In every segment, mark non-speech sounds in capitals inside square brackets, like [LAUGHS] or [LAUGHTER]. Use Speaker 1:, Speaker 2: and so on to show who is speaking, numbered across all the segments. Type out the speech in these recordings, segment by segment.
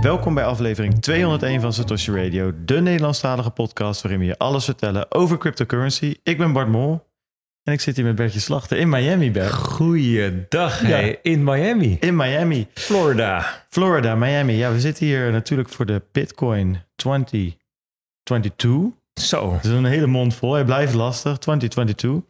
Speaker 1: Welkom bij aflevering 201 van Satoshi Radio, de Nederlandstalige podcast waarin we je alles vertellen over cryptocurrency. Ik ben Bart Mol en ik zit hier met Bertje Slachter in Miami, Bert.
Speaker 2: Goeiedag,
Speaker 1: Ja.
Speaker 2: hey, in Miami,
Speaker 1: In Miami,
Speaker 2: Florida.
Speaker 1: Florida, Miami. Ja, we zitten hier natuurlijk voor de Bitcoin 2022.
Speaker 2: Zo,
Speaker 1: Het is een hele mond vol. Hij blijft lastig. 2022.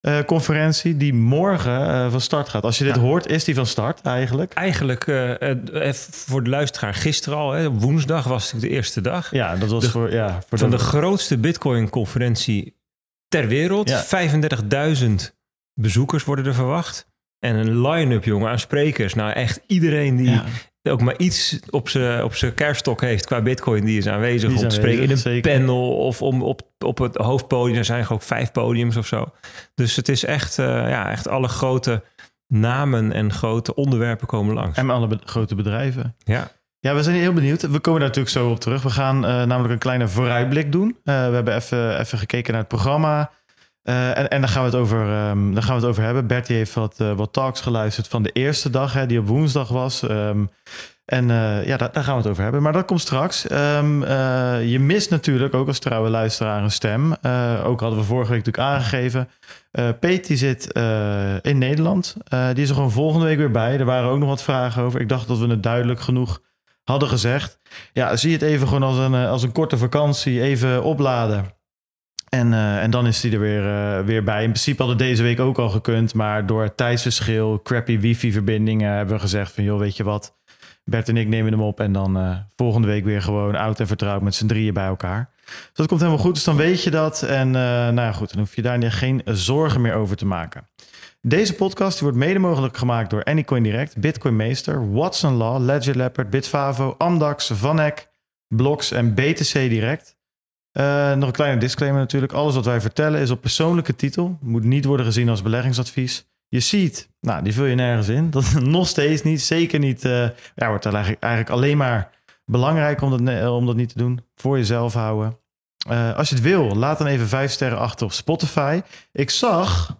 Speaker 1: Eh, conferentie die morgen eh, van start gaat. Als je dit
Speaker 2: Ja.
Speaker 1: hoort, is die van start eigenlijk.
Speaker 2: eigenlijk eh, voor de luisteraar, gisteren al, hè, woensdag was natuurlijk de eerste dag.
Speaker 1: Ja, dat was
Speaker 2: De-
Speaker 1: voor, ja, voor
Speaker 2: Van de grootste Bitcoin-conferentie ter wereld.
Speaker 1: Ja.
Speaker 2: 35.000 bezoekers worden er verwacht. En een line-up, jongen, aan sprekers. Nou, echt iedereen die
Speaker 1: Ja.
Speaker 2: Ook maar iets op zijn op kerststok heeft qua Bitcoin, die is aanwezig
Speaker 1: Die is
Speaker 2: om te spreken in een
Speaker 1: zeker.
Speaker 2: panel of om op, op het hoofdpodium. Er zijn gewoon vijf podiums of zo. Dus het is echt, eh, ja, echt alle grote namen en grote onderwerpen komen langs.
Speaker 1: En alle be- grote bedrijven.
Speaker 2: Ja,
Speaker 1: Ja, we zijn heel benieuwd. We komen daar natuurlijk zo op terug. We gaan eh, namelijk een kleine vooruitblik doen. Eh, we hebben even, even gekeken naar het programma. Eh, en, en daar gaan we het over, daar gaan we het over hebben. Bertie heeft wat, eh, wat talks geluisterd van de eerste dag, hè, die op woensdag was. Ehm, en eh, ja, daar, gaan we het over hebben. Maar dat komt straks. Ehm, eh, je mist natuurlijk ook als trouwe luisteraar een stem. Ook hadden we vorige week natuurlijk aangegeven. Peet die zit in Nederland. Die is er gewoon volgende week weer bij. Er waren ook nog wat vragen over. Ik dacht dat we het duidelijk genoeg hadden gezegd. Ja, zie het even gewoon als een, als een korte vakantie. Even opladen. En, eh, en dan is hij er weer, eh, weer bij. In principe had het deze week ook al gekund. Maar door tijdsverschil, crappy wifi-verbindingen... hebben we gezegd van, joh, weet je wat... Bert en ik nemen hem op en dan eh, volgende week weer gewoon oud en vertrouwd met z'n drieën bij elkaar. Dus dat komt helemaal goed, dus dan weet je dat. En nou ja, goed, dan hoef je daar geen zorgen meer over te maken. Deze podcast wordt mede mogelijk gemaakt door Anycoin Direct, Bitcoin Meester, Watson Law, Ledger Leopard, Bitfavo, Amdax, Vanek, Blocks en BTC Direct. Eh, nog een kleine disclaimer natuurlijk. Alles wat wij vertellen is op persoonlijke titel. Moet niet worden gezien als beleggingsadvies. Je ziet, nou, die vul je nergens in. Dat [LAUGHS] nog steeds niet. Zeker niet. eh ja, wordt eigenlijk, eigenlijk alleen maar belangrijk om dat, ne- om dat niet te doen. Voor jezelf houden. Eh, als je het wil, laat dan even vijf sterren achter op Spotify. Ik zag,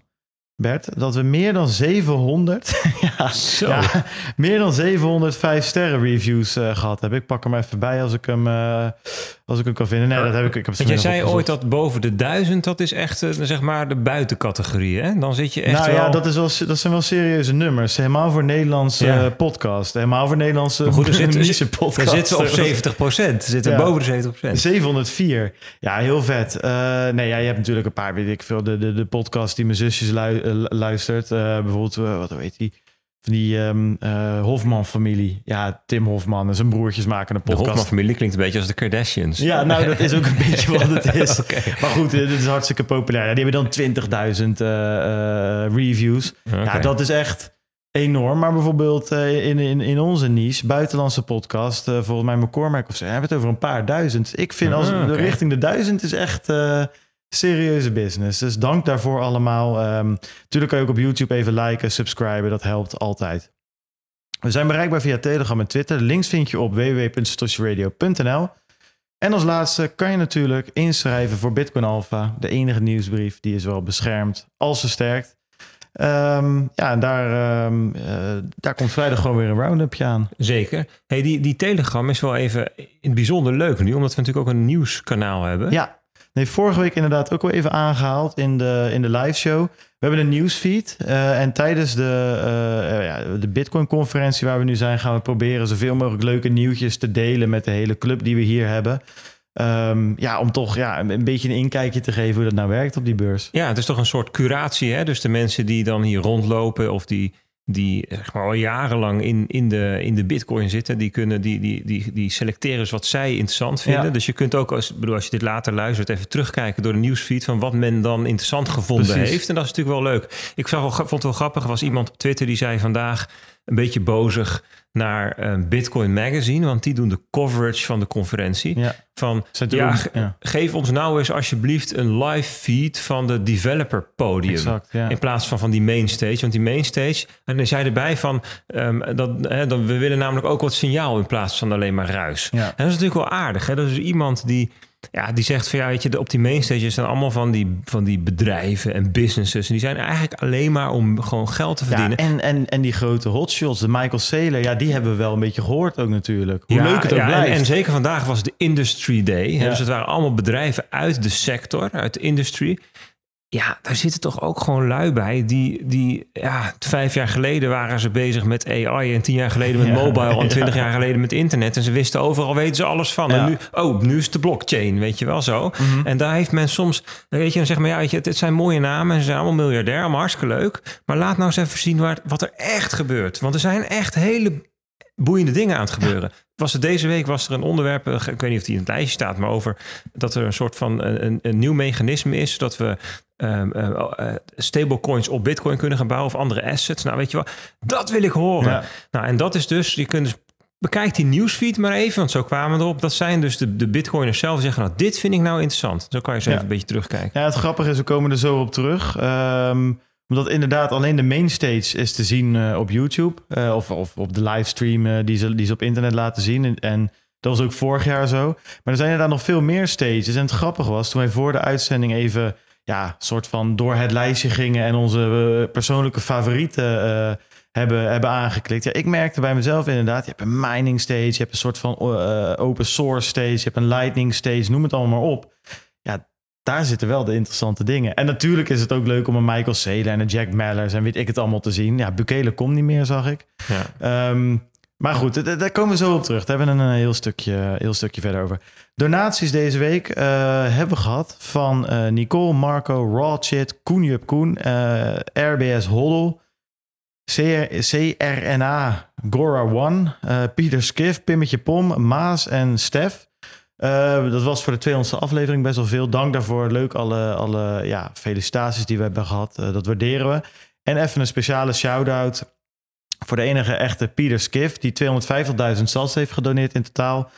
Speaker 1: Bert, dat we meer dan 700, [LAUGHS] ja, [LAUGHS]
Speaker 2: Zo.
Speaker 1: ja, meer dan 700 vijf sterren reviews eh, gehad hebben. Ik pak hem even bij als ik hem, eh, als ik hem kan vinden. Nee, dat heb ik. ik heb
Speaker 2: Want jij zei ooit dat boven de duizend, dat is echt eh, zeg maar de buitencategorie. Hè? Dan zit je echt
Speaker 1: nou
Speaker 2: wel...
Speaker 1: ja, dat, is wel, dat zijn wel serieuze nummers. Helemaal voor Nederlandse
Speaker 2: Ja.
Speaker 1: podcast. Helemaal voor Nederlandse
Speaker 2: Maar goed, er zit-
Speaker 1: niche
Speaker 2: Dan
Speaker 1: podcast.
Speaker 2: zitten [LAUGHS] we op 70 procent. Zitten
Speaker 1: Ja.
Speaker 2: boven de 70 procent.
Speaker 1: 704. Ja, heel vet. Eh, nee, ja, je hebt natuurlijk een paar, weet ik veel, de, de, de podcast die mijn zusjes lu- eh, luistert. Bijvoorbeeld, wat weet die? Die ehm, eh, Hofman-familie. Ja, Tim Hofman en zijn broertjes maken een
Speaker 2: De
Speaker 1: podcast.
Speaker 2: Hofman-familie klinkt een beetje als de Kardashians.
Speaker 1: Ja, nou, dat is ook een beetje [LAUGHS] wat het is. Maar goed, eh, dit is hartstikke populair. Die hebben dan 20.000 eh, reviews. Ja, dat is echt enorm. Maar bijvoorbeeld in, in, in onze niche, buitenlandse podcast, volgens mij McCormack of zo, hebben het over een paar duizend. Ik vind als
Speaker 2: Ah,
Speaker 1: de
Speaker 2: oké.
Speaker 1: richting de duizend is echt serieuze business. Dus dank daarvoor allemaal. Ehm natuurlijk kan je ook op YouTube even liken, subscriben. Dat helpt altijd. We zijn bereikbaar via Telegram en Twitter. Links vind je op www.satoshiradio.nl. En als laatste kan je natuurlijk inschrijven voor Bitcoin Alpha. De enige nieuwsbrief die is wel beschermd als versterkt. Ehm, ja, en daar, ehm, eh, daar komt vrijdag gewoon weer een round-upje aan.
Speaker 2: Zeker. Hey, die, die Telegram is wel even in het bijzonder leuk nu, omdat we natuurlijk ook een nieuwskanaal hebben.
Speaker 1: Ja, nee, vorige week inderdaad ook wel even aangehaald in de, in de live show. We hebben een nieuwsfeed. eh, en tijdens de, eh, ja, de Bitcoin-conferentie waar we nu zijn, gaan we proberen zoveel mogelijk leuke nieuwtjes te delen met de hele club die we hier hebben. Ehm, ja, om toch ja, een, een beetje een inkijkje te geven hoe dat nou werkt op die beurs.
Speaker 2: Ja, het is toch een soort curatie. Hè? Dus de mensen die dan hier rondlopen of die, die zeg maar, al jarenlang in, in, de, in de bitcoin zitten, die, kunnen, die, die, die, die selecteren eens wat zij interessant vinden.
Speaker 1: Ja.
Speaker 2: Dus je kunt ook, als, bedoel, als je dit later luistert, even terugkijken door de nieuwsfeed van wat men dan interessant gevonden
Speaker 1: Precies.
Speaker 2: heeft. En dat is natuurlijk wel leuk. Ik zag wel, vond het wel grappig, er was iemand op Twitter die zei vandaag een beetje bozig naar eh, Bitcoin Magazine, want die doen de coverage van de conferentie.
Speaker 1: Ja,
Speaker 2: Van ja,
Speaker 1: natuurlijk-
Speaker 2: ge-
Speaker 1: ja.
Speaker 2: geef ons nou eens alsjeblieft een live feed van de developer podium.
Speaker 1: exact. Ja.
Speaker 2: In plaats van van die mainstage. Want die mainstage, en dan zei erbij van, ehm, dat, hè, dat we willen namelijk ook wat signaal in plaats van alleen maar ruis.
Speaker 1: Ja.
Speaker 2: En dat is natuurlijk wel aardig. Hè? Dat is iemand die ja, die zegt van ja, weet je, de, op die mainstages zijn allemaal van die, van die bedrijven en businesses. En die zijn eigenlijk alleen maar om gewoon geld te verdienen.
Speaker 1: Ja, en, en, en die grote hotshots, de Michael Saylor, ja, die hebben we wel een beetje gehoord ook natuurlijk. Hoe leuk het ook
Speaker 2: ja,
Speaker 1: blijft.
Speaker 2: En, en, zeker vandaag was de Industry Day.
Speaker 1: Ja.
Speaker 2: Dus het waren allemaal bedrijven uit de sector, uit de industrie. Ja, daar zitten toch ook gewoon lui bij. Die, die ja, vijf jaar geleden waren ze bezig met AI. En tien jaar geleden met
Speaker 1: Ja,
Speaker 2: mobile. En [LAUGHS] twintig
Speaker 1: ja.
Speaker 2: jaar geleden met internet. En ze wisten overal, weten ze alles van.
Speaker 1: Ja.
Speaker 2: En nu, oh, nu is het de blockchain, weet je wel zo.
Speaker 1: Mhm.
Speaker 2: En daar heeft men soms, weet je, dan zeg maar, ja, weet je, het, het zijn mooie namen. En ze zijn allemaal miljardair, allemaal hartstikke leuk. Maar laat nou eens even zien waar, wat er echt gebeurt. Want er zijn echt hele boeiende dingen aan het gebeuren. Was er deze week was er een onderwerp, eh, ik weet niet of die in het lijstje staat, maar over dat er een soort van een, een, nieuw mechanisme is dat we eh, eh, stablecoins op Bitcoin kunnen gaan bouwen of andere assets. Nou, weet je wel, dat wil ik horen.
Speaker 1: Ja.
Speaker 2: Nou, en dat is dus, je kunt dus bekijk die nieuwsfeed maar even, want zo kwamen we erop. Dat zijn dus de, de Bitcoiners zelf die zeggen, nou, dit vind ik nou interessant. Zo kan je zo
Speaker 1: Ja.
Speaker 2: even een beetje terugkijken.
Speaker 1: Ja, het grappige is, we komen er zo op terug. Ehm, omdat inderdaad alleen de mainstage is te zien eh, op YouTube. eh, of, of op de livestream eh, die, ze, die op internet laten zien. En, dat was ook vorig jaar zo. Maar er zijn inderdaad nog veel meer stages. En het grappige was, toen wij voor de uitzending even... ja, soort van door het lijstje gingen... en onze persoonlijke favorieten hebben, hebben aangeklikt. Ja, ik merkte bij mezelf inderdaad... je hebt een mining stage, je hebt een soort van open source stage... je hebt een lightning stage, noem het allemaal maar op. Ja, daar zitten wel de interessante dingen. En natuurlijk is het ook leuk om een Michael Saylor en een Jack Mallers en weet ik het allemaal te zien. Ja, Bukele komt niet meer, zag ik.
Speaker 2: Ja.
Speaker 1: Ehm, maar goed, daar komen we zo op terug. Daar hebben we een eh, heel stukje, heel stukje verder over. Donaties deze week eh, hebben we gehad van eh, Nicole, Marco, Rawchit, Koenjup Koen, RBS Hoddle, CR, CRNA, Gora One, Pieter Skiff, Pimmetje Pom, Maas en Stef. Eh, dat was voor de 200ste aflevering best wel veel. Dank daarvoor. Leuk alle, alle ja, felicitaties die we hebben gehad. Eh, dat waarderen we. En even een speciale shout-out voor de enige echte Pieter Skiff... die 250.000 sats heeft gedoneerd in totaal.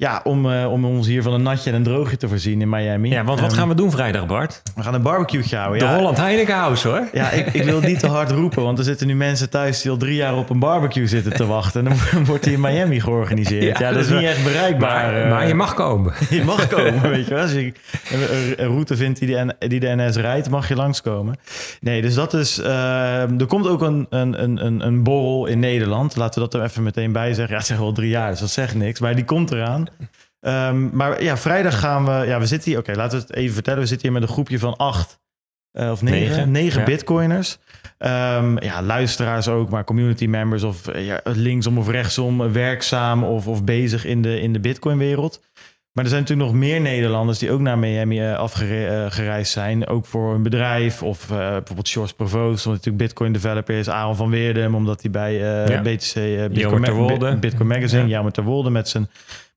Speaker 1: Ja, om, eh, om ons hier van een natje en een droogje te voorzien in Miami.
Speaker 2: ja, want wat
Speaker 1: Ehm,
Speaker 2: gaan we doen vrijdag, Bart?
Speaker 1: we gaan een barbecue houden.
Speaker 2: De
Speaker 1: ja.
Speaker 2: Holland Heineken House, hoor.
Speaker 1: Ja, ik, ik wil het niet te [LAUGHS] hard roepen, want er zitten nu mensen thuis die al drie jaar op een barbecue zitten te wachten. En dan [LAUGHS] wordt die in Miami georganiseerd. Ja,
Speaker 2: Ja,
Speaker 1: dat is
Speaker 2: is
Speaker 1: niet echt bereikbaar.
Speaker 2: Maar,
Speaker 1: eh.
Speaker 2: maar je mag komen. [LAUGHS]
Speaker 1: Je mag komen, weet je wel. Als je een, route vindt die de, die de NS rijdt, mag je langskomen. Nee, dus dat is... eh, er komt ook een, een, een, een- een borrel in Nederland. Laten we dat er even meteen bij zeggen. Ja, het zijn wel drie jaar, dus dat zegt niks. Maar die komt eraan. Ehm, maar ja, vrijdag gaan we... Ja, we zitten hier... Oké, laten we het even vertellen. We zitten hier met een groepje van acht eh, of negen,
Speaker 2: Negen,
Speaker 1: negen
Speaker 2: ja.
Speaker 1: bitcoiners. Ehm, ja, luisteraars ook, maar community members of eh, ja, linksom of rechtsom, werkzaam of, of bezig in de, in de bitcoinwereld. Maar er zijn natuurlijk nog meer Nederlanders die ook naar Miami eh, afgereisd zijn. Ook voor een bedrijf of bijvoorbeeld George Provoost, omdat hij natuurlijk Bitcoin developer is. Aaron van Weerdem, omdat hij bij
Speaker 2: Ja.
Speaker 1: BTC
Speaker 2: Jelmer
Speaker 1: Bitcoin, Ma- Bitcoin Magazine,
Speaker 2: Ja.
Speaker 1: Jelmer ter Wolde met zijn,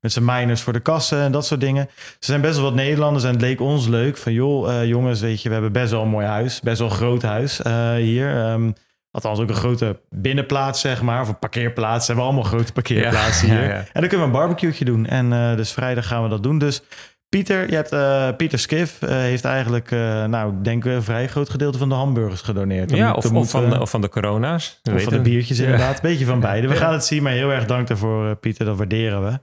Speaker 1: met zijn miners voor de kassen en dat soort dingen. Ze zijn best wel wat Nederlanders en het leek ons leuk van joh, eh, jongens, weet je, we hebben best wel een mooi huis, best wel een groot huis eh, hier. Ehm, Althans, ook een grote binnenplaats, zeg maar. Of een parkeerplaats. Ze hebben allemaal grote parkeerplaatsen [LAUGHS]
Speaker 2: Ja,
Speaker 1: hier.
Speaker 2: ja, ja.
Speaker 1: En dan kunnen we een barbecue doen. En eh, dus vrijdag gaan we dat doen. Dus Pieter, je hebt, eh, Pieter Skiff eh, heeft eigenlijk, eh, nou, denk ik, een vrij groot gedeelte van de hamburgers gedoneerd. Dan
Speaker 2: Ja, of, van, de, of van de corona's. We
Speaker 1: of van de biertjes
Speaker 2: Ja.
Speaker 1: inderdaad. Beetje van beide. We gaan het zien, maar heel erg dank daarvoor, Pieter. Dat waarderen we.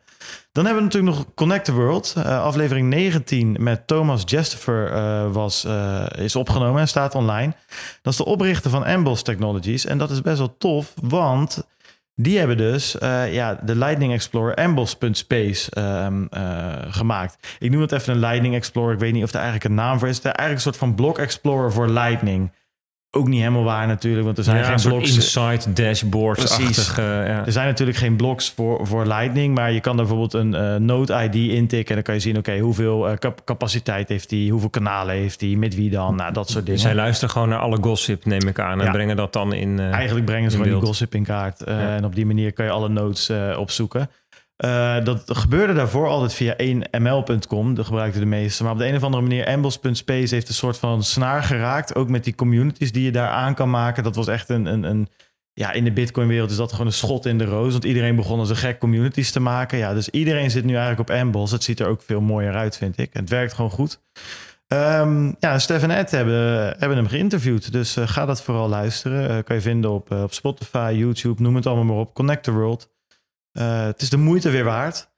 Speaker 1: Dan hebben we natuurlijk nog Connect the World. Aflevering 19 met Thomas Jestifer eh, was, is opgenomen en staat online. Dat is de oprichter van Amboss Technologies. En dat is best wel tof, want die hebben dus eh, ja, de Lightning Explorer Amboss.space ehm, eh, gemaakt. Ik noem het even een Lightning Explorer. Ik weet niet of er eigenlijk een naam voor is. Het is eigenlijk een soort van Block Explorer voor Lightning. Ook niet helemaal waar natuurlijk, want er zijn
Speaker 2: Ja,
Speaker 1: geen
Speaker 2: een soort
Speaker 1: blocks.
Speaker 2: insight dashboards-achtige... Ja.
Speaker 1: Er zijn natuurlijk geen blocks voor, voor Lightning, maar je kan er bijvoorbeeld een eh, Node ID intikken. En dan kan je zien, oké, hoeveel eh, cap- capaciteit heeft hij, hoeveel kanalen heeft hij, met wie dan, nou, dat soort dingen.
Speaker 2: Zij luisteren gewoon naar alle gossip, neem ik aan. En
Speaker 1: Ja.
Speaker 2: brengen dat dan in... eh,
Speaker 1: Eigenlijk brengen ze gewoon die gossip in kaart. eh. En op die manier kan je alle nodes eh, opzoeken. Eh, dat gebeurde daarvoor altijd via 1ml.com. Dat gebruikten de meeste. Maar op de een of andere manier, Ambles.space heeft een soort van snaar geraakt. Ook met die communities die je daar aan kan maken. Dat was echt een... een, een ja, in de Bitcoin-wereld is dat gewoon een schot in de roos. Want iedereen begon als een gek communities te maken. Ja, dus iedereen zit nu eigenlijk op Ambles. Het ziet er ook veel mooier uit, vind ik. Het werkt gewoon goed. Ehm, ja, Stef en Ed hebben, hebben hem geïnterviewd. Dus eh, ga dat vooral luisteren. Eh, kan je vinden op, op Spotify, YouTube, noem het allemaal maar op. Connect the World. Eh, het is de moeite weer waard.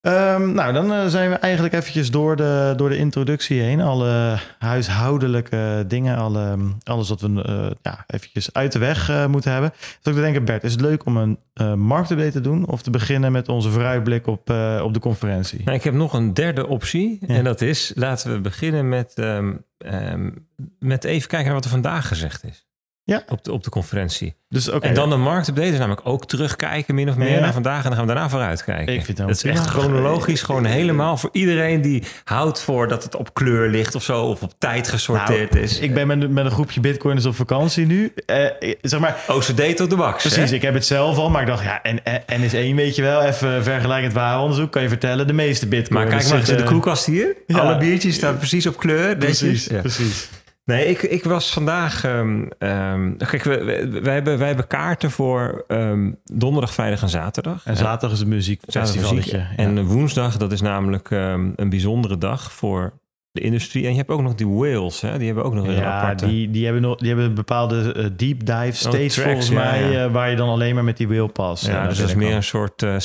Speaker 1: Ehm, nou, dan eh, zijn we eigenlijk eventjes door de, door de introductie heen. Alle huishoudelijke dingen, alle, alles wat we eh, ja, eventjes uit de weg moeten hebben. Dus ik denken, Bert, is het leuk om een uh, marktupdate te doen... of te beginnen met onze vooruitblik op, op de conferentie?
Speaker 2: Nou, ik heb nog een derde optie. En dat is, laten we beginnen met, um, um, met even kijken naar wat er vandaag gezegd is.
Speaker 1: Ja.
Speaker 2: Op de, op de conferentie.
Speaker 1: Dus, okay,
Speaker 2: en dan de marktupdate is namelijk ook terugkijken min of meer naar vandaag. En dan gaan we daarna vooruit kijken.
Speaker 1: Ik vind
Speaker 2: dat is echt chronologisch gewoon helemaal voor iedereen die houdt voor dat het op kleur ligt of zo. Of op tijd gesorteerd
Speaker 1: nou,
Speaker 2: is.
Speaker 1: Ik ben met, met een groepje bitcoiners op vakantie nu. Eh, zeg maar,
Speaker 2: OCD tot de max.
Speaker 1: Precies, ik heb het zelf al. Maar ik dacht, ja, en, en is één, weet je wel, even vergelijkend onderzoek Kan je vertellen, de meeste bitcoiners
Speaker 2: Maar kijk maar, zitten, de koelkast hier. Ja, Alle biertjes staan precies op kleur.
Speaker 1: Precies, precies.
Speaker 2: Nee, ik, ik was vandaag. Um, um, kijk, wij, wij, hebben, wij hebben kaarten voor um, donderdag, vrijdag en zaterdag.
Speaker 1: En zaterdag is een muziekfestivaletje.
Speaker 2: Ja. En woensdag, dat is namelijk een bijzondere dag voor de industrie. En je hebt ook nog die whales, hè? die hebben ook nog een
Speaker 1: ja,
Speaker 2: aparte...
Speaker 1: die, die, hebben nog, die hebben een bepaalde uh, deep dive stage oh, volgens mij, ja. Uh, waar je dan alleen maar met die whale pas.
Speaker 2: Ja, ja dus dat is meer een soort, uh,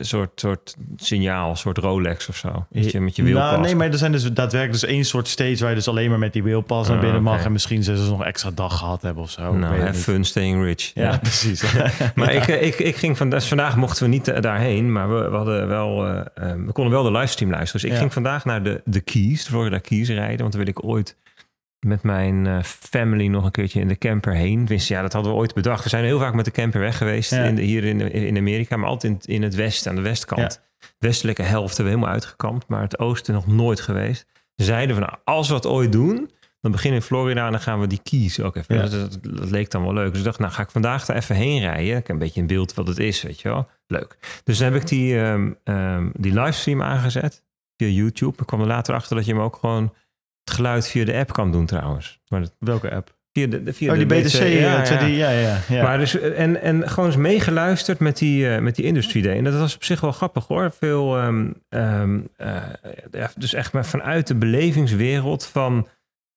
Speaker 2: soort, soort signaal, soort Rolex of zo. Je, met je whale
Speaker 1: nou, Nee, maar er zijn dus daadwerkelijk dus één soort stage waar je dus alleen maar met die whale pas naar binnen mag. En misschien ze dus nog extra dag gehad hebben of zo.
Speaker 2: Nou, have fun staying rich.
Speaker 1: Ja, precies. [LAUGHS]
Speaker 2: maar [LAUGHS] ik, ik, ik ging van, dus vandaag mochten we niet daarheen, maar we, we hadden wel, we konden wel de livestream luisteren. Dus ik ging vandaag naar de, de Keys, de Florida Keys rijden. Want dan wil ik ooit met mijn uh, family nog een keertje in de camper heen. Dus ja, dat hadden we ooit bedacht. We zijn heel vaak met de camper weg geweest ja. in de, hier in, in Amerika, maar altijd in, in het westen, aan de westkant. Ja. Westelijke helft hebben we helemaal uitgekampt, maar het oosten nog nooit geweest. Zeiden we, nou, als we dat ooit doen, dan beginnen in Florida en dan gaan we die keys ook even. Ja. Dat, dat, dat, leek dan wel leuk. Dus ik dacht, nou ga ik vandaag daar even heen rijden. Ik heb een beetje een beeld wat het is, weet je wel. Leuk. Dus dan heb ik die, um, um, die livestream aangezet via YouTube. Ik kwam er later achter dat je hem ook gewoon het geluid via de app kan doen trouwens. Maar dat,
Speaker 1: Welke app?
Speaker 2: Via de, via
Speaker 1: oh, die
Speaker 2: de
Speaker 1: BTC. ja, ja. Die, ja, ja, ja.
Speaker 2: Maar dus, en, en gewoon eens meegeluisterd met die, uh, met die Industry Day. En dat was op zich wel grappig hoor. Veel, um, um, uh, dus echt maar vanuit de belevingswereld van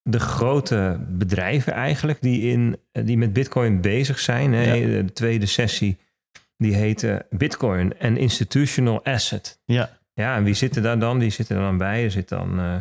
Speaker 2: de grote bedrijven eigenlijk... die, in, die met bitcoin bezig zijn. Hè. Ja. De tweede sessie, die heette Bitcoin en Institutional Asset.
Speaker 1: Ja.
Speaker 2: Ja, en wie zitten daar dan? Die zitten er dan bij. Er zit dan... Uh,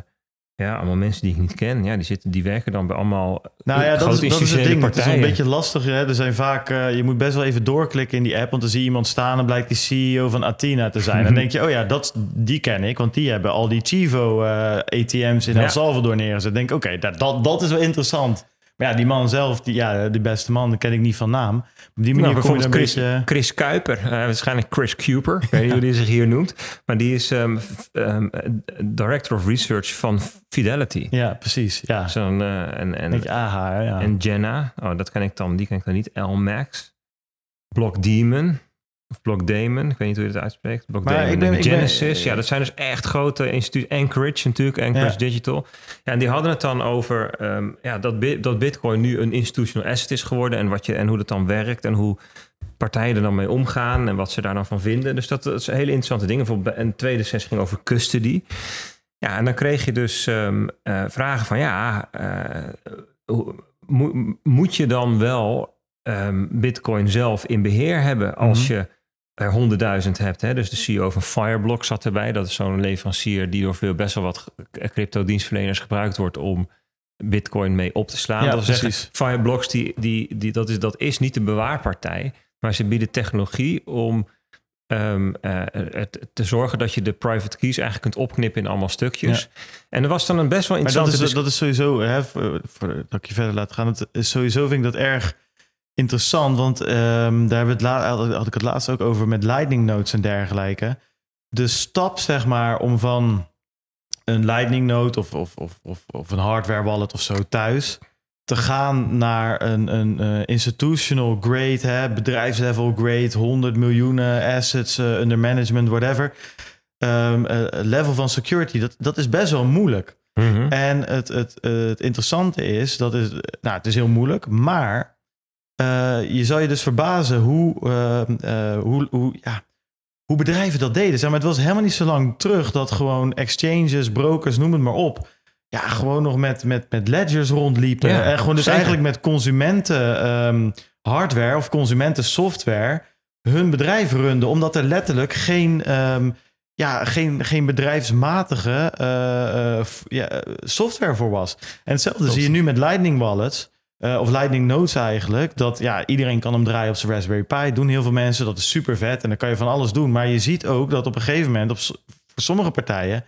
Speaker 2: ja, allemaal mensen die ik niet ken. Ja, die, zitten, die werken dan bij allemaal
Speaker 1: nou ja, dat is, dat is het ding.
Speaker 2: Partijen.
Speaker 1: Het is een beetje lastig. Hè? Er zijn vaak, uh, je moet best wel even doorklikken in die app. Want dan zie je iemand staan en blijkt die CEO van Athena te zijn. Dan [LAUGHS] denk je, oh ja, dat, die ken ik. Want die hebben al die Chivo uh, ATM's in El Salvador neergezet. denk ik, oké, okay, dat, dat, dat is wel interessant. Maar ja, die man zelf, die, ja, de beste man, ken ik niet van naam. Op die manier
Speaker 2: nou,
Speaker 1: kom je
Speaker 2: bijvoorbeeld Chris,
Speaker 1: beetje...
Speaker 2: Chris Kuiper, uh, waarschijnlijk Chris Kuiper, ik weet niet [LAUGHS] hoe die zich hier noemt. Maar die is um, um, Director of Research van Fidelity.
Speaker 1: Ja, precies. Ja.
Speaker 2: Zo'n, uh, en, en,
Speaker 1: aha, ja.
Speaker 2: en Jenna, oh, dat ken ik dan, die ken ik dan niet. L-Max, Block Demon. Of Block Damon, ik weet niet hoe je het uitspreekt. Block
Speaker 1: maar
Speaker 2: Damon
Speaker 1: ik ben,
Speaker 2: Genesis.
Speaker 1: Ik
Speaker 2: ben, ja, dat zijn dus echt grote instituten. Anchorage natuurlijk, Anchorage ja. Digital. Ja, en die hadden het dan over um, ja, dat, dat Bitcoin nu een institutional asset is geworden. En, wat je, en hoe dat dan werkt en hoe partijen er dan mee omgaan en wat ze daar dan van vinden. Dus dat, dat zijn hele interessante dingen. Bijvoorbeeld een tweede sessie ging over custody. Ja, en dan kreeg je dus um, uh, vragen van ja, uh, mo moet je dan wel um, Bitcoin zelf in beheer hebben als mm -hmm. je er 100.000 hebt. Hè? Dus de CEO van Fireblock zat erbij. Dat is zo'n leverancier die door veel best wel wat crypto-dienstverleners gebruikt wordt om Bitcoin mee op te slaan.
Speaker 1: Ja,
Speaker 2: dat zeggen, Fireblocks, die, die, die, dat, is, dat is niet de bewaarpartij, maar ze bieden technologie om um, uh, te zorgen dat je de private keys eigenlijk kunt opknippen in allemaal stukjes. Ja. En er was dan een best wel interessante...
Speaker 1: Maar dat is, dat is sowieso, hè, voor, voor, dat ik je verder laat gaan, het is sowieso vind ik dat erg interessant, want um, daar hebben we het had ik het laatst ook over met lightning notes en dergelijke. De stap, zeg maar, om van een lightning node of, of, of, of, of een hardware wallet of zo thuis te gaan naar een, een uh, institutional grade, hè, bedrijfslevel grade, 100 miljoenen assets uh, under management, whatever. Um, uh, level van security, dat, dat is best wel moeilijk.
Speaker 2: Mm -hmm.
Speaker 1: En het, het, het interessante is, dat is, nou, het is heel moeilijk, maar uh, je zou je dus verbazen hoe, uh, uh, hoe, hoe, ja, hoe bedrijven dat deden. Zeg maar, het was helemaal niet zo lang terug dat gewoon exchanges, brokers, noem het maar op. Ja, gewoon nog met, met, met ledgers rondliepen.
Speaker 2: Ja,
Speaker 1: en gewoon dus
Speaker 2: zeker.
Speaker 1: eigenlijk met consumenten um, hardware of consumenten software hun bedrijf runden. Omdat er letterlijk geen, um, ja, geen, geen bedrijfsmatige uh, uh, ja, software voor was. En hetzelfde zie je nu met Lightning Wallets. Uh, of Lightning Notes eigenlijk. Dat ja, iedereen kan hem draaien op zijn Raspberry Pi. Doen heel veel mensen. Dat is super vet. En dan kan je van alles doen. Maar je ziet ook dat op een gegeven moment, op, voor sommige partijen,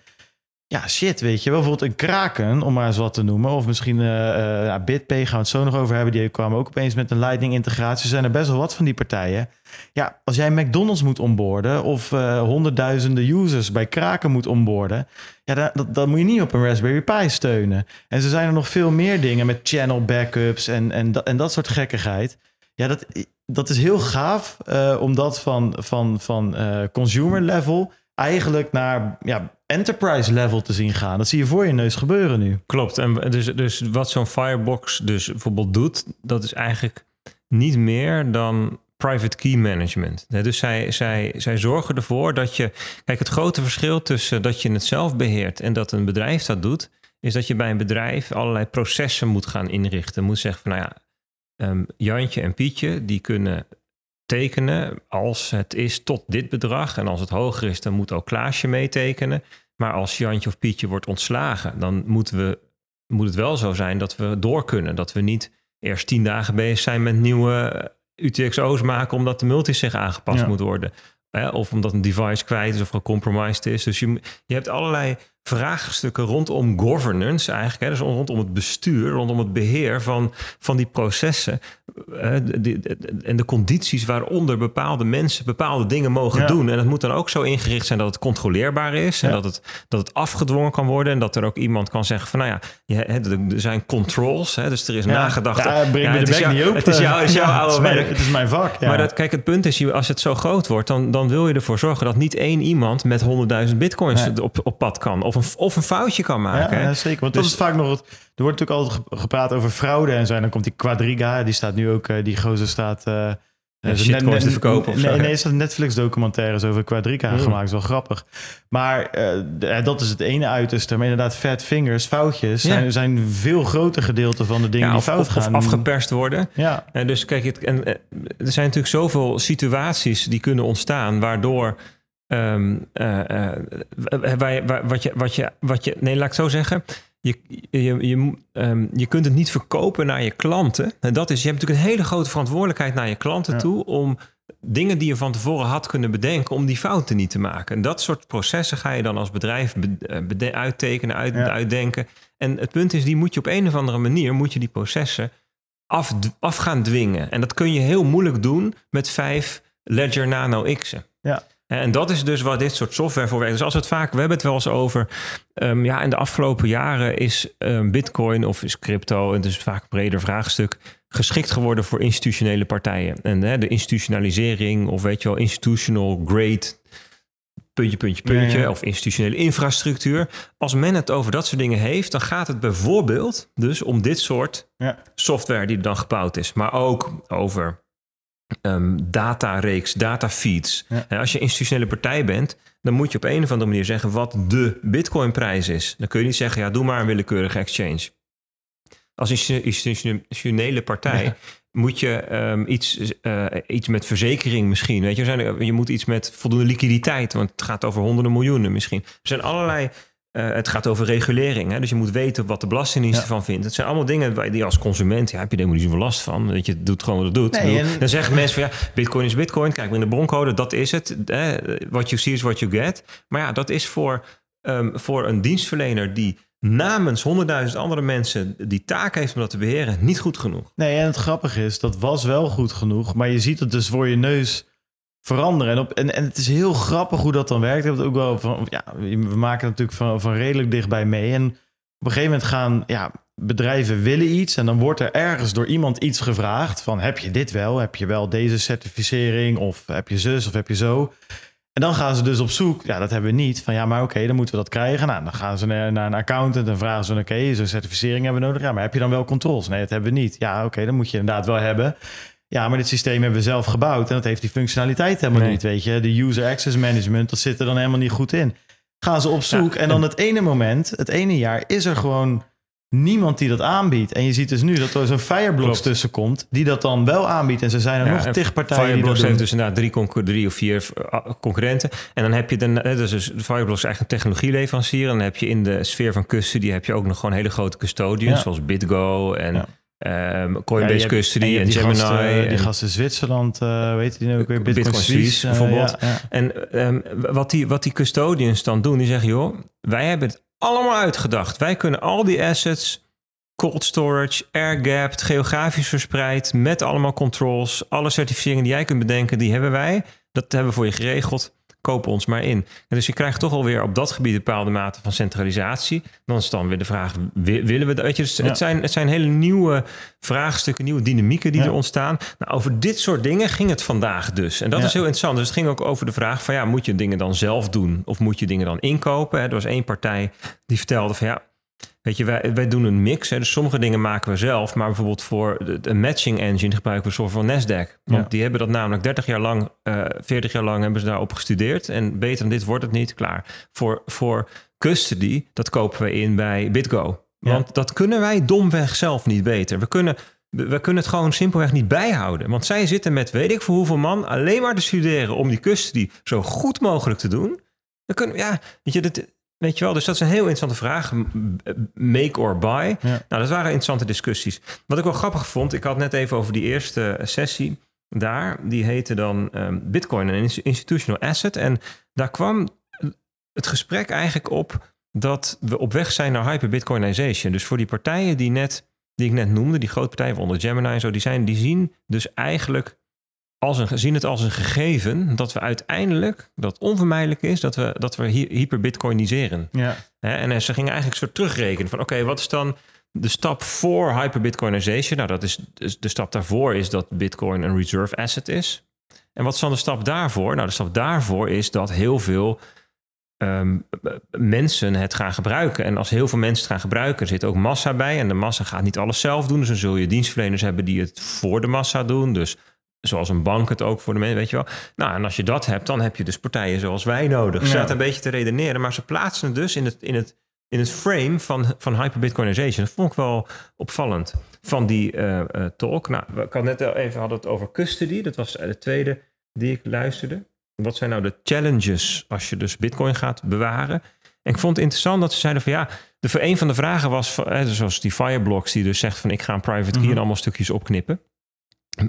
Speaker 1: ja, shit, weet je wel. Bijvoorbeeld een Kraken, om maar eens wat te noemen. Of misschien uh, uh, BitPay gaan we het zo nog over hebben. Die kwamen ook opeens met een Lightning-integratie. Er zijn er best wel wat van die partijen. Ja, als jij McDonald's moet onboorden... of uh, honderdduizenden users bij Kraken moet onboorden... ja, dan, dat, moet je niet op een Raspberry Pi steunen. En zo zijn er nog veel meer dingen met channel backups... en, en, dat, en dat soort gekkigheid. Ja, dat, dat is heel gaaf... om dat van, van, van consumer level eigenlijk naar ja, enterprise level te zien gaan. Dat zie je voor je neus gebeuren nu.
Speaker 2: Klopt. En dus, dus wat zo'n Firebox dus bijvoorbeeld doet, dat is eigenlijk niet meer dan private key management. Dus zij, zij, zij zorgen ervoor dat je. Kijk, het grote verschil tussen dat je het zelf beheert en dat een bedrijf dat doet, is dat je bij een bedrijf allerlei processen moet gaan inrichten. Moet zeggen van nou ja, um, Jantje en Pietje die kunnen tekenen als het is tot dit bedrag. En als het hoger is, dan moet ook Klaasje meetekenen. Maar als Jantje of Pietje wordt ontslagen, dan moeten we, moet het wel zo zijn dat we door kunnen. Dat we niet eerst tien dagen bezig zijn met nieuwe UTXO's maken omdat de multisig aangepast moet worden. Of omdat een device kwijt is of gecompromised is. Dus je, je hebt allerlei vraagstukken rondom governance eigenlijk. Hè, dus rondom het bestuur, rondom het beheer van, van die processen. En de condities waaronder bepaalde mensen bepaalde dingen mogen doen. En het moet dan ook zo ingericht zijn dat het controleerbaar is. En dat het, dat het afgedwongen kan worden. En dat er ook iemand kan zeggen van nou ja, je, er zijn controls. Hè, dus er is nagedacht.
Speaker 1: Ja, breng me de bek niet op.
Speaker 2: Het is, jou, is jouw [LAUGHS] oude
Speaker 1: werk. Het is mijn vak.
Speaker 2: Maar dat, kijk, het punt is, als het zo groot wordt, dan, dan wil je ervoor zorgen dat niet één iemand met 100.000 bitcoins op, op pad kan of een, of een foutje kan maken.
Speaker 1: Ja, zeker. Want dat dus- is vaak nog het. Er wordt natuurlijk altijd gepraat over fraude en zo. En dan komt die Quadriga, die staat nu ook, eh, die gozer staat. Uh,
Speaker 2: ja, shitcoins te verkopen of
Speaker 1: nee, nee, is dat Netflix documentaires over Quadriga mm. gemaakt. is wel grappig. Maar uh, dat is het ene uiterste. Maar inderdaad, fat fingers, foutjes... Ja. Zijn, zijn veel groter gedeelte van de dingen ja, die fout gaan.
Speaker 2: Of afgeperst worden.
Speaker 1: Ja.
Speaker 2: En dus kijk, het, en, er zijn natuurlijk zoveel situaties die kunnen ontstaan... waardoor Um, uh, waar, waar, wat, je, wat, je, wat je. Nee, laat ik zo zeggen. Je, je, je, um, je kunt het niet verkopen naar je klanten. En dat is, je hebt natuurlijk een hele grote verantwoordelijkheid naar je klanten toe om dingen die je van tevoren had kunnen bedenken, om die fouten niet te maken. En dat soort processen ga je dan als bedrijf be, uittekenen, uit, uitdenken. En het punt is, die moet je op een of andere manier, moet je die processen af, af gaan dwingen. En dat kun je heel moeilijk doen met vijf Ledger Nano X'en.
Speaker 1: Ja.
Speaker 2: En dat is dus waar dit soort software voor werkt. Dus als het vaak, we hebben het wel eens over. Um, ja, in de afgelopen jaren is um, Bitcoin of is crypto, en het is vaak een breder vraagstuk, geschikt geworden voor institutionele partijen. En hè, de institutionalisering, of weet je wel, institutional grade puntje, puntje, puntje, of institutionele infrastructuur. Als men het over dat soort dingen heeft, dan gaat het bijvoorbeeld dus om dit soort
Speaker 1: ja.
Speaker 2: software die er dan gebouwd is. Maar ook over um, datareeks, datafeeds. Ja. Als je institutionele partij bent, dan moet je op een of andere manier zeggen wat de Bitcoin-prijs is. Dan kun je niet zeggen, ja, doe maar een willekeurige exchange. Als institutionele partij moet je um, iets, uh, iets met verzekering misschien. Weet je, je moet iets met voldoende liquiditeit, want het gaat over honderden miljoenen misschien. Er zijn allerlei uh, het gaat over regulering. Hè? Dus je moet weten wat de Belastingdienst ja. ervan vindt. Het zijn allemaal dingen waar die als consument... Ja, heb je er helemaal niet zoveel last van. Weet je, het doet gewoon wat het doet. Nee, en... Dan zeggen mensen van ja, bitcoin is bitcoin. Kijk maar in de broncode, dat is het. What you see is what you get. Maar ja, dat is voor, um, voor een dienstverlener... die namens honderdduizend andere mensen die taak heeft om dat te beheren... niet goed genoeg.
Speaker 1: Nee, en het grappige is, dat was wel goed genoeg. Maar je ziet het dus voor je neus veranderen. En, op, en, en het is heel grappig hoe dat dan werkt. Het ook wel van, ja, we maken natuurlijk van, van redelijk dichtbij mee. En op een gegeven moment gaan ja, bedrijven willen iets en dan wordt er ergens door iemand iets gevraagd van heb je dit wel? Heb je wel deze certificering of heb je zus of heb je zo? En dan gaan ze dus op zoek. Ja, dat hebben we niet. Van ja, maar oké, dan moeten we dat krijgen. Nou, dan gaan ze naar, naar een accountant en vragen ze: oké, zo'n certificering hebben we nodig. Ja, maar heb je dan wel controles? Nee, dat hebben we niet. Ja, oké, dan moet je inderdaad wel hebben. Ja, maar dit systeem hebben we zelf gebouwd en dat heeft die functionaliteit helemaal niet, weet je. De user access management, dat zit er dan helemaal niet goed in. Gaan ze op zoek en dan het ene moment, het ene jaar, is er gewoon niemand die dat aanbiedt. En je ziet dus nu dat er zo'n Fireblocks tussen komt, die dat dan wel aanbiedt. En ze zijn er
Speaker 2: Ja,
Speaker 1: nog tig partijen die dat
Speaker 2: Fireblocks
Speaker 1: doen.
Speaker 2: heeft dus inderdaad drie, drie of vier uh, concurrenten. En dan heb je de, eh, dus dus Fireblocks is eigenlijk een technologieleverancier. En dan heb je in de sfeer van custody heb je ook nog gewoon hele grote custodians,
Speaker 1: Ja.
Speaker 2: zoals BitGo en
Speaker 1: Ja.
Speaker 2: ehm,
Speaker 1: Ja,
Speaker 2: Coinbase
Speaker 1: hebt-
Speaker 2: Custody en,
Speaker 1: die
Speaker 2: Gemini.
Speaker 1: Gasten, die
Speaker 2: en,
Speaker 1: gasten Zwitserland, eh weet je die ook weer?
Speaker 2: Bitcoin
Speaker 1: Bitcoin,
Speaker 2: Suisse,
Speaker 1: eh,
Speaker 2: bijvoorbeeld.
Speaker 1: ja, ja.
Speaker 2: En ehm, wat, die, wat die custodians dan doen, die zeggen: joh, wij hebben het allemaal uitgedacht. Wij kunnen al die assets, cold storage, air-gapped, geografisch verspreid, met allemaal controls, alle certificeringen die jij kunt bedenken, die hebben wij. Dat hebben we voor je geregeld. Koop ons maar in. En dus je krijgt toch alweer op dat gebied een bepaalde mate van centralisatie. Dan is dan weer de vraag: wi- willen we dat? Weet je, dus
Speaker 1: Ja.
Speaker 2: het, zijn, het zijn hele nieuwe vraagstukken, nieuwe dynamieken die
Speaker 1: Ja.
Speaker 2: er ontstaan. Nou, over dit soort dingen ging het vandaag dus. En dat
Speaker 1: Ja.
Speaker 2: is heel interessant. Dus het ging ook over de vraag: van ja, moet je dingen dan zelf doen of moet je dingen dan inkopen? Hè, Er was één partij die vertelde van ja. Weet je, wij, wij doen een mix. Hè. Dus sommige dingen maken we zelf. Maar bijvoorbeeld voor de, de matching engine gebruiken we soort van Nasdaq. Want
Speaker 1: Ja.
Speaker 2: die hebben dat namelijk 30 jaar lang, eh 40 jaar lang hebben ze daarop gestudeerd. En beter dan dit wordt het niet. Klaar. Voor, voor custody, dat kopen we in bij BitGo.
Speaker 1: Ja.
Speaker 2: Want dat kunnen wij domweg zelf niet beter. We kunnen, we we kunnen het gewoon simpelweg niet bijhouden. Want zij zitten met weet ik voor hoeveel man alleen maar te studeren om die custody zo goed mogelijk te doen. Dan kunnen, ja, weet je, dat, weet je wel, dus dat is een heel interessante vraag. Make or buy.
Speaker 1: Ja.
Speaker 2: Nou, dat waren interessante discussies. Wat ik wel grappig vond, ik had net even over die eerste sessie daar. Die heette dan ehm, Bitcoin, een ins- institutional asset. En daar kwam het gesprek eigenlijk op dat we op weg zijn naar hyper-Bitcoinization. Dus voor die partijen die, net, die ik net noemde, die grote partijen onder Gemini en zo, die, zijn, die zien dus eigenlijk als een, zien het als een gegeven dat we uiteindelijk, dat onvermijdelijk is, dat we, dat we hy- hyper-Bitcoiniseren.
Speaker 1: Ja.
Speaker 2: En eh, ze gingen eigenlijk zo terugrekenen van oké, wat is dan de stap voor hyperbitcoinization? Nou, dat is dus de stap daarvoor is dat Bitcoin een reserve asset is. En wat is dan de stap daarvoor? Nou, de stap daarvoor is dat heel veel ehm, mensen het gaan gebruiken. En als heel veel mensen het gaan gebruiken, zit ook massa bij. En de massa gaat niet alles zelf doen. Dus dan zul je dienstverleners hebben die het voor de massa doen. Dus zoals een bank het ook voor de mensen, weet je wel. Nou, en als je dat hebt, dan heb je dus partijen zoals wij nodig. Ze
Speaker 1: Ja.
Speaker 2: zaten een beetje te redeneren, maar ze plaatsen het dus in het, in het, in het frame van, van hyperbitcoinization. Dat vond ik wel opvallend van die eh, eh, talk. Nou, we ik had net even hadden het over custody. Dat was de tweede die ik luisterde. Wat zijn nou de challenges als je dus bitcoin gaat bewaren? En ik vond het interessant dat ze zeiden van ja, de, een van de vragen was, van, eh, zoals die Fireblocks die dus zegt van ik ga een private key
Speaker 1: Mhm.
Speaker 2: en allemaal stukjes opknippen.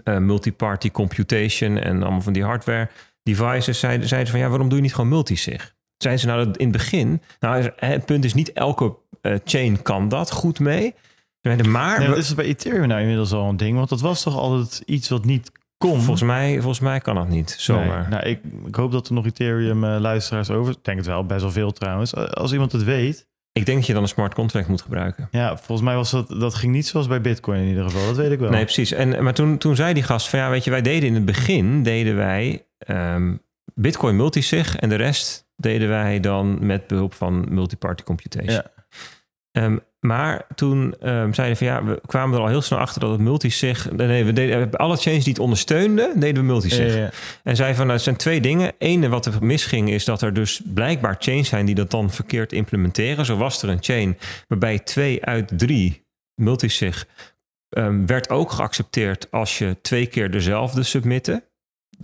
Speaker 2: Eh, multi-party computation en allemaal van die hardware devices zeiden, zeiden ze van ja, waarom doe je niet gewoon multisig? Zeiden ze nou dat in het begin, nou het punt is niet elke eh, chain kan dat goed mee. Maar
Speaker 1: Nee, wat is het bij Ethereum nou inmiddels al een ding? Want dat was toch altijd iets wat niet kon?
Speaker 2: volgens, mij, volgens mij kan dat niet zomaar.
Speaker 1: Nee. Nou, ik, ik hoop dat er nog Ethereum-luisteraars over... Ik denk het wel, best wel veel trouwens. Als iemand het weet...
Speaker 2: Ik denk dat je dan een smart contract moet gebruiken.
Speaker 1: Ja, volgens mij was dat... Dat ging niet zoals bij Bitcoin in ieder geval. Dat weet ik wel.
Speaker 2: Nee, precies. En, maar toen, toen zei die gast van ja, weet je, wij deden in het begin, deden wij ehm, Bitcoin multisig en de rest deden wij dan met behulp van multiparty computation.
Speaker 1: Ja.
Speaker 2: Ehm, maar toen ehm, zeiden van ja, we kwamen er al heel snel achter dat het multisig, nee, we deden alle chains die het ondersteunden, deden we multisig.
Speaker 1: Ja, ja, ja.
Speaker 2: En zei van, nou, het zijn twee dingen. Ene wat er misging is dat er dus blijkbaar chains zijn die dat dan verkeerd implementeren. Zo was er een chain waarbij twee uit drie multisig ehm, werd ook geaccepteerd als je twee keer dezelfde submitten.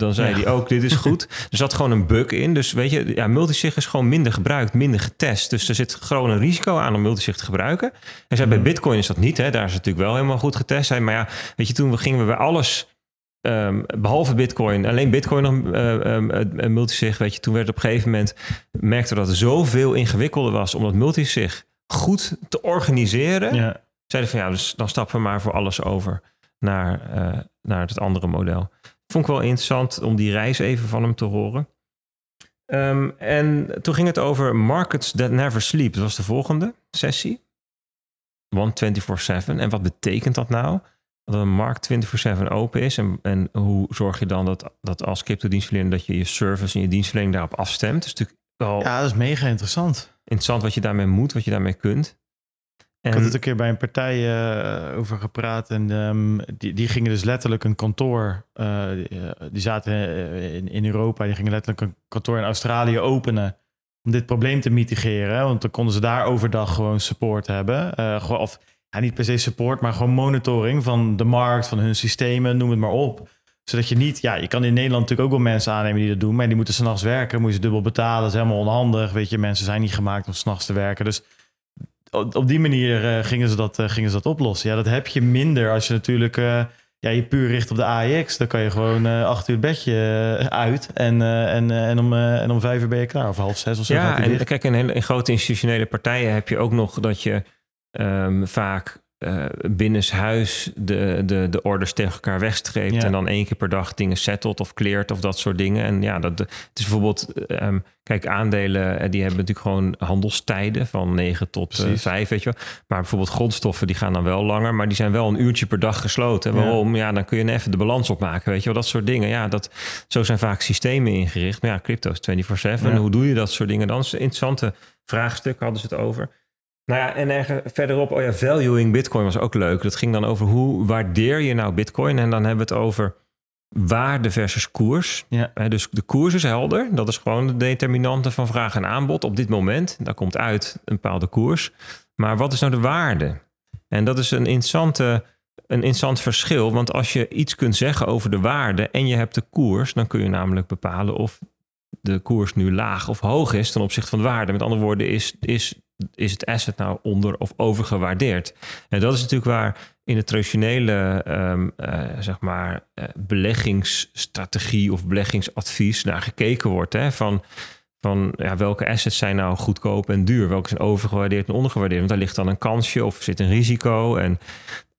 Speaker 2: Dan zei
Speaker 1: Ja.
Speaker 2: hij ook, dit is [LAUGHS] goed. Er zat gewoon een bug in. Dus weet je, ja, multisig is gewoon minder gebruikt, minder getest. Dus er zit gewoon een risico aan om multisig te gebruiken. En zei, bij
Speaker 1: Mhm.
Speaker 2: Bitcoin is dat niet. Hè? Daar is het natuurlijk wel helemaal goed getest. Zei, maar ja, weet je, toen gingen we bij alles Ehm, behalve Bitcoin, alleen Bitcoin nog eh, ehm, eh, multisig. Weet je, toen werd op een gegeven moment merkte dat het zoveel ingewikkelder was om dat multisig goed te organiseren.
Speaker 1: Ja.
Speaker 2: Zeiden van ja, dus dan stappen we maar voor alles over naar, eh, naar het andere model. Vond ik wel interessant om die reis even van hem te horen. Ehm, en toen ging het over Markets That Never Sleep. Dat was de volgende sessie. One 24-7. En wat betekent dat nou? Dat een markt 24-7 open is. En, en hoe zorg je dan dat, dat als cryptodienstverlener... dat je je service en je dienstverlening daarop afstemt? Dat is natuurlijk wel
Speaker 1: ja, dat is mega interessant.
Speaker 2: interessant wat je daarmee moet, wat je daarmee kunt. En,
Speaker 1: Ik had het een keer bij een partij eh, over gepraat. En ehm, die, die gingen dus letterlijk een kantoor. eh, die, eh, die zaten in, in Europa. Die gingen letterlijk een kantoor in Australië openen. om dit probleem te mitigeren. Want dan konden ze daar overdag gewoon support hebben. Uh, of ja, niet per se support, maar gewoon monitoring van de markt, van hun systemen, noem het maar op. Zodat je niet, ja, je kan in Nederland natuurlijk ook wel mensen aannemen die dat doen, maar die moeten s'nachts werken, moet je ze dubbel betalen. Dat is helemaal onhandig. Weet je, mensen zijn niet gemaakt om s'nachts te werken. Dus op, die manier uh, gingen, ze dat, uh, gingen ze dat oplossen. Ja, dat heb je minder als je natuurlijk uh, ja, je puur richt op de AEX. Dan kan je gewoon acht uur het bedje uit en, en, en, om, en om vijf uur ben je klaar. Of half zes of zo.
Speaker 2: Ja, en kijk, in, hele, in grote institutionele partijen heb je ook nog dat je um, vaak uh, binnenshuis de, de, de orders tegen elkaar wegstreept. En dan één keer per dag dingen settelt of kleert of dat soort dingen. En ja, dat, het is bijvoorbeeld, um, kijk, aandelen eh, die hebben natuurlijk gewoon handelstijden van 9 tot uh, 5, weet je wel. Maar bijvoorbeeld grondstoffen die gaan dan wel langer, maar die zijn wel een uurtje per dag gesloten. Waarom? Ja, dan kun je even de balans opmaken, weet je wel. Dat soort dingen. Ja, dat, zo zijn vaak systemen ingericht. Maar ja, crypto is 24-7. Ja. Hoe doe je dat soort dingen dan? Dat is een interessante vraagstuk, hadden ze het over. Nou ja, en ergens verderop, oh ja, valuing Bitcoin was ook leuk. Dat ging dan over hoe waardeer je nou Bitcoin? En dan hebben we het over waarde versus koers. Ja. dus de koers is helder. Dat is gewoon de determinante van vraag en aanbod op dit moment. Daar komt uit een bepaalde koers. Maar wat is nou de waarde? En dat is een interessante, een interessant verschil. Want als je iets kunt zeggen over de waarde en je hebt de koers, dan kun je namelijk bepalen of de koers nu laag of hoog is ten opzichte van de waarde. Met andere woorden, is, is is het asset nou onder of overgewaardeerd? En dat is natuurlijk waar in de traditionele um, uh, zeg maar, uh, beleggingsstrategie of beleggingsadvies naar gekeken wordt. Hè? Van, van ja, welke assets zijn nou goedkoop en duur? Welke zijn overgewaardeerd en ondergewaardeerd? Want daar ligt dan een kansje of zit een risico. En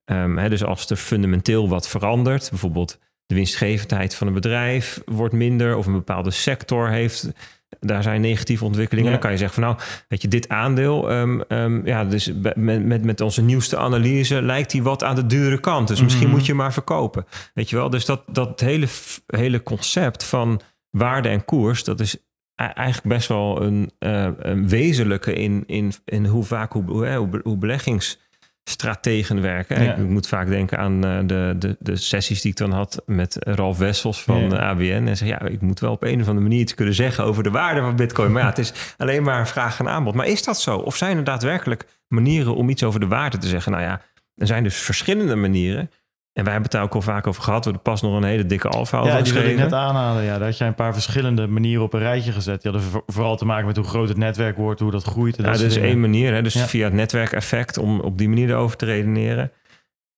Speaker 2: um, hè, dus als er fundamenteel wat verandert, bijvoorbeeld de winstgevendheid van een bedrijf wordt minder of een bepaalde sector heeft daar zijn negatieve ontwikkelingen. Dan kan je zeggen van nou, weet je, dit aandeel, um, um, ja, dus met, met, met onze nieuwste analyse lijkt die wat aan de dure kant. Dus misschien mhm. moet je maar verkopen. Weet je wel, dus dat, dat hele, hele concept van waarde en koers, dat is e-, eigenlijk best wel een, uh, een wezenlijke in, in, in hoe vaak hoe, hoe, hoe beleggings strategen werken. Ik moet vaak denken aan uh, de, de, de, sessies die ik dan had met Ralf Wessels van ja. ABN. En zeg ja, ik moet wel op een of andere manier iets kunnen zeggen over de waarde van Bitcoin. Maar ja, het is alleen maar een vraag en aanbod. Maar is dat zo? Of zijn er daadwerkelijk manieren om iets over de waarde te zeggen? Nou ja, er zijn dus verschillende manieren. En wij hebben het daar ook al vaak over gehad. We hebben pas nog een hele dikke alfa over
Speaker 1: Ja, die wil ik net aanhalen. Ja, daar had jij een paar verschillende manieren op een rijtje gezet. Die hadden vooral te maken met hoe groot het netwerk wordt, hoe dat groeit. En
Speaker 2: ja,
Speaker 1: dat
Speaker 2: is één manier. Hè? Dus via het netwerkeffect om op die manier erover te redeneren.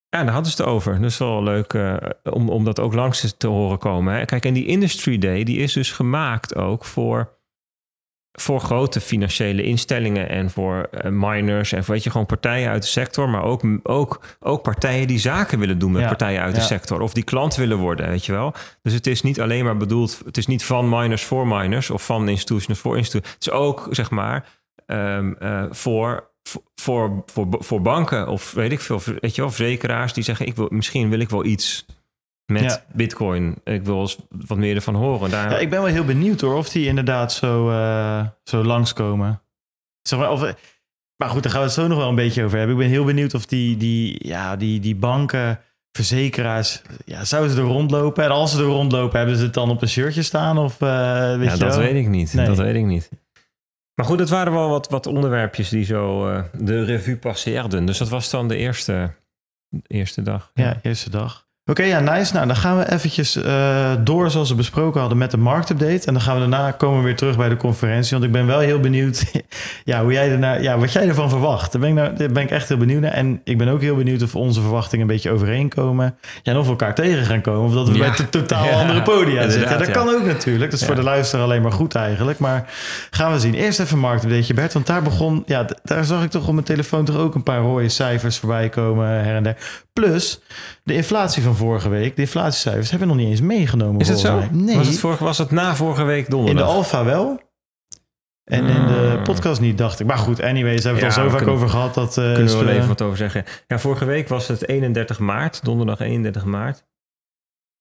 Speaker 2: Ja, daar hadden ze het over. Dus wel leuk uh, om, om dat ook langs te horen komen. Hè? Kijk, en die Industry Day, die is dus gemaakt ook voor voor grote financiële instellingen en voor uh, miners en voor weet je, gewoon partijen uit de sector, maar ook, ook, ook partijen die zaken willen doen met partijen uit de sector of die klant willen worden, weet je wel. Dus het is niet alleen maar bedoeld, het is niet van miners voor miners of van institutions voor instituties. Het is ook, zeg maar, um, uh, voor voor, voor, voor banken of weet ik veel, weet je wel, verzekeraars die zeggen, ik wil, misschien wil ik wel iets met Bitcoin. Ik wil eens wat meer ervan horen. Daar...
Speaker 1: Ja, ik ben wel heel benieuwd hoor, of die inderdaad zo, uh, zo langskomen. Zeg maar, of, maar goed, daar gaan we het zo nog wel een beetje over hebben. Ik ben heel benieuwd of die, die, ja, die, die banken, verzekeraars, ja, zouden ze er rondlopen? En als ze er rondlopen, hebben ze het dan op een shirtje staan? Of, uh, weet
Speaker 2: ja, dat weet ik niet. Dat weet ik niet. Maar goed, het waren wel wat, wat onderwerpjes die zo uh, de revue passeerden. Dus dat was dan de eerste, eerste dag.
Speaker 1: Ja, ja eerste dag. Oké, ja, nice. Nou, dan gaan we eventjes uh, door zoals we besproken hadden met de marktupdate. En dan gaan we daarna komen we weer terug bij de conferentie. Want ik ben wel heel benieuwd [LAUGHS] ja, hoe jij ernaar, ja, wat jij ervan verwacht. Daar ben, ik nou, daar ben ik echt heel benieuwd naar. En ik ben ook heel benieuwd of onze verwachtingen een beetje overeenkomen. Ja, en of we elkaar tegen gaan komen. Of dat we ja. bij totaal [LAUGHS] ja, andere podia zitten. Dat kan ook natuurlijk. Dat is voor de luisteraar alleen maar goed eigenlijk. Maar gaan we zien. Eerst even marktupdate, Bert. Want daar begon, ja, daar zag ik toch op mijn telefoon toch ook een paar rode cijfers voorbij komen her en der. Plus de inflatie van vorige week, de inflatiecijfers hebben we nog niet eens meegenomen.
Speaker 2: Is het zo?
Speaker 1: Mij. Nee.
Speaker 2: Was het, vorige, was het na vorige week donderdag?
Speaker 1: In de alfa wel. En in de hmm. podcast niet, dacht ik. Maar goed, anyways, hebben we het al zo vaak over gehad. Dat, uh,
Speaker 2: kunnen we wel even wat over zeggen. Ja, vorige week was het 31 maart, donderdag 31 maart.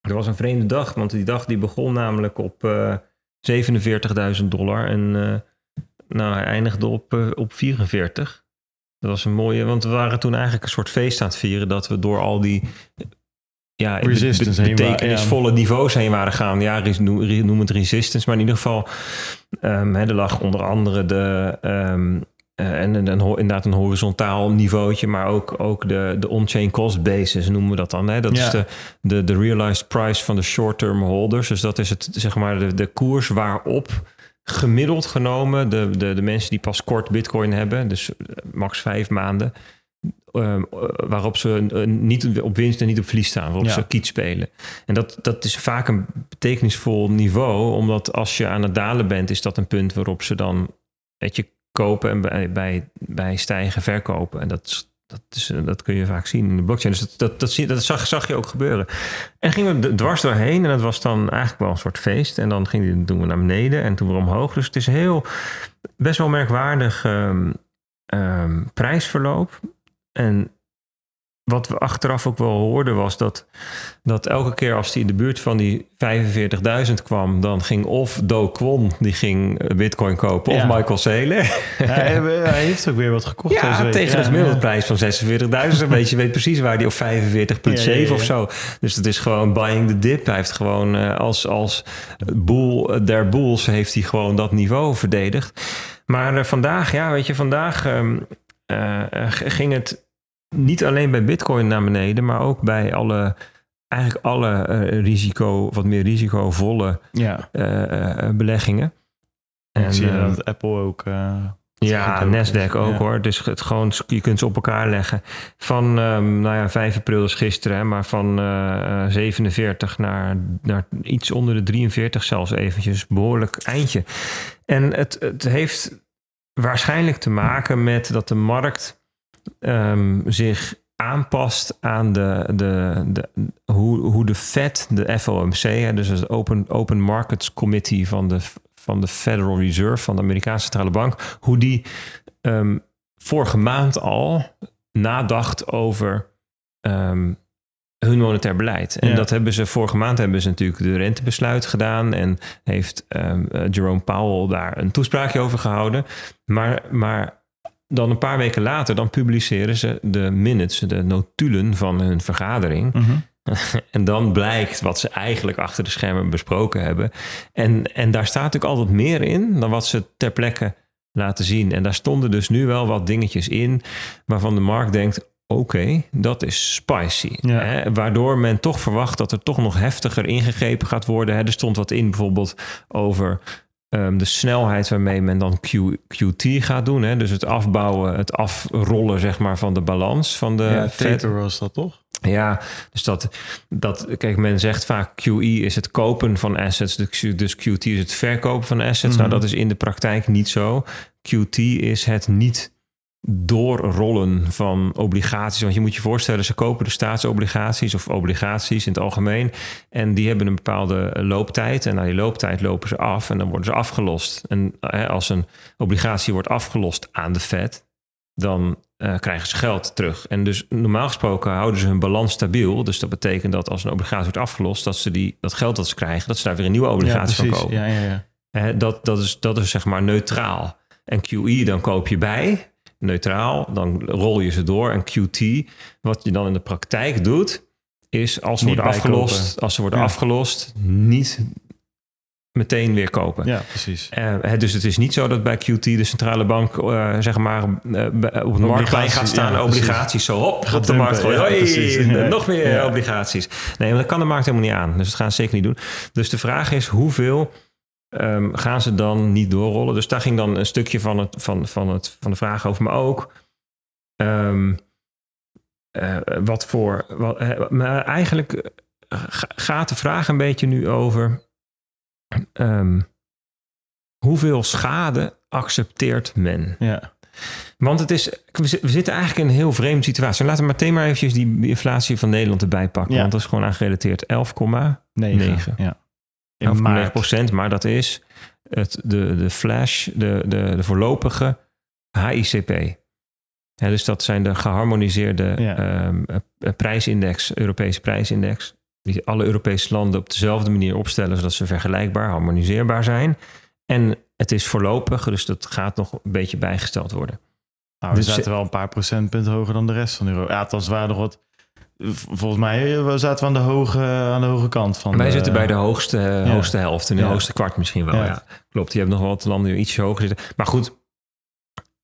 Speaker 2: Er was een vreemde dag, want die dag die begon namelijk op uh, eh, 47.000 dollar. En uh, nou, hij eindigde op, op 44. Dat was een mooie, want we waren toen eigenlijk een soort feest aan het vieren dat we door al die ja,
Speaker 1: Resistance
Speaker 2: betekenisvolle niveaus heen waren gaan. Ja, noem, het resistance, maar in ieder geval, ehm, hè, er lag onder andere de, ehm, eh, en een, een, ho- inderdaad een horizontaal niveautje, maar ook, ook de, de on-chain cost basis noemen we dat dan. Hè? Dat
Speaker 1: Ja.
Speaker 2: is de, de, de realized price van de short-term holders. Dus dat is het, zeg maar, de, de koers waarop gemiddeld genomen de, de, de mensen die pas kort bitcoin hebben, dus eh, max vijf maanden, ehm, eh, waarop ze niet op winst en niet op verlies staan, waarop
Speaker 1: Ja.
Speaker 2: ze kiet spelen. En dat, dat is vaak een betekenisvol niveau, omdat als je aan het dalen bent, is dat een punt waarop ze dan weet je, kopen en bij, bij, bij stijgen verkopen. En dat, dat, is, dat kun je vaak zien in de blockchain. Dus dat, dat, dat, zie, dat zag, zag je ook gebeuren. En gingen we dwars doorheen en dat was dan eigenlijk wel een soort feest. En dan ging die, toen we naar beneden en toen weer omhoog. Dus het is heel, best wel merkwaardig ehm, ehm, prijsverloop. En wat we achteraf ook wel hoorden was dat, dat elke keer als hij in de buurt van die 45.000 kwam, dan ging of Do Kwon, die ging eh, bitcoin kopen,
Speaker 1: Ja.
Speaker 2: of Michael Saylor.
Speaker 1: Hij, [LAUGHS] hij heeft ook weer wat gekocht deze
Speaker 2: Ja,
Speaker 1: week.
Speaker 2: tegen de gemiddelde prijs van 46.000. Weet je weet precies waar die op 45,7
Speaker 1: Ja, ja, ja.
Speaker 2: of zo. Dus het is gewoon buying the dip. Hij heeft gewoon eh, als, als boel der boels heeft hij gewoon dat niveau verdedigd. Maar eh, vandaag, ja, weet je, vandaag ehm, eh, g- ging het niet alleen bij Bitcoin naar beneden, maar ook bij alle, eigenlijk alle eh, risico, wat meer risicovolle
Speaker 1: Ja,
Speaker 2: eh, eh, beleggingen.
Speaker 1: en ik zie dat Apple ook... eh,
Speaker 2: ja, Nasdaq
Speaker 1: is.
Speaker 2: ook
Speaker 1: Ja.
Speaker 2: hoor. Dus het gewoon, je kunt ze op elkaar leggen. Van, ehm, nou ja, 5 april is gisteren, hè, maar van eh, eh, 47 naar, naar iets onder de 43 zelfs eventjes. Behoorlijk eindje. En het, het heeft waarschijnlijk te maken met dat de markt ehm, zich aanpast aan de, de, de, hoe, hoe de Fed, de FOMC, hè, dus het Open, Open Markets Committee van de, van de Federal Reserve, van de Amerikaanse Centrale Bank, hoe die ehm, vorige maand al nadacht over ehm, hun monetair beleid. En
Speaker 1: Ja.
Speaker 2: dat hebben ze vorige maand hebben ze natuurlijk de rentebesluit gedaan en heeft ehm, eh, Jerome Powell daar een toespraakje over gehouden. Maar, maar dan een paar weken later, dan publiceren ze de minutes, de notulen van hun vergadering.
Speaker 1: mhm. [LAUGHS]
Speaker 2: En dan blijkt wat ze eigenlijk achter de schermen besproken hebben. En, en daar staat natuurlijk altijd meer in dan wat ze ter plekke laten zien. En daar stonden dus nu wel wat dingetjes in waarvan de markt denkt. Oké, dat is spicy.
Speaker 1: Ja.
Speaker 2: Hè? Waardoor men toch verwacht dat er toch nog heftiger ingegrepen gaat worden. Hè? Er stond wat in bijvoorbeeld over ehm, de snelheid waarmee men dan Q, QT gaat doen. Hè? Dus het afbouwen, het afrollen zeg maar, van de balans van de
Speaker 1: ja,
Speaker 2: Fed.
Speaker 1: Was dat toch?
Speaker 2: Ja, dus dat, dat, kijk, men zegt vaak QE is het kopen van assets, dus, dus QT is het verkopen van assets. Nou,
Speaker 1: Mhm.
Speaker 2: dat is in de praktijk niet zo. QT is het niet doorrollen van obligaties. Want je moet je voorstellen, ze kopen de staatsobligaties of obligaties in het algemeen. En die hebben een bepaalde looptijd. En na die looptijd lopen ze af en dan worden ze afgelost. En hè, als een obligatie wordt afgelost aan de Fed, dan eh, krijgen ze geld terug. En dus normaal gesproken houden ze hun balans stabiel. Dus dat betekent dat als een obligatie wordt afgelost, dat ze die, dat geld dat ze krijgen, dat ze daar weer een nieuwe obligatie van kopen.
Speaker 1: Ja, ja, ja.
Speaker 2: Hè, dat, dat, is, dat is zeg maar neutraal. En QE, dan koop je bij, neutraal, dan rol je ze door. En QT, wat je dan in de praktijk doet, is als ze worden afgelost, als ze worden
Speaker 1: Ja.
Speaker 2: afgelost, niet meteen weer kopen.
Speaker 1: ja, precies.
Speaker 2: Eh, dus het is niet zo dat bij QT de centrale bank eh, zeg maar bij- op het marktplein gaat staan,
Speaker 1: ja,
Speaker 2: obligaties zo op,
Speaker 1: Gaat
Speaker 2: op de markt gooien.
Speaker 1: ja,
Speaker 2: Hoi,
Speaker 1: precies. Ja. [LAUGHS]
Speaker 2: nog meer obligaties. Nee, want dat kan de markt helemaal niet aan. Dus dat gaan ze zeker niet doen. Dus de vraag is hoeveel ehm, gaan ze dan niet doorrollen? Dus daar ging dan een stukje van, het, van, van, het, van de vraag over, maar ook ehm, eh, wat voor. Wat, maar eigenlijk eh, ga- gaat de vraag een beetje nu over. ehm, hoeveel schade accepteert men?
Speaker 1: Ja.
Speaker 2: Want het is, we zi- we zitten eigenlijk in een heel vreemde situatie. Laten we meteen maar eventjes die inflatie van Nederland erbij pakken.
Speaker 1: Ja.
Speaker 2: Want dat is gewoon aangerelateerd. 11,9
Speaker 1: Negen.
Speaker 2: Negen.
Speaker 1: Ja. In maart.
Speaker 2: procent. Maar dat is het, de, de flash, de, de, de voorlopige HICP. Ja, dus dat zijn de geharmoniseerde
Speaker 1: Ja.
Speaker 2: ehm, eh, prijsindex, Europese prijsindex. Die alle Europese landen op dezelfde manier opstellen, zodat ze vergelijkbaar, harmoniseerbaar zijn. En het is voorlopig, dus dat gaat nog een beetje bijgesteld worden.
Speaker 1: Nou, we
Speaker 2: Dus-
Speaker 1: zaten wel een paar procentpunten hoger dan de rest van Europa. Ja, althans waren nog wat volgens mij eh, zaten we aan de hoge, aan de hoge kant van.
Speaker 2: Wij
Speaker 1: de-
Speaker 2: zitten bij de hoogste, hoogste helft, in de
Speaker 1: Ja.
Speaker 2: hoogste kwart misschien wel.
Speaker 1: Ja.
Speaker 2: Ja. Klopt, je hebt nog wel wat landen die iets hoger zitten. Maar goed,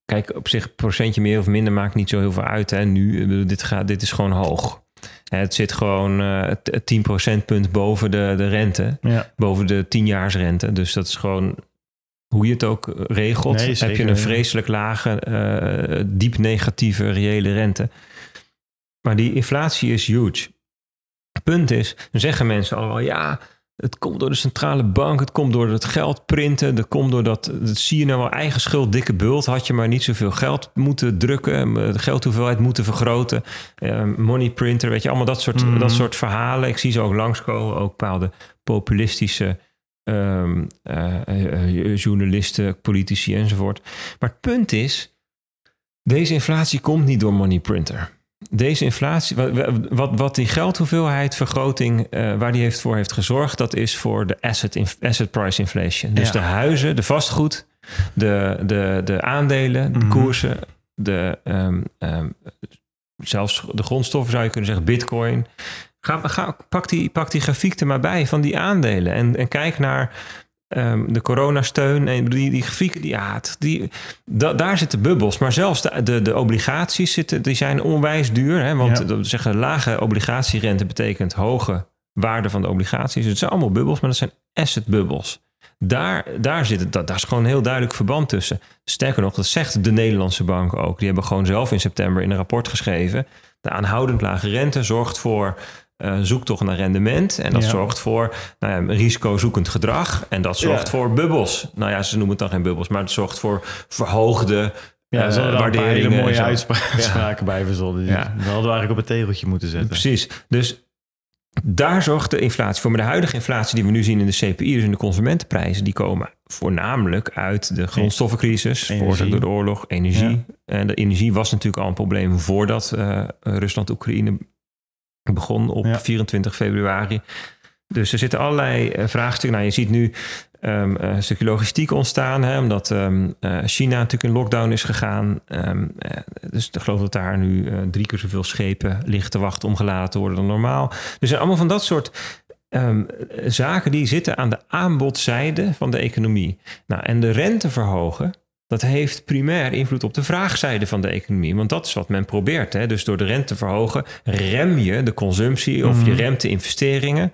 Speaker 2: kijk, op zich procentje meer of minder maakt niet zo heel veel uit. Hè. Nu, bedoel, dit, gaat, dit is gewoon hoog. Het zit gewoon eh, t- 10 procentpunt boven de, de rente, boven de 10-jaarsrente. Dus dat is gewoon hoe je het ook regelt.
Speaker 1: Nee,
Speaker 2: heb je een vreselijk lage, eh, diep negatieve reële rente. Maar die inflatie is huge. Punt is, dan zeggen mensen allemaal, ja, het komt door de centrale bank, het komt door het geld printen, dat komt door dat, dat zie je nou wel, eigen schuld, dikke bult, had je maar niet zoveel geld moeten drukken, de geldhoeveelheid moeten vergroten, eh, money printer, weet je, allemaal dat soort,
Speaker 1: Mhm.
Speaker 2: dat soort verhalen. Ik zie ze ook langskomen, ook bepaalde populistische ehm, eh, eh, journalisten, politici enzovoort. Maar het punt is, deze inflatie komt niet door money printer. Deze inflatie, wat, wat, die geldhoeveelheidvergroting, eh waar die heeft voor heeft gezorgd, dat is voor de asset, asset price inflation. Dus
Speaker 1: Ja.
Speaker 2: de huizen, de vastgoed, de, de, de aandelen, de
Speaker 1: Mhm.
Speaker 2: koersen, de, ehm, ehm, zelfs de grondstoffen zou je kunnen zeggen, bitcoin. Ga, ga, pak, die, pak die grafiek er maar bij van die aandelen en, en kijk naar ehm, de coronasteun en die, die grafieken, die, ja, die, da- daar zitten bubbels. Maar zelfs de, de, de obligaties zitten, die zijn onwijs duur. Hè? Want
Speaker 1: Ja.
Speaker 2: dat zeggen, lage obligatierente betekent hoge waarde van de obligaties. Het zijn allemaal bubbels, maar dat zijn assetbubbels. Daar, daar zit het, dat, daar is gewoon een heel duidelijk verband tussen. Sterker nog, dat zegt de Nederlandse bank ook. Die hebben gewoon zelf in september in een rapport geschreven. De aanhoudend lage rente zorgt voor eh zoektocht naar rendement. En dat
Speaker 1: Ja.
Speaker 2: zorgt voor nou ja, risicozoekend gedrag. En dat zorgt
Speaker 1: Ja.
Speaker 2: voor bubbels. Nou ja, ze noemen het dan geen bubbels, maar het zorgt voor verhoogde
Speaker 1: ja
Speaker 2: eh,
Speaker 1: een hele mooie uitspraken bij verzonnen.
Speaker 2: Ja.
Speaker 1: dat hadden we eigenlijk op het tegeltje moeten zetten.
Speaker 2: Precies. Dus daar zorgt de inflatie voor. Maar de huidige inflatie die we nu zien in de CPI, dus in de consumentenprijzen, die komen voornamelijk uit de grondstoffencrisis, veroorzaakt door de oorlog, energie.
Speaker 1: Ja.
Speaker 2: En de energie was natuurlijk al een probleem voordat eh, Rusland-Oekraïne begon op
Speaker 1: Ja.
Speaker 2: 24 februari. Dus er zitten allerlei eh, vraagstukken. Nou, je ziet nu eh, een stukje logistiek ontstaan, hè, omdat ehm, eh, China natuurlijk in lockdown is gegaan. Ehm, eh, dus ik geloof dat daar nu drie keer zoveel schepen liggen te wachten om geladen te worden dan normaal. Dus er zijn allemaal van dat soort zaken die zitten aan de aanbodzijde van de economie. Nou, en de rente verhogen, dat heeft primair invloed op de vraagzijde van de economie. Want dat is wat men probeert. Hè? Dus door de rente te verhogen, rem je de consumptie of je
Speaker 1: Mhm.
Speaker 2: remt de investeringen.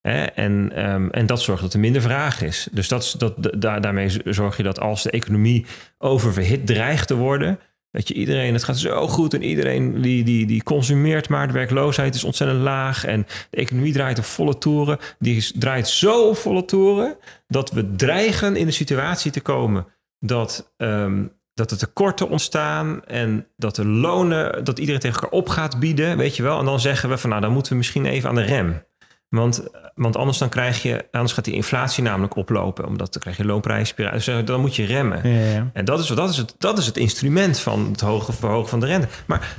Speaker 2: Hè? En, ehm, en dat zorgt dat er minder vraag is. Dus dat, dat, da- daarmee zorg je dat als de economie oververhit dreigt te worden. Dat je iedereen, het gaat zo goed en iedereen die, die, die consumeert maar. De werkloosheid is ontzettend laag en de economie draait op volle toeren. Die draait zo op volle toeren dat we dreigen in de situatie te komen dat, ehm, dat er tekorten ontstaan en dat de lonen, dat iedereen tegen elkaar op gaat bieden, weet je wel. En dan zeggen we van nou, dan moeten we misschien even aan de rem. Want, want anders dan krijg je, anders gaat die inflatie namelijk oplopen, omdat dan krijg je loonprijsspiraal. Dus dan moet je remmen.
Speaker 1: Ja, ja.
Speaker 2: En dat is, dat, is het, dat is het instrument van het hoge verhogen van de rente. Maar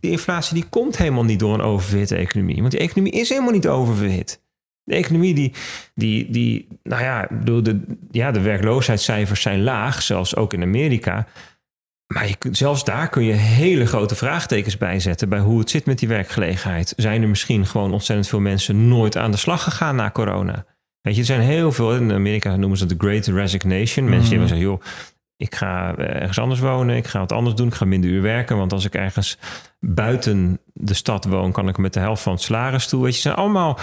Speaker 2: die inflatie die komt helemaal niet door een oververhitte economie. Want die economie is helemaal niet oververhit. De economie die, die, die nou ja, bedoel, de, ja, de werkloosheidscijfers zijn laag, zelfs ook in Amerika. Maar je, kunt- zelfs daar kun je hele grote vraagtekens bij zetten bij hoe het zit met die werkgelegenheid. Zijn er misschien gewoon ontzettend veel mensen nooit aan de slag gegaan na corona? Weet je, er zijn heel veel, in Amerika noemen ze het de Great Resignation. Mensen die
Speaker 1: Mhm.
Speaker 2: hebben zeggen, joh, ik ga ergens anders wonen, ik ga wat anders doen, ik ga minder uur werken. Want als ik ergens buiten de stad woon, kan ik met de helft van het salaris toe. Weet je, zijn allemaal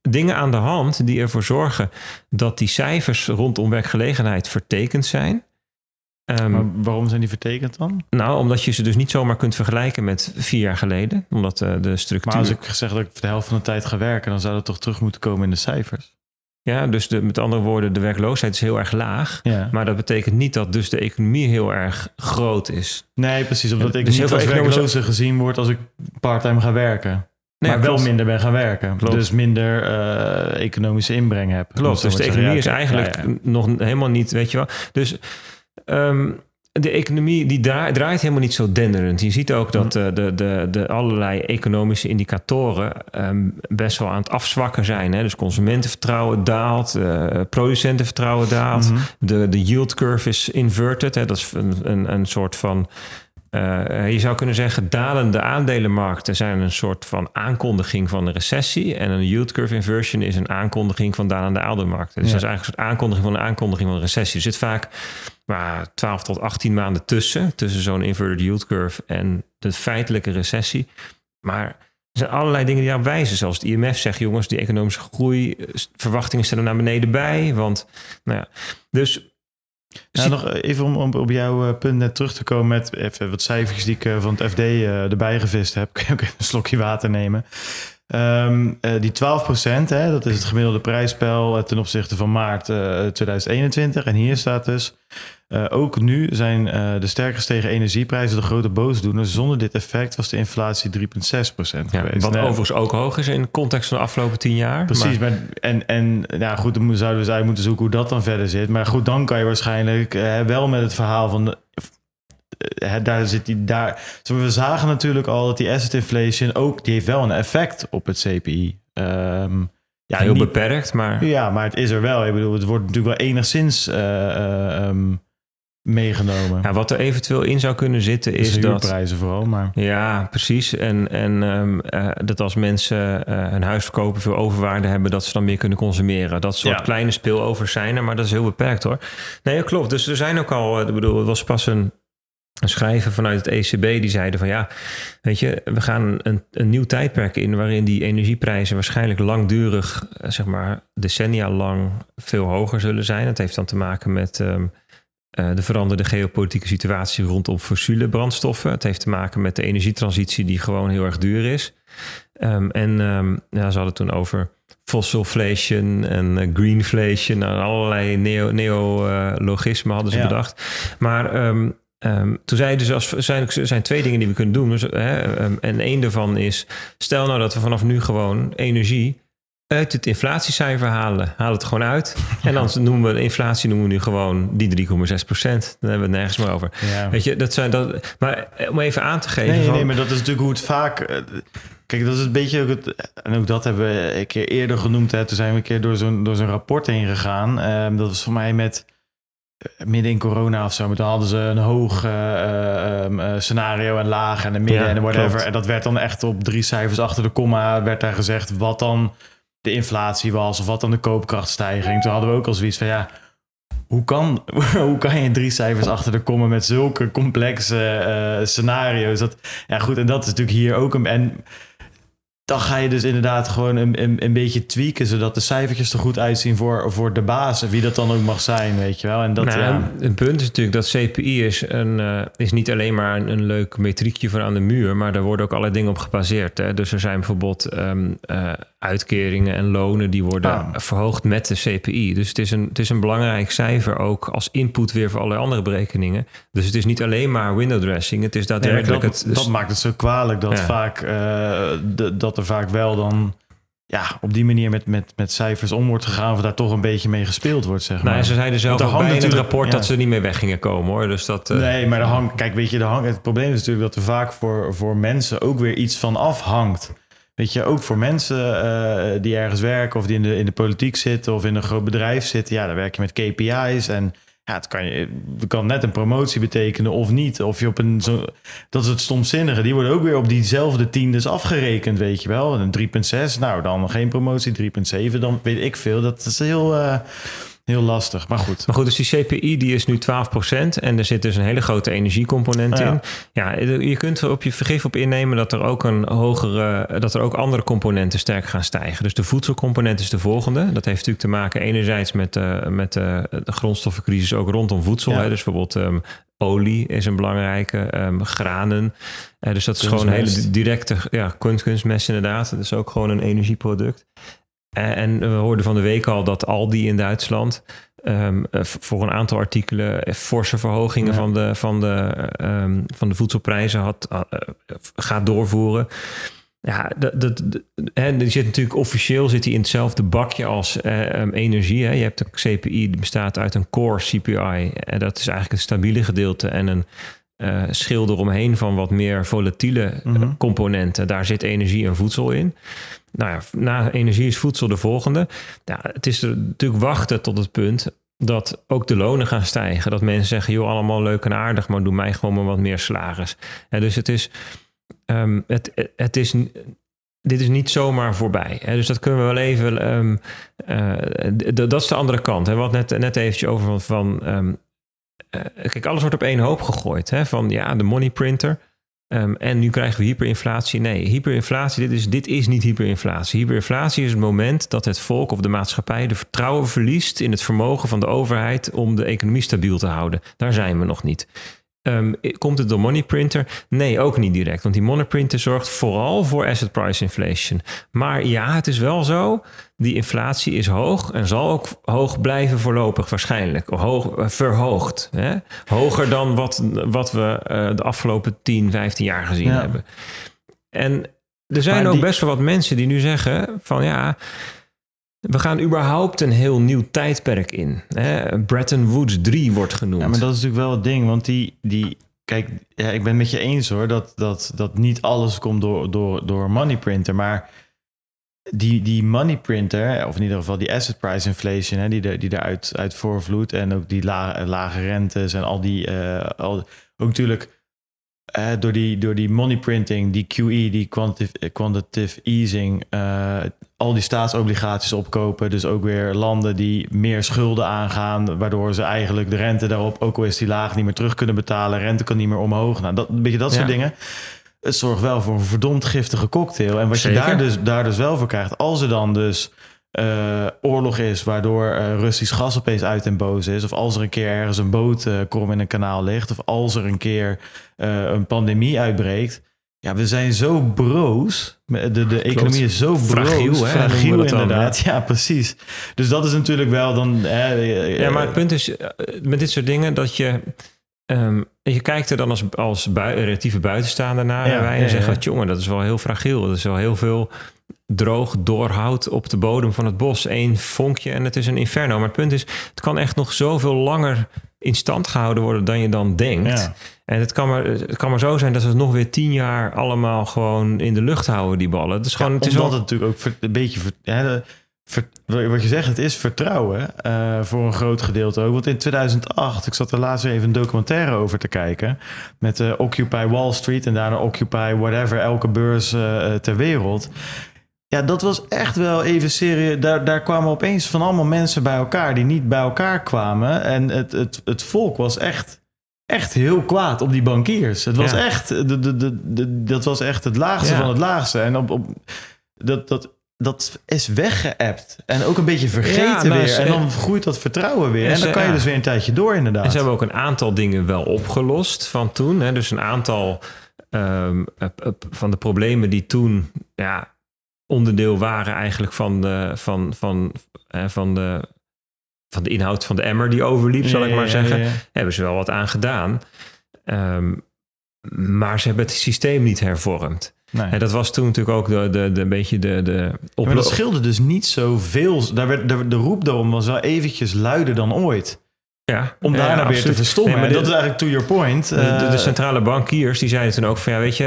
Speaker 2: dingen aan de hand die ervoor zorgen dat die cijfers rondom werkgelegenheid vertekend zijn. Ehm,
Speaker 1: Maar waarom zijn die vertekend dan?
Speaker 2: nou, omdat je ze dus niet zomaar kunt vergelijken met vier jaar geleden. Omdat eh, de structuur...
Speaker 1: Maar als ik zeg dat ik de helft van de tijd ga werken, dan zou dat toch terug moeten komen in de cijfers.
Speaker 2: Ja, dus de, met andere woorden, de werkloosheid is heel erg laag.
Speaker 1: Ja.
Speaker 2: Maar dat betekent niet dat dus de economie heel erg groot is.
Speaker 1: Nee, precies. Omdat ik
Speaker 2: Dus
Speaker 1: niet als werkloze gezien word als ik parttime ga werken.
Speaker 2: Nee,
Speaker 1: maar wel minder ben gaan werken.
Speaker 2: Klopt.
Speaker 1: Dus minder eh, economische inbreng heb.
Speaker 2: Klopt, dus de economie is
Speaker 1: zeggen.
Speaker 2: Eigenlijk
Speaker 1: ja, ja.
Speaker 2: nog helemaal niet, weet je wel. Dus ehm, de economie die draait, draait helemaal niet zo denderend. Je ziet ook dat
Speaker 1: Mm.
Speaker 2: eh, de, de, de allerlei economische indicatoren ehm, best wel aan het afzwakken zijn. Hè? Dus consumentenvertrouwen daalt, eh, producentenvertrouwen daalt.
Speaker 1: Mhm.
Speaker 2: De, de yield curve is inverted. Hè? Dat is een, een, een soort van eh, je zou kunnen zeggen, dalende aandelenmarkten zijn een soort van aankondiging van een recessie. En een yield curve inversion is een aankondiging van dalende aandelenmarkten. Dus
Speaker 1: Ja.
Speaker 2: dat is eigenlijk een soort aankondiging van een aankondiging van een recessie. Er zit vaak maar 12 tot 18 maanden tussen, tussen zo'n inverted yield curve en de feitelijke recessie. Maar er zijn allerlei dingen die daarop wijzen. Zoals het IMF zegt, jongens, die economische groei, eh, verwachtingen stellen naar beneden bij. Want, nou ja, dus
Speaker 1: Ja, nog even om, om op jouw eh, punt net terug te komen met even wat cijfers die ik eh, van het FD eh, erbij gevist heb. [LAUGHS] Kun je ook even een slokje water nemen. Ehm, eh, die 12 hè, dat is het gemiddelde prijsspel eh, ten opzichte van maart eh, 2021. En hier staat dus, eh, ook nu zijn eh, de sterk gestegen energieprijzen de grote boosdoener. Zonder dit effect was de inflatie 3,6
Speaker 2: ja,
Speaker 1: geweest.
Speaker 2: wat
Speaker 1: Nou,
Speaker 2: overigens ook hoog is in context van de afgelopen 10 jaar.
Speaker 1: Precies,
Speaker 2: Maar-
Speaker 1: maar, en, en ja, goed, dan zouden we uit moeten zoeken hoe dat dan verder zit. Maar goed, dan kan je waarschijnlijk eh, wel met het verhaal van... Eh, daar zit die daar. Zo, we zagen natuurlijk al dat die asset inflation ook, die heeft wel een effect op het CPI. Ehm, ja,
Speaker 2: heel
Speaker 1: niet-
Speaker 2: beperkt, maar
Speaker 1: ja, maar het is er wel. Ik bedoel, het wordt natuurlijk wel enigszins eh, eh, ehm, meegenomen.
Speaker 2: ja, wat er eventueel in zou kunnen zitten
Speaker 1: is
Speaker 2: dat...
Speaker 1: huurprijzen vooral, maar
Speaker 2: Ja, precies. En, en ehm, eh, dat als mensen eh, hun huis verkopen, veel overwaarde hebben, dat ze dan meer kunnen consumeren. Dat soort
Speaker 1: Ja.
Speaker 2: kleine speelovers zijn er, maar dat is heel beperkt hoor. Nee, klopt. Dus er zijn ook al, ik bedoel, er was pas een, een schrijver vanuit het ECB die zeiden van ja, weet je, we gaan een, een nieuw tijdperk in waarin die energieprijzen waarschijnlijk langdurig, eh, zeg maar decennia lang, veel hoger zullen zijn. Dat heeft dan te maken met ehm, eh, de veranderde geopolitieke situatie rondom fossiele brandstoffen. Het heeft te maken met de energietransitie die gewoon heel erg duur is. Ehm, en ehm, ja, ze hadden toen over fossilflation en eh, greenflation. Nou, allerlei neo- neologismen hadden ze
Speaker 1: Ja.
Speaker 2: bedacht. Maar ehm, ehm, toen zeiden ze, als, er zijn, zijn twee dingen die we kunnen doen. Dus, hè, ehm, en één daarvan is, stel nou dat we vanaf nu gewoon energie uit het inflatiecijfer halen. Haal het gewoon uit. [LAUGHS] En dan noemen we de inflatie noemen we nu gewoon die 3,6 procent. Dan hebben we het nergens meer over.
Speaker 1: ja.
Speaker 2: Weet je, dat zijn dat. Maar eh, om even aan te geven.
Speaker 1: Nee,
Speaker 2: van,
Speaker 1: nee, maar dat is natuurlijk hoe het vaak. eh, Kijk, dat is een beetje ook het. En ook dat hebben we een keer eerder genoemd. Hè. Toen zijn we een keer door zo'n, door zo'n rapport heen gegaan. Ehm, dat was voor mij met. Eh, Midden in corona of zo. Maar toen hadden ze een hoog eh, eh, ehm, eh, scenario en laag en een midden
Speaker 2: Ja,
Speaker 1: en whatever.
Speaker 2: klopt.
Speaker 1: En dat werd dan echt op drie cijfers achter de komma. Werd daar gezegd wat dan de inflatie was. Of wat dan de koopkrachtstijging. Toen hadden we ook al zoiets van ja. Hoe kan, [LAUGHS] hoe kan je drie cijfers achter de komma met zulke complexe scenario's? Dat, ja, goed, en dat is natuurlijk hier ook een. En dan ga je dus inderdaad gewoon een, een, een beetje tweaken, zodat de cijfertjes er goed uitzien voor, voor de baas. Wie dat dan ook mag zijn, weet je wel. En dat,
Speaker 2: nou,
Speaker 1: ja,
Speaker 2: Het punt is natuurlijk dat CPI is, een, eh, is niet alleen maar een, een leuk metriekje voor aan de muur, maar daar worden ook allerlei dingen op gebaseerd. Hè? Dus er zijn bijvoorbeeld ehm, eh, uitkeringen en lonen die worden
Speaker 1: Ah.
Speaker 2: verhoogd met de CPI. Dus het is, een, het is een belangrijk cijfer ook als input weer voor allerlei andere berekeningen. Dus het is niet alleen maar window dressing, het is
Speaker 1: Nee,
Speaker 2: daadwerkelijk
Speaker 1: dat,
Speaker 2: het.
Speaker 1: dat maakt het zo kwalijk dat,
Speaker 2: Ja.
Speaker 1: vaak, eh, de- dat er vaak wel dan ja, op die manier met, met, met cijfers om wordt gegaan... of daar toch een beetje mee gespeeld wordt, zeg
Speaker 2: nou,
Speaker 1: maar.
Speaker 2: en ze zeiden zelf ook bij in het rapport
Speaker 1: ja.
Speaker 2: dat ze er niet mee weg gingen komen hoor. Dus dat. eh,
Speaker 1: Nee, maar er hangt, kijk, weet je, er hangt, het probleem is natuurlijk dat er vaak voor, voor mensen ook weer iets van afhangt. Weet je, ook voor mensen eh, die ergens werken of die in de, in de politiek zitten of in een groot bedrijf zitten. Ja, dan werk je met KPI's en ja, het kan, het kan net een promotie betekenen of niet. Of je op een, zo, dat is het stomzinnige. Die worden ook weer op diezelfde tiendes afgerekend, weet je wel. Een 3,6, nou dan geen promotie, 3,7, dan weet ik veel. Dat is heel, eh, heel lastig, maar goed.
Speaker 2: Maar goed, dus die CPI die is nu 12% en er zit dus een hele grote energiecomponent
Speaker 1: Ja.
Speaker 2: in. Ja, je kunt er op je vergif op innemen dat er ook een hogere, dat er ook andere componenten sterk gaan stijgen. Dus de voedselcomponent is de volgende. Dat heeft natuurlijk te maken enerzijds met, eh, met eh, de grondstoffencrisis ook rondom voedsel.
Speaker 1: Ja.
Speaker 2: Hè? Dus bijvoorbeeld ehm, olie is een belangrijke, ehm, granen. Eh, dus dat is gewoon een hele directe, ja, kunst, kunstmest inderdaad. Dat is ook gewoon een energieproduct. En, en we hoorden van de week al dat Aldi in Duitsland ehm, eh, voor een aantal artikelen eh, forse verhogingen
Speaker 1: Ja.
Speaker 2: van, de, van, de, ehm, van de voedselprijzen had, eh, eh, gaat doorvoeren. Ja, dat, hè, die zit natuurlijk officieel zit die in hetzelfde bakje als eh, ehm, energie. Hè. Je hebt een CPI, die bestaat uit een core CPI. En dat is eigenlijk een stabiele gedeelte en een eh schil eromheen van wat meer volatiele eh,
Speaker 1: Mhm.
Speaker 2: componenten. Daar zit energie en voedsel in. Nou ja, na energie is voedsel de volgende. Ja, het is natuurlijk wachten tot het punt dat ook de lonen gaan stijgen. Dat mensen zeggen, joh, allemaal leuk en aardig, maar doe mij gewoon maar wat meer salaris. En dus het is, ehm, het, het is, dit is niet zomaar voorbij. Hè? Dus dat kunnen we wel even. ehm, eh, dat is de andere kant. Hè? Wat net, net eventjes over van. van ehm, eh, kijk, alles wordt op één hoop gegooid. Hè? Van ja, de money printer. Ehm, en nu krijgen we hyperinflatie. Nee, hyperinflatie, dit is, dit is niet hyperinflatie. Hyperinflatie is het moment dat het volk of de maatschappij de vertrouwen verliest in het vermogen van de overheid om de economie stabiel te houden. Daar zijn we nog niet. Ehm, komt het door money printer? Nee, ook niet direct. Want die money printer zorgt vooral voor asset price inflation. Maar ja, het is wel zo. Die inflatie is hoog en zal ook hoog blijven voorlopig waarschijnlijk. Hoog, eh, verhoogd. Hè? Hoger dan wat, wat we eh, de afgelopen 10, 15 jaar gezien
Speaker 1: Ja.
Speaker 2: hebben. En er zijn
Speaker 1: Maar
Speaker 2: ook
Speaker 1: die-
Speaker 2: best wel wat mensen die nu zeggen van ja... We gaan überhaupt een heel nieuw tijdperk in. Hè? Bretton Woods 3 wordt genoemd.
Speaker 1: Ja, maar dat is natuurlijk wel het ding. Want die, die kijk, ja, ik ben het met je eens hoor, dat, dat, dat niet alles komt door, door, door money printer. Maar die, die money printer, of in ieder geval die asset price inflation, hè, die, die eruit uit voorvloeit. En ook die la, lage rentes en al die, eh, al, ook natuurlijk eh, door, die, door die money printing, die QE, die quantitative, quantitative easing, eh, al die staatsobligaties opkopen. Dus ook weer landen die meer schulden aangaan, waardoor ze eigenlijk de rente daarop, ook al is die laag, niet meer terug kunnen betalen. Rente kan niet meer omhoog. Nou, dat, een beetje dat soort dingen. Het zorgt wel voor een verdomd giftige cocktail. En wat
Speaker 2: Zeker.
Speaker 1: je daar dus, daar dus wel voor krijgt, als er dan dus eh, oorlog is, waardoor eh, Russisch gas opeens uit en boos is, of als er een keer ergens een boot krom in een kanaal ligt, of als er een keer eh, een pandemie uitbreekt. Ja, we zijn zo broos. De, de economie is zo broos.
Speaker 2: Fragiel, hè,
Speaker 1: Fragiel,
Speaker 2: dan,
Speaker 1: inderdaad. ja, precies. Dus dat is natuurlijk wel dan... Hè,
Speaker 2: Ja, maar het punt is eh, met dit soort dingen dat je. ehm, je kijkt er dan als, als bui- relatieve buitenstaander naar
Speaker 1: Ja,
Speaker 2: wij en
Speaker 1: ja,
Speaker 2: zegt
Speaker 1: ja.
Speaker 2: dat jongen, dat is wel heel fragiel. Dat is wel heel veel droog doorhout op de bodem van het bos. Eén vonkje en het is een inferno. Maar het punt is, het kan echt nog zoveel langer in stand gehouden worden dan je dan denkt.
Speaker 1: Ja.
Speaker 2: En het kan, maar, het kan maar zo zijn dat ze het nog weer tien jaar allemaal gewoon in de lucht houden, die ballen. Het is gewoon, het is wel,
Speaker 1: het natuurlijk ook ver- een beetje... ver- hè, ver- wat je zegt, het is vertrouwen eh, voor een groot gedeelte ook. Want in 2008, ik zat er laatst weer even een documentaire over te kijken... met eh, Occupy Wall Street en daarna Occupy whatever, elke beurs eh, ter wereld... Ja, dat was echt wel even serieus. Daar, daar kwamen opeens van allemaal mensen bij elkaar die niet bij elkaar kwamen. En het, het, het volk was echt, echt heel kwaad op die bankiers. Het was
Speaker 2: Ja.
Speaker 1: echt, de, de, de, de- dat was echt het laagste
Speaker 2: Ja.
Speaker 1: van het laagste. En op, op, dat, dat, dat is weggeëpt. En ook een beetje vergeten
Speaker 2: Ja, nou,
Speaker 1: weer.
Speaker 2: ze-
Speaker 1: En dan groeit dat vertrouwen weer.
Speaker 2: En
Speaker 1: En dan
Speaker 2: ze-
Speaker 1: kan je dus weer een tijdje door inderdaad.
Speaker 2: En ze hebben ook een aantal dingen wel opgelost van toen. Hè? Dus een aantal ehm, up- up- van de problemen die toen ja, onderdeel waren eigenlijk van de, van, van, van, de, van de inhoud van de emmer die overliep, zal
Speaker 1: Ja,
Speaker 2: ik maar
Speaker 1: ja,
Speaker 2: zeggen.
Speaker 1: ja.
Speaker 2: Hebben ze wel wat aan gedaan. Ehm, maar ze hebben het systeem niet hervormd.
Speaker 1: Nee.
Speaker 2: En dat was toen natuurlijk ook de, de, de, een beetje de, de
Speaker 1: maar dat scheelde dus niet zoveel. Daar werd, de, de roep daarom was wel eventjes luider dan ooit.
Speaker 2: Ja,
Speaker 1: Om
Speaker 2: ja,
Speaker 1: daarna weer
Speaker 2: absoluut.
Speaker 1: te verstommen.
Speaker 2: Nee, maar
Speaker 1: dat is eigenlijk to your point.
Speaker 2: De, de,
Speaker 1: eh,
Speaker 2: de centrale bankiers die zeiden toen ook van ja, weet je,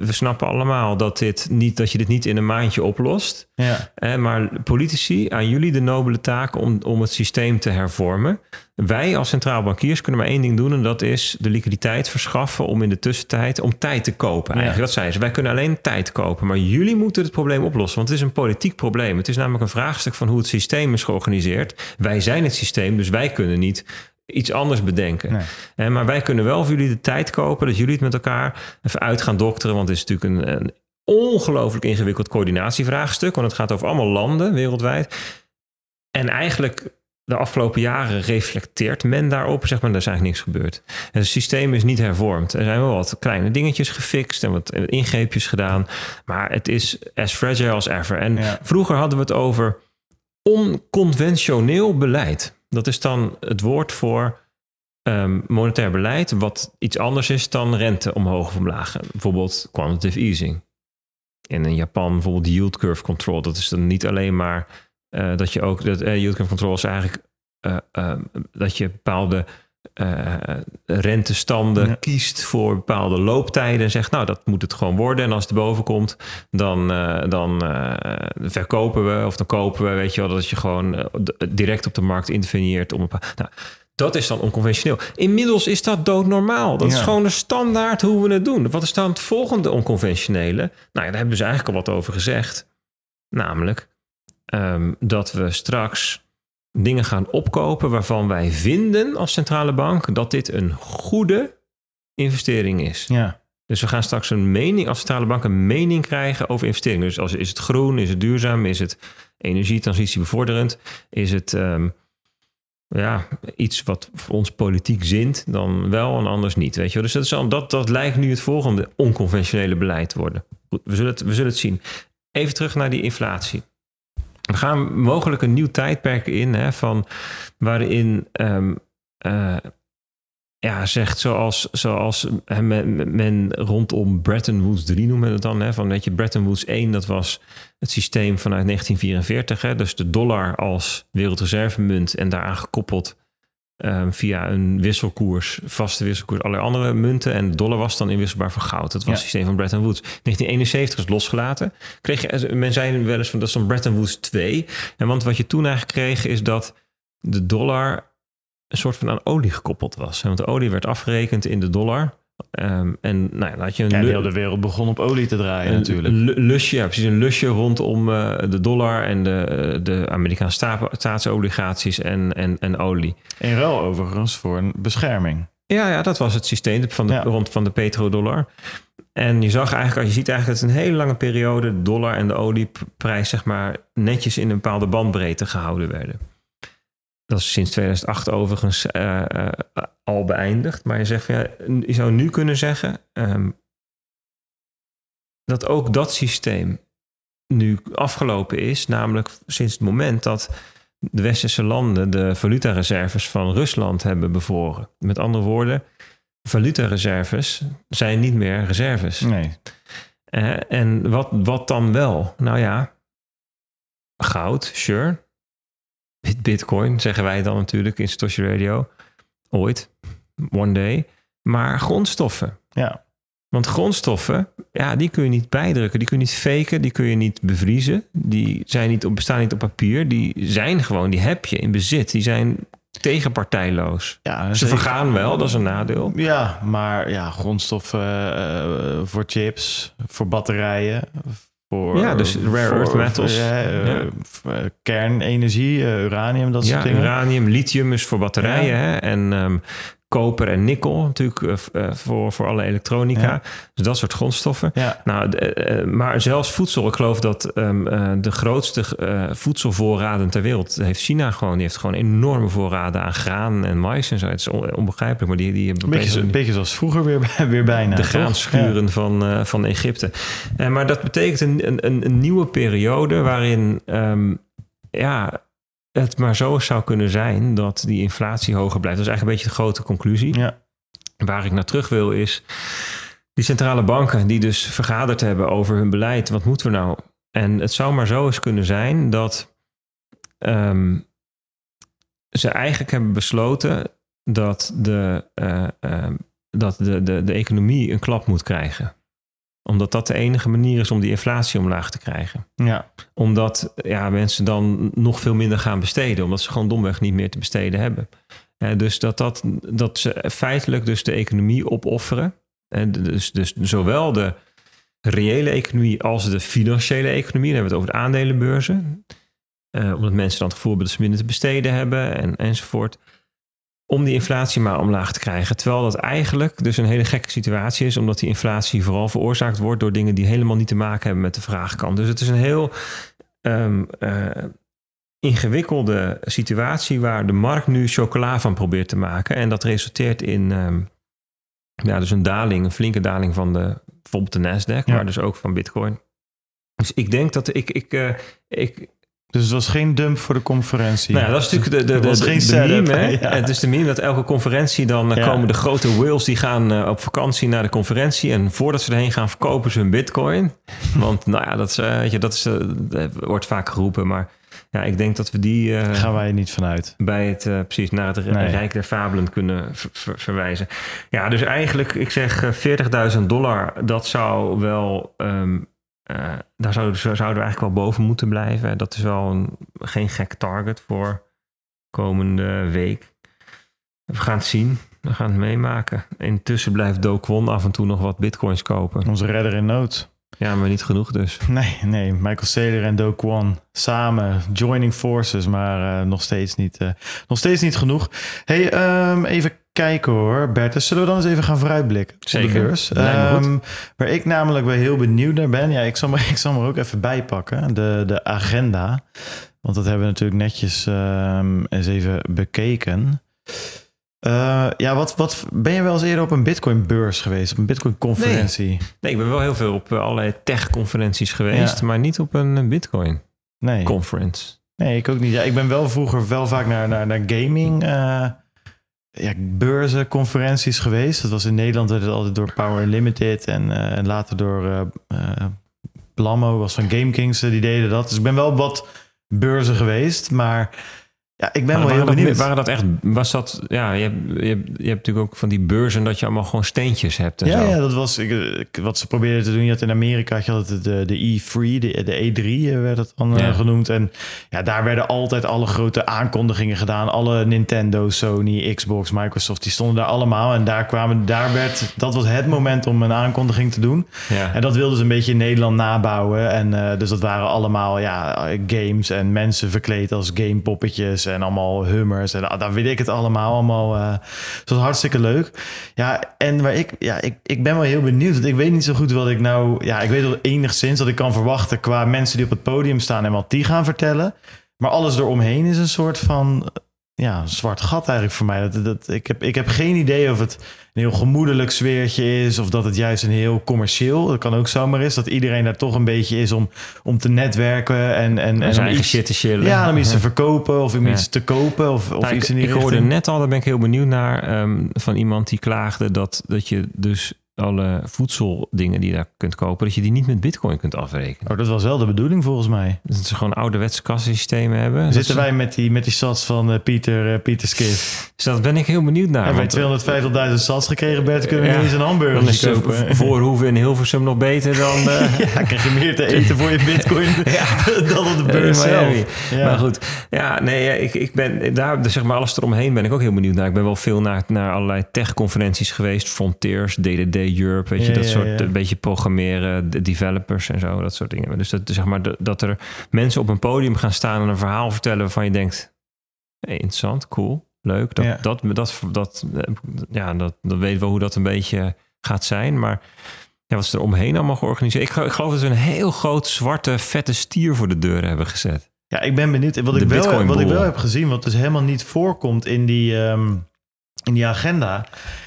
Speaker 2: we, snappen allemaal dat, dit niet, dat je dit niet in een maandje oplost.
Speaker 1: ja.
Speaker 2: Hè, maar politici, aan jullie de nobele taak om, om het systeem te hervormen. Wij als centraal bankiers kunnen maar één ding doen en dat is de liquiditeit verschaffen om in de tussentijd om tijd te kopen. Eigenlijk, dat zeiden ze. Wij kunnen alleen tijd kopen, maar jullie moeten het probleem oplossen, want het is een politiek probleem. Het is namelijk een vraagstuk van hoe het systeem is georganiseerd. Wij zijn het systeem, dus wij kunnen niet iets anders bedenken.
Speaker 1: Nee.
Speaker 2: Hè, maar wij kunnen wel voor jullie de tijd kopen dat jullie het met elkaar even uit gaan dokteren. Want het is natuurlijk een, een ongelooflijk ingewikkeld coördinatievraagstuk. Want het gaat over allemaal landen wereldwijd. En eigenlijk de afgelopen jaren reflecteert men daarop. Zeg maar, er is eigenlijk niks gebeurd. Het systeem is niet hervormd. Er zijn wel wat kleine dingetjes gefixt en wat ingreepjes gedaan. Maar het is as fragile as ever. En
Speaker 1: Ja.
Speaker 2: vroeger hadden we het over onconventioneel beleid. Dat is dan het woord voor ehm, monetair beleid, wat iets anders is dan rente omhoog of omlaag. Bijvoorbeeld quantitative easing. En in Japan bijvoorbeeld yield curve control. Dat is dan niet alleen maar eh, dat je ook dat eh, yield curve control is eigenlijk eh, eh, dat je bepaalde rentestanden
Speaker 1: Ja.
Speaker 2: kiest voor bepaalde looptijden en zegt, nou, dat moet het gewoon worden. En als het erboven komt, dan, dan verkopen we of dan kopen we, weet je wel, dat je gewoon direct op de markt interveneert om een paar. Nou, dat is dan onconventioneel. Inmiddels is dat doodnormaal. Dat is gewoon de standaard hoe we het doen. Wat is dan het volgende onconventionele? Nou ja, daar hebben we dus eigenlijk al wat over gezegd. Namelijk ehm, dat we straks dingen gaan opkopen waarvan wij vinden als centrale bank dat dit een goede investering is.
Speaker 1: Ja.
Speaker 2: Dus we gaan straks een mening als centrale bank een mening krijgen over investeringen. Dus als, is het groen, is het duurzaam, is het energietransitie bevorderend, is het ehm, ja, iets wat voor ons politiek zint, dan wel en anders niet. Weet je? wel. Dus dat, is al, dat, dat lijkt nu het volgende onconventionele beleid te worden. Goed, we, zullen het, we zullen het zien. Even terug naar die inflatie. We gaan mogelijk een nieuw tijdperk in, hè, van waarin ehm, eh, ja, zegt zoals, zoals men rondom Bretton Woods 3 noemen we het dan. Hè, van, weet je, Bretton Woods 1, dat was het systeem vanuit 1944. Hè, dus de dollar als wereldreservemunt en daaraan gekoppeld ehm, via een wisselkoers, vaste wisselkoers, allerlei andere munten. En de dollar was dan inwisselbaar voor goud. Dat was
Speaker 1: Ja.
Speaker 2: het systeem van Bretton Woods. 1971 is losgelaten. Kreeg je, men zei wel eens van dat is dan Bretton Woods 2. En want wat je toen eigenlijk kreeg is dat de dollar een soort van aan olie gekoppeld was. Want de olie werd afgerekend in de dollar. Ehm, en nou ja, dan had je een,
Speaker 1: Ja, de wereld begon op olie te draaien
Speaker 2: een
Speaker 1: natuurlijk.
Speaker 2: lu- lusje, ja, precies een lusje rondom eh, de dollar en de, de Amerikaanse sta- staatsobligaties en, en, en olie.
Speaker 1: In ruil overigens voor een bescherming.
Speaker 2: Ja, ja, dat was het systeem van de,
Speaker 1: Ja.
Speaker 2: rond van de petrodollar. En je zag eigenlijk, je ziet eigenlijk dat het een hele lange periode de dollar en de olieprijs zeg maar netjes in een bepaalde bandbreedte gehouden werden. Dat is sinds 2008 overigens eh, eh, al beëindigd. Maar je zegt, van, ja, je zou nu kunnen zeggen ehm, dat ook dat systeem nu afgelopen is. Namelijk sinds het moment dat de westerse landen de valutareserves van Rusland hebben bevoren. Met andere woorden, valutareserves zijn niet meer reserves.
Speaker 1: Nee.
Speaker 2: Eh, en wat, wat dan wel? Nou ja, goud, sure. Bit- Bitcoin, zeggen wij dan natuurlijk in Satoshi Radio. Ooit, one day. Maar grondstoffen.
Speaker 1: Ja.
Speaker 2: Want grondstoffen, ja, die kun je niet bijdrukken. Die kun je niet faken, die kun je niet bevriezen. Die zijn niet op, bestaan niet op papier. Die zijn gewoon, die heb je in bezit. Die zijn tegenpartijloos.
Speaker 1: ja
Speaker 2: Ze
Speaker 1: zeker.
Speaker 2: vergaan wel, dat is een nadeel.
Speaker 1: Ja, maar ja, grondstoffen eh, voor chips, voor batterijen. Voor,
Speaker 2: Ja, dus rare earth metals.
Speaker 1: eh, voor, eh, kernenergie, eh, uranium, dat soort dingen.
Speaker 2: uranium, lithium is voor batterijen. Hè? En ehm, koper en nikkel natuurlijk eh, eh, voor, voor alle elektronica.
Speaker 1: Ja.
Speaker 2: Dus dat soort grondstoffen.
Speaker 1: Ja,
Speaker 2: Nou, eh, maar zelfs voedsel. Ik geloof dat ehm, eh, de grootste voedselvoorraden ter wereld heeft China gewoon. Die heeft gewoon enorme voorraden aan graan en mais en zo. Het is on- onbegrijpelijk, maar die, die hebben
Speaker 1: een beetje,
Speaker 2: opeens
Speaker 1: een beetje zoals vroeger weer, weer bijna.
Speaker 2: de graanschuren van, van Egypte. Eh, maar dat betekent een, een, een nieuwe periode waarin ehm, ja, het maar zo zou kunnen zijn dat die inflatie hoger blijft. Dat is eigenlijk een beetje de grote conclusie.
Speaker 1: Ja.
Speaker 2: Waar ik naar terug wil is die centrale banken die dus vergaderd hebben over hun beleid. Wat moeten we nou? En het zou maar zo eens kunnen zijn dat ehm, ze eigenlijk hebben besloten dat de, eh, ehm, dat de, de, de economie een klap moet krijgen. Omdat dat de enige manier is om die inflatie omlaag te krijgen
Speaker 1: Ja.
Speaker 2: omdat ja, mensen dan nog veel minder gaan besteden. Omdat ze gewoon domweg niet meer te besteden hebben. Eh, dus dat, dat, dat ze feitelijk dus de economie opofferen. En dus, dus zowel de reële economie als de financiële economie. Dan hebben we het over de aandelenbeurzen. Eh, omdat mensen dan het gevoel hebben dat ze minder te besteden hebben en, enzovoort. Om die inflatie maar omlaag te krijgen. Terwijl dat eigenlijk dus een hele gekke situatie is. Omdat die inflatie vooral veroorzaakt wordt door dingen die helemaal niet te maken hebben met de vraagkant. Dus het is een heel ehm, eh, ingewikkelde situatie waar de markt nu chocola van probeert te maken. En dat resulteert in ehm, ja, dus een daling, een flinke daling van de, bijvoorbeeld de Nasdaq,
Speaker 1: Ja.
Speaker 2: maar dus ook van Bitcoin. Dus ik denk dat ik, ik, eh, ik,
Speaker 1: Dus het was geen dump voor de conferentie.
Speaker 2: nou ja, dat is natuurlijk de, de, de, meme. Hè? [LAUGHS]
Speaker 1: ja.
Speaker 2: Het is de meme dat elke conferentie dan eh,
Speaker 1: Ja.
Speaker 2: komen de grote whales die gaan eh, op vakantie naar de conferentie. En voordat ze erheen gaan, verkopen ze hun bitcoin. [LAUGHS] Want nou ja, dat, is, eh, weet je, dat, is, dat wordt vaak geroepen. Maar ja, ik denk dat we die eh,
Speaker 1: Gaan wij niet vanuit.
Speaker 2: bij het, precies, naar het
Speaker 1: Nee.
Speaker 2: Rijk der Fabelen kunnen ver- ver- verwijzen. Ja, dus eigenlijk, ik zeg eh, 40.000 dollar, dat zou wel, ehm, eh, daar zouden, zouden we eigenlijk wel boven moeten blijven. Dat is wel een, geen gek target voor komende week. We gaan het zien. We gaan het meemaken. Intussen blijft Do Kwon af en toe nog wat bitcoins kopen.
Speaker 1: Onze redder in nood.
Speaker 2: Ja, maar niet genoeg dus. [LAUGHS]
Speaker 1: Nee, nee. Michael Saylor en Do Kwon samen joining forces, maar eh, nog, steeds niet, eh, nog steeds niet genoeg. Hey, ehm, even kijken hoor, Bertus. Zullen we dan eens even gaan vooruitblikken op
Speaker 2: Zeker.
Speaker 1: Ehm, waar ik namelijk wel heel benieuwd naar ben. Ja, ik zal me, [LAUGHS] ik zal me er ook even bijpakken. De, de agenda. Want dat hebben we natuurlijk netjes ehm, eens even bekeken. Eh, ja, wat, wat ben je wel eens eerder op een Bitcoin-beurs geweest? Op een Bitcoin-conferentie?
Speaker 2: Nee, ik ben wel heel veel op eh, allerlei tech-conferenties geweest, maar niet op een eh, Bitcoin-conference.
Speaker 1: Nee. Nee, ik ook niet. Ja, ik ben wel vroeger wel vaak naar, naar, naar gaming eh ja, beurzen, conferenties geweest. Dat was in Nederland werd het altijd door Power Limited en, eh, later door eh, Blammo, was van Game Kings, eh, die deden dat. Dus ik ben wel wat beurzen geweest, maar ja, ik ben
Speaker 2: Maar
Speaker 1: wel heel
Speaker 2: dat,
Speaker 1: benieuwd.
Speaker 2: waren dat echt, was dat, ja, je hebt, je, hebt, je hebt natuurlijk ook van die beurzen dat je allemaal gewoon steentjes hebt en
Speaker 1: Ja,
Speaker 2: zo.
Speaker 1: ja, dat was ik, wat ze probeerden te doen. Je had in Amerika had je altijd de, de E3, de, de E3 eh, werd het dan eh,
Speaker 2: Ja.
Speaker 1: genoemd. En ja, daar werden altijd alle grote aankondigingen gedaan. Alle Nintendo, Sony, Xbox, Microsoft, die stonden daar allemaal. En daar kwamen, daar werd, dat was het moment om een aankondiging te doen.
Speaker 2: Ja.
Speaker 1: En dat wilden ze een beetje in Nederland nabouwen. En eh, dus dat waren allemaal ja, games en mensen verkleed als gamepoppetjes en allemaal hummers. En ah, dan weet ik het allemaal. allemaal eh het hartstikke leuk. Ja, en waar ik, ja, ik, ik ben wel heel benieuwd. Want ik weet niet zo goed wat ik nou... Ja, ik weet wel enigszins dat ik kan verwachten qua mensen die op het podium staan en wat die gaan vertellen. Maar alles eromheen is een soort van ja, een zwart gat eigenlijk voor mij. Dat, dat, ik, heb, ik heb geen idee of het een heel gemoedelijk sfeertje is... of dat het juist een heel commercieel... dat kan ook zomaar is, dat iedereen daar toch een beetje is om, om te netwerken... en, en,
Speaker 2: En
Speaker 1: om iets,
Speaker 2: shit te chillen.
Speaker 1: ja, om iets te verkopen of om
Speaker 2: Ja.
Speaker 1: iets te kopen... of, of
Speaker 2: Nou,
Speaker 1: iets
Speaker 2: ik,
Speaker 1: in die
Speaker 2: ik hoorde
Speaker 1: richting.
Speaker 2: net al, daar ben ik heel benieuwd naar, ehm, van iemand die klaagde dat, dat je dus alle voedseldingen die je daar kunt kopen, dat je die niet met bitcoin kunt afrekenen.
Speaker 1: Oh, dat was wel de bedoeling volgens mij.
Speaker 2: Dat ze gewoon ouderwetse kassensystemen hebben.
Speaker 1: Zitten
Speaker 2: ze-
Speaker 1: wij met die, met die sats van eh, Pieter, eh, Pieter Skif.
Speaker 2: Dus dat ben ik heel benieuwd naar.
Speaker 1: Hebben wij 250.000 sats gekregen, Bert, kunnen we
Speaker 2: Ja.
Speaker 1: eens een
Speaker 2: dan
Speaker 1: hamburger kopen.
Speaker 2: voorhoeven in Hilversum nog beter dan... [LAUGHS] eh,
Speaker 1: Ja, krijg je meer te eten voor je bitcoin [LAUGHS] [LAUGHS] dan op de beurs zelf. Ja.
Speaker 2: Maar goed, ja, nee, ik, ik ben daar, dus zeg maar, alles eromheen ben ik ook heel benieuwd naar. Ik ben wel veel naar, naar allerlei tech-conferenties geweest, Frontiers, DDD Europe, weet je,
Speaker 1: Ja,
Speaker 2: dat
Speaker 1: ja,
Speaker 2: soort, een beetje programmeren, de developers en zo, dat soort dingen. Dus dat, zeg maar, dat er mensen op een podium gaan staan en een verhaal vertellen waarvan je denkt, hey, interessant, cool, leuk. Dat,
Speaker 1: Ja.
Speaker 2: dat, dat, dat, ja, dat, dat weten we hoe dat een beetje gaat zijn, maar... Ja, wat is er omheen allemaal georganiseerd? Ik, ik geloof dat ze een heel groot zwarte vette stier voor de deur hebben gezet.
Speaker 1: Ja, ik ben benieuwd. Wat
Speaker 2: De
Speaker 1: ik, wel, wat ik wel heb gezien, wat dus helemaal niet voorkomt in die, ehm, in die agenda.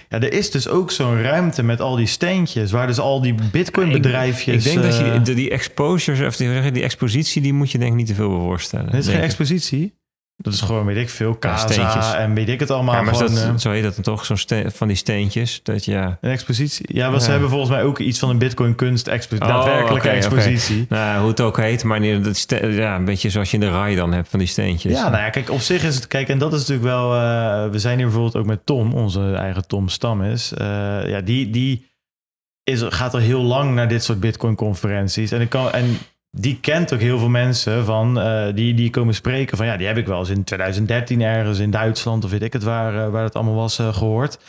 Speaker 1: Ja, er is dus ook zo'n ruimte met al die steentjes, waar dus al die bitcoin bedrijfjes...
Speaker 2: Ik denk dat je
Speaker 1: eh,
Speaker 2: die, die exposures, of die, die expositie, die moet je denk ik niet te veel voorstellen.
Speaker 1: Dit is geen
Speaker 2: ik.
Speaker 1: expositie. Dat is gewoon, weet ik veel, Casa en weet ik het allemaal.
Speaker 2: Ja, maar is
Speaker 1: gewoon,
Speaker 2: dat,
Speaker 1: eh,
Speaker 2: zo heet dat dan toch, zo'n van die steentjes. Dat ja.
Speaker 1: een expositie. Ja, want ze hebben volgens mij ook iets van een bitcoin kunst expositie.
Speaker 2: Oh,
Speaker 1: daadwerkelijke expositie.
Speaker 2: Nou, hoe het ook heet, maar nee, dat ja, een beetje zoals je in de rij dan hebt van die steentjes.
Speaker 1: Ja, nou ja, kijk, op zich is het... Kijk, en dat is natuurlijk wel... eh, we zijn hier bijvoorbeeld ook met Tom, onze eigen Tom Stammes. Eh ja, die, die is, gaat al heel lang naar dit soort Bitcoin-conferenties. En, ik kan, en die kent ook heel veel mensen van... eh, die, die komen spreken van... Ja, die heb ik wel eens in 2013 ergens in Duitsland... of weet ik het waar, eh, waar het allemaal was eh, gehoord.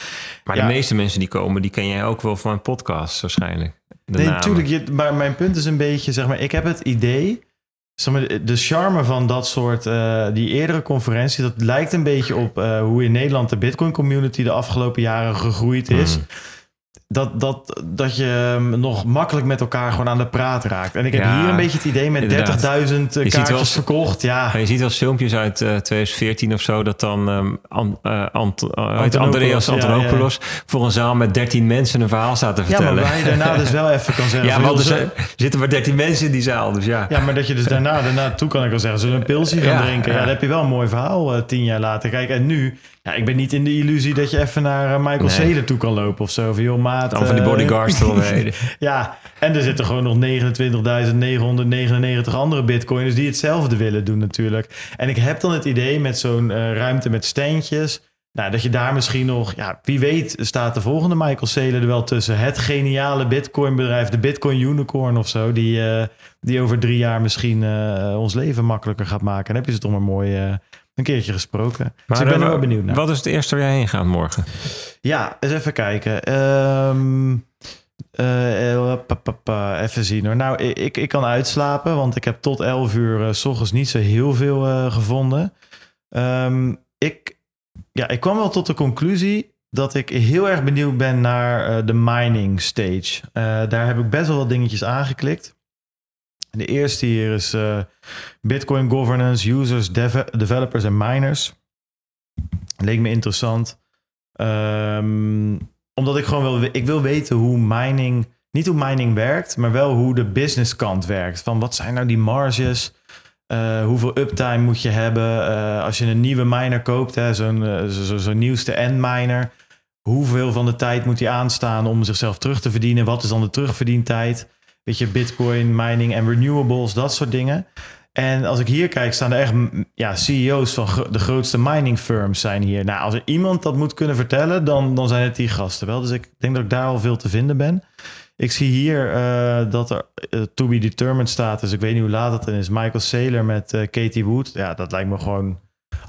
Speaker 2: maar
Speaker 1: ja.
Speaker 2: de meeste mensen die komen, die ken jij ook wel van podcast waarschijnlijk. De
Speaker 1: nee, natuurlijk. Maar mijn punt is een beetje, zeg maar... Ik heb het idee... Zeg maar, de- charme van dat soort, die eerdere conferentie, dat lijkt een beetje op hoe in Nederland de Bitcoin community de afgelopen jaren gegroeid is.
Speaker 2: Mm.
Speaker 1: Dat, dat, dat je um, nog makkelijk met elkaar gewoon aan de praat raakt. En ik heb
Speaker 2: Ja,
Speaker 1: hier een beetje het idee met 30.000
Speaker 2: inderdaad.
Speaker 1: kaartjes
Speaker 2: wel
Speaker 1: verkocht. Ja,
Speaker 2: je ziet wel filmpjes uit eh, 2014 of zo, dat dan ehm An- eh, Ant- eh, het? Andreas
Speaker 1: ja,
Speaker 2: Antonopoulos voor een zaal met 13 mensen een verhaal staat te
Speaker 1: ja, maar
Speaker 2: vertellen.
Speaker 1: waar je daarna [LAUGHS] dus wel even kan zeggen...
Speaker 2: Ja, want er zijn- zitten maar 13 mensen in die zaal, dus ja.
Speaker 1: Ja, maar dat je dus daarna, daarna toe kan ik wel zeggen, zullen we een pilsje gaan drinken? Ja, dan heb je wel een mooi verhaal eh, tien jaar later. Kijk, en nu, Ja, ik ben niet in de illusie dat je even naar eh, Michael
Speaker 2: Nee.
Speaker 1: Saylor toe kan lopen of zo. Van, joh, maat.
Speaker 2: Dan van die
Speaker 1: eh,
Speaker 2: bodyguards eromheen. [LAUGHS]
Speaker 1: ja, en er zitten gewoon nog 29.999 andere bitcoiners die hetzelfde willen doen natuurlijk. En ik heb dan het idee met zo'n eh, ruimte met steentjes... Nou, dat je daar misschien nog, ja, wie weet, staat de volgende Michael Saylor er wel tussen. Het geniale Bitcoin-bedrijf, de Bitcoin Unicorn of zo, die, die over drie jaar misschien ons leven makkelijker gaat maken. En heb je ze toch maar mooi een keertje gesproken. dus ik ben er wel benieuwd naar.
Speaker 2: Wat is het eerste waar jij heen gaat morgen?
Speaker 1: Ja, eens even kijken. Ehm, eh, eh, even zien hoor. Nou, ik, ik kan uitslapen, want ik heb tot 11 uur eh, s ochtends niet zo heel veel gevonden. Ehm, ik, ja, ik kwam wel tot de conclusie dat ik heel erg benieuwd ben naar de mining stage. Daar heb ik best wel wat dingetjes aangeklikt. De eerste hier is eh, Bitcoin governance, users, deve- developers en miners. Leek me interessant. Ehm, omdat ik gewoon wil, ik wil weten hoe mining, niet hoe mining werkt, maar wel hoe de business kant werkt. Van wat zijn nou die marges? Eh, hoeveel uptime moet je hebben? Eh, als je een nieuwe miner koopt, zo'n zo, zo, zo'n nieuwste end-miner. Hoeveel van de tijd moet die aanstaan om zichzelf terug te verdienen? Wat is dan de terugverdientijd? Weet je, bitcoin, mining en renewables, dat soort dingen. En als ik hier kijk, staan er echt ja, CEO's van de grootste mining firms zijn hier. Nou, als er iemand dat moet kunnen vertellen, dan, dan zijn het die gasten wel. Dus ik denk dat ik daar al veel te vinden ben. Ik zie hier eh, dat er eh, to be determined staat. Dus ik weet niet hoe laat het dan is. Michael Saylor met eh, Katie Wood. Ja, dat lijkt me gewoon...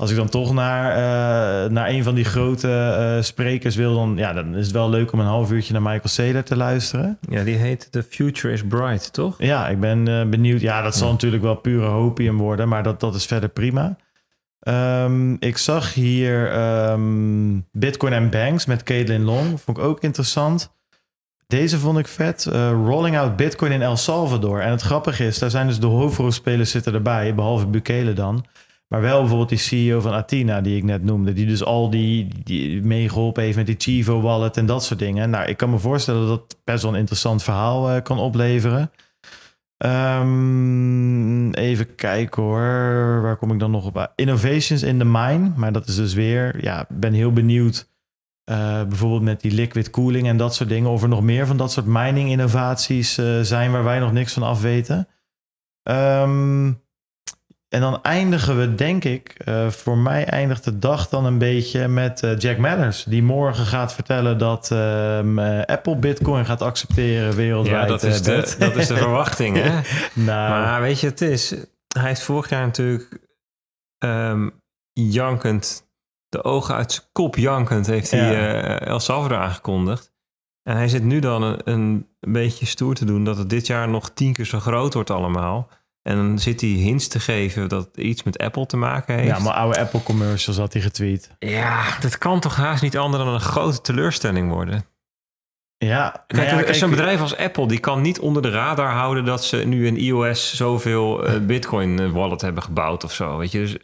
Speaker 1: Als ik dan toch naar, eh, naar een van die grote eh, sprekers wil... Dan, ja, dan is het wel leuk om een half uurtje naar Michael Saylor te luisteren.
Speaker 2: Ja, die heet The Future is Bright, toch?
Speaker 1: Ja, ik ben eh, benieuwd. Ja, dat zal
Speaker 2: Ja.
Speaker 1: natuurlijk wel pure hopium worden, maar dat, dat is verder prima. Ehm, ik zag hier ehm, Bitcoin en Banks met Caitlin Long. Vond ik ook interessant. Deze vond ik vet. Rolling out Bitcoin in El Salvador. En het grappige is, daar zijn dus de hoofdrolspelers zitten erbij, behalve Bukele dan. Maar wel bijvoorbeeld die CEO van Athena, die ik net noemde. Die dus al die, die meegeholpen heeft met die Chivo wallet en dat soort dingen. Nou, ik kan me voorstellen dat dat best wel een interessant verhaal eh, kan opleveren. Ehm, even kijken hoor. Waar kom ik dan nog op? uit? Innovations in the mine. Maar dat is dus weer, ja, ben heel benieuwd. eh, bijvoorbeeld met die liquid cooling en dat soort dingen. Of er nog meer van dat soort mining innovaties eh, zijn waar wij nog niks van af weten. Ehm, en dan eindigen we, denk ik, eh, voor mij eindigt de dag dan een beetje met eh, Jack Mallers. Die morgen gaat vertellen dat ehm, eh, Apple Bitcoin gaat accepteren wereldwijd.
Speaker 2: Ja, dat is, de, dat is de verwachting, hè? [LAUGHS]
Speaker 1: nou,
Speaker 2: Maar weet je, het is... Hij heeft vorig jaar natuurlijk ehm, jankend, de ogen uit zijn kop jankend, heeft hij
Speaker 1: Ja.
Speaker 2: El Salvador aangekondigd. En hij zit nu dan een, een beetje stoer te doen dat het dit jaar nog tien keer zo groot wordt allemaal. En dan zit hij hints te geven dat het iets met Apple te maken heeft.
Speaker 1: ja, maar oude Apple commercials had hij getweet.
Speaker 2: Ja, dat kan toch haast niet anders dan een grote teleurstelling worden.
Speaker 1: Ja,
Speaker 2: Kijk,
Speaker 1: nou ja,
Speaker 2: zo'n bedrijf als Apple, die kan niet onder de radar houden dat ze nu in iOS zoveel eh, Bitcoin eh, wallet hebben gebouwd of zo. Weet je, dus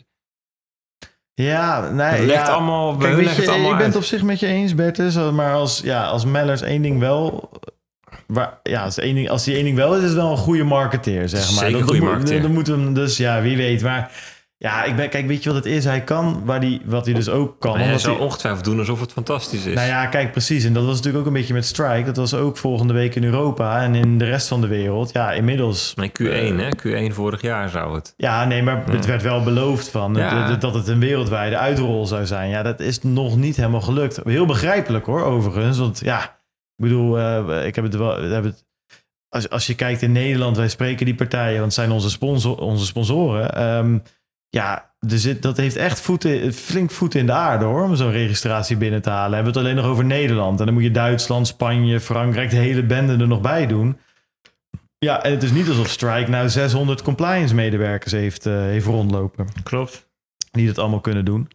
Speaker 1: Ja, nee,
Speaker 2: het
Speaker 1: ja.
Speaker 2: allemaal, we
Speaker 1: Kijk, weet
Speaker 2: leggen
Speaker 1: je,
Speaker 2: het allemaal
Speaker 1: ik ben het op zich met je eens, Bertus. Maar als, ja, als Mellers één ding wel... Waar, ja, als, één ding, als die één ding wel is, is het wel een goede marketeer, zeg maar.
Speaker 2: Zeker
Speaker 1: moet-
Speaker 2: marketeer.
Speaker 1: Dan moeten we hem dus, ja, wie weet. Maar ja, ik ben, kijk, weet je wat het is? Hij kan, waar die, wat hij dus ook kan.
Speaker 2: Maar hij zal
Speaker 1: hij-
Speaker 2: ongetwijfeld doen alsof het fantastisch is.
Speaker 1: Nou ja, kijk, precies. En dat was natuurlijk ook een beetje met Strike. Dat was ook volgende week in Europa en in de rest van de wereld. Ja, inmiddels...
Speaker 2: Nee, Q1, hè? Q1 vorig jaar zou het.
Speaker 1: Ja, nee, maar het werd wel beloofd van
Speaker 2: Ja.
Speaker 1: dat, dat het een wereldwijde uitrol zou zijn. Ja, dat is nog niet helemaal gelukt. Heel begrijpelijk hoor, overigens. Want ja, ik bedoel, eh, ik heb het wel. we hebben het, als, als je kijkt in Nederland, wij spreken die partijen, want het zijn onze, sponsor, onze sponsoren. Ehm, ja, dat heeft echt voeten, flink voeten in de aarde hoor, om zo'n registratie binnen te halen. Hebben we het alleen nog over Nederland. En dan moet je Duitsland, Spanje, Frankrijk, de hele bende er nog bij doen. Ja, en het is niet alsof Strike nou 600 compliance medewerkers heeft, eh, heeft rondlopen.
Speaker 2: Klopt.
Speaker 1: Die dat allemaal kunnen doen.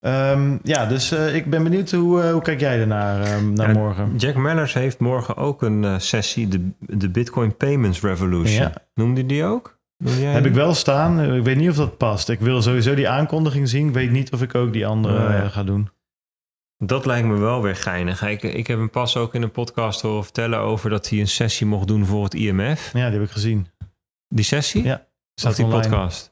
Speaker 1: Ehm, ja, dus eh, ik ben benieuwd hoe, eh, hoe kijk jij ernaar ehm, naar
Speaker 2: Ja,
Speaker 1: morgen?
Speaker 2: Jack Mellers heeft morgen ook een eh, sessie, de, de Bitcoin Payments Revolution.
Speaker 1: Ja.
Speaker 2: Noemde die ook? Noemde jij
Speaker 1: Heb ik wel staan. Ik weet niet of dat past. Ik wil sowieso die aankondiging zien. Ik weet niet of ik ook die andere
Speaker 2: Oh,
Speaker 1: ga doen.
Speaker 2: Dat lijkt me wel weer geinig. Ik, ik heb hem pas ook in een podcast horen vertellen over dat hij een sessie mocht doen voor het IMF.
Speaker 1: Ja, die heb ik gezien.
Speaker 2: Die sessie?
Speaker 1: Ja,
Speaker 2: Staat die
Speaker 1: online.
Speaker 2: podcast?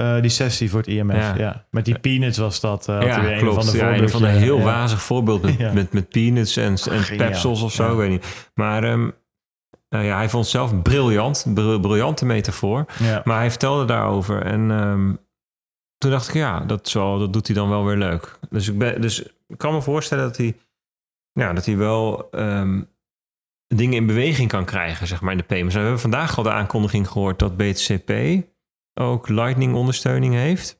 Speaker 1: Eh, die sessie voor het IMF,
Speaker 2: Ja.
Speaker 1: ja. Met die peanuts was dat. eh
Speaker 2: ja,
Speaker 1: weer een
Speaker 2: klopt.
Speaker 1: van de
Speaker 2: ja, een van de heel
Speaker 1: ja.
Speaker 2: wazig voorbeeld met, [LAUGHS] met, met peanuts en, en pepsels of zo, weet niet. Maar ehm, eh, ja, hij vond het zelf briljant, een bril- briljante metafoor. Maar hij vertelde daarover en ehm, toen dacht ik, ja, dat, zal, dat doet hij dan wel weer leuk. Dus ik, ben, dus ik kan me voorstellen dat hij, ja, dat hij wel ehm, dingen in beweging kan krijgen, zeg maar, in de payments. En we hebben vandaag al de aankondiging gehoord dat BTCP ook Lightning ondersteuning heeft.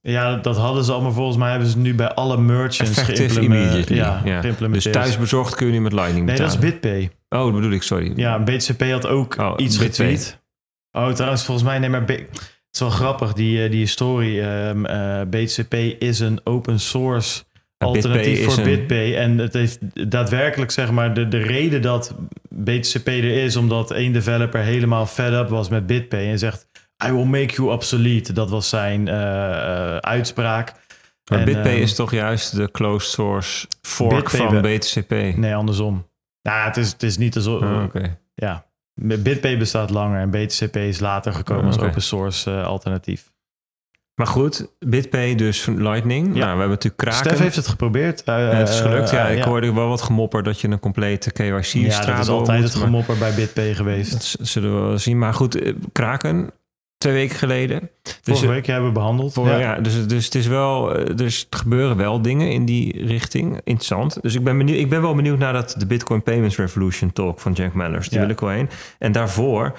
Speaker 1: Ja, dat hadden ze allemaal. Volgens mij hebben ze nu bij alle merchants geïmplementeerd. Ja,
Speaker 2: Ja. Dus
Speaker 1: geïmplementeerd.
Speaker 2: thuis bezorgd kun je nu met Lightning
Speaker 1: Nee, dat
Speaker 2: betalen.
Speaker 1: is BitPay.
Speaker 2: Oh, dat bedoel ik, sorry.
Speaker 1: Ja, BTCP had ook
Speaker 2: Oh,
Speaker 1: iets
Speaker 2: BitPay.
Speaker 1: getweet. Oh, trouwens, volgens mij, nee, maar het is wel grappig, die, eh, die story. ehm, eh, BTCP is een open source alternatief
Speaker 2: BitPay
Speaker 1: voor
Speaker 2: een-
Speaker 1: BitPay. En het heeft daadwerkelijk, zeg maar, de, de reden dat BTCP er is, omdat één developer helemaal fed up was met BitPay en zegt, I will make you obsolete. Dat was zijn eh, eh, uitspraak.
Speaker 2: Maar
Speaker 1: En,
Speaker 2: BitPay
Speaker 1: ehm,
Speaker 2: is toch juist de closed source fork
Speaker 1: BitPay
Speaker 2: van BTCP?
Speaker 1: Nee, andersom. Nou, het is, het is niet zo...
Speaker 2: Oh, Oké.
Speaker 1: Ja, BitPay bestaat langer en BTCP is later gekomen
Speaker 2: Ah,
Speaker 1: als open source eh, alternatief.
Speaker 2: Maar goed, BitPay dus Lightning. Nou, we hebben natuurlijk Kraken.
Speaker 1: Stef heeft het geprobeerd. Eh,
Speaker 2: het is gelukt. Ja,
Speaker 1: eh,
Speaker 2: ik hoorde wel wat gemopper dat je een complete KYC
Speaker 1: Ja, dat is altijd het gemopper bij BitPay geweest.
Speaker 2: Dat zullen we wel zien. Maar goed, eh, Kraken, twee weken geleden. Dus,
Speaker 1: Vorige week hebben we behandeld.
Speaker 2: voor,
Speaker 1: ja.
Speaker 2: ja. dus, dus het is wel, eh, dus er gebeuren wel dingen in die richting. Interessant. Dus ik ben, benieuwd, ik ben wel benieuwd naar dat de Bitcoin Payments Revolution talk van Jack Mallers. Die
Speaker 1: Ja.
Speaker 2: wil ik wel heen. En daarvoor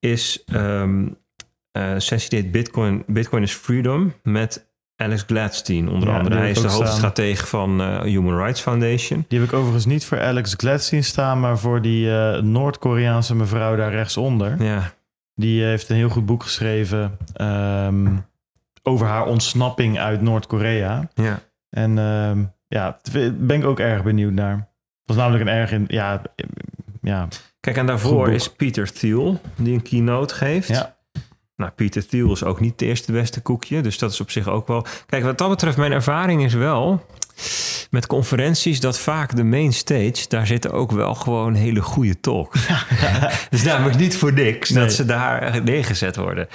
Speaker 2: is eh sessie heet Bitcoin, Bitcoin is Freedom met Alex Gladstein onder
Speaker 1: Ja,
Speaker 2: andere. Hij is de hoofdstratege van eh, Human Rights Foundation.
Speaker 1: Die heb ik overigens niet voor Alex Gladstein staan, maar voor die eh, Noord-Koreaanse mevrouw daar rechtsonder.
Speaker 2: Ja,
Speaker 1: Die heeft een heel goed boek geschreven ehm, over haar ontsnapping uit Noord-Korea.
Speaker 2: ja.
Speaker 1: En ehm, ja, ben ik ook erg benieuwd naar. Het was namelijk een erg in, ja, ja,
Speaker 2: Kijk, en daarvoor is Peter Thiel die een keynote geeft.
Speaker 1: ja.
Speaker 2: Nou, Peter Thiel is ook niet het eerste beste koekje. Dus dat is op zich ook wel... Kijk, wat dat betreft, mijn ervaring is wel... met conferenties dat vaak de main stage... daar zitten ook wel gewoon hele goede talks. [LAUGHS] dus namelijk niet voor niks
Speaker 1: Nee.
Speaker 2: dat ze daar neergezet worden.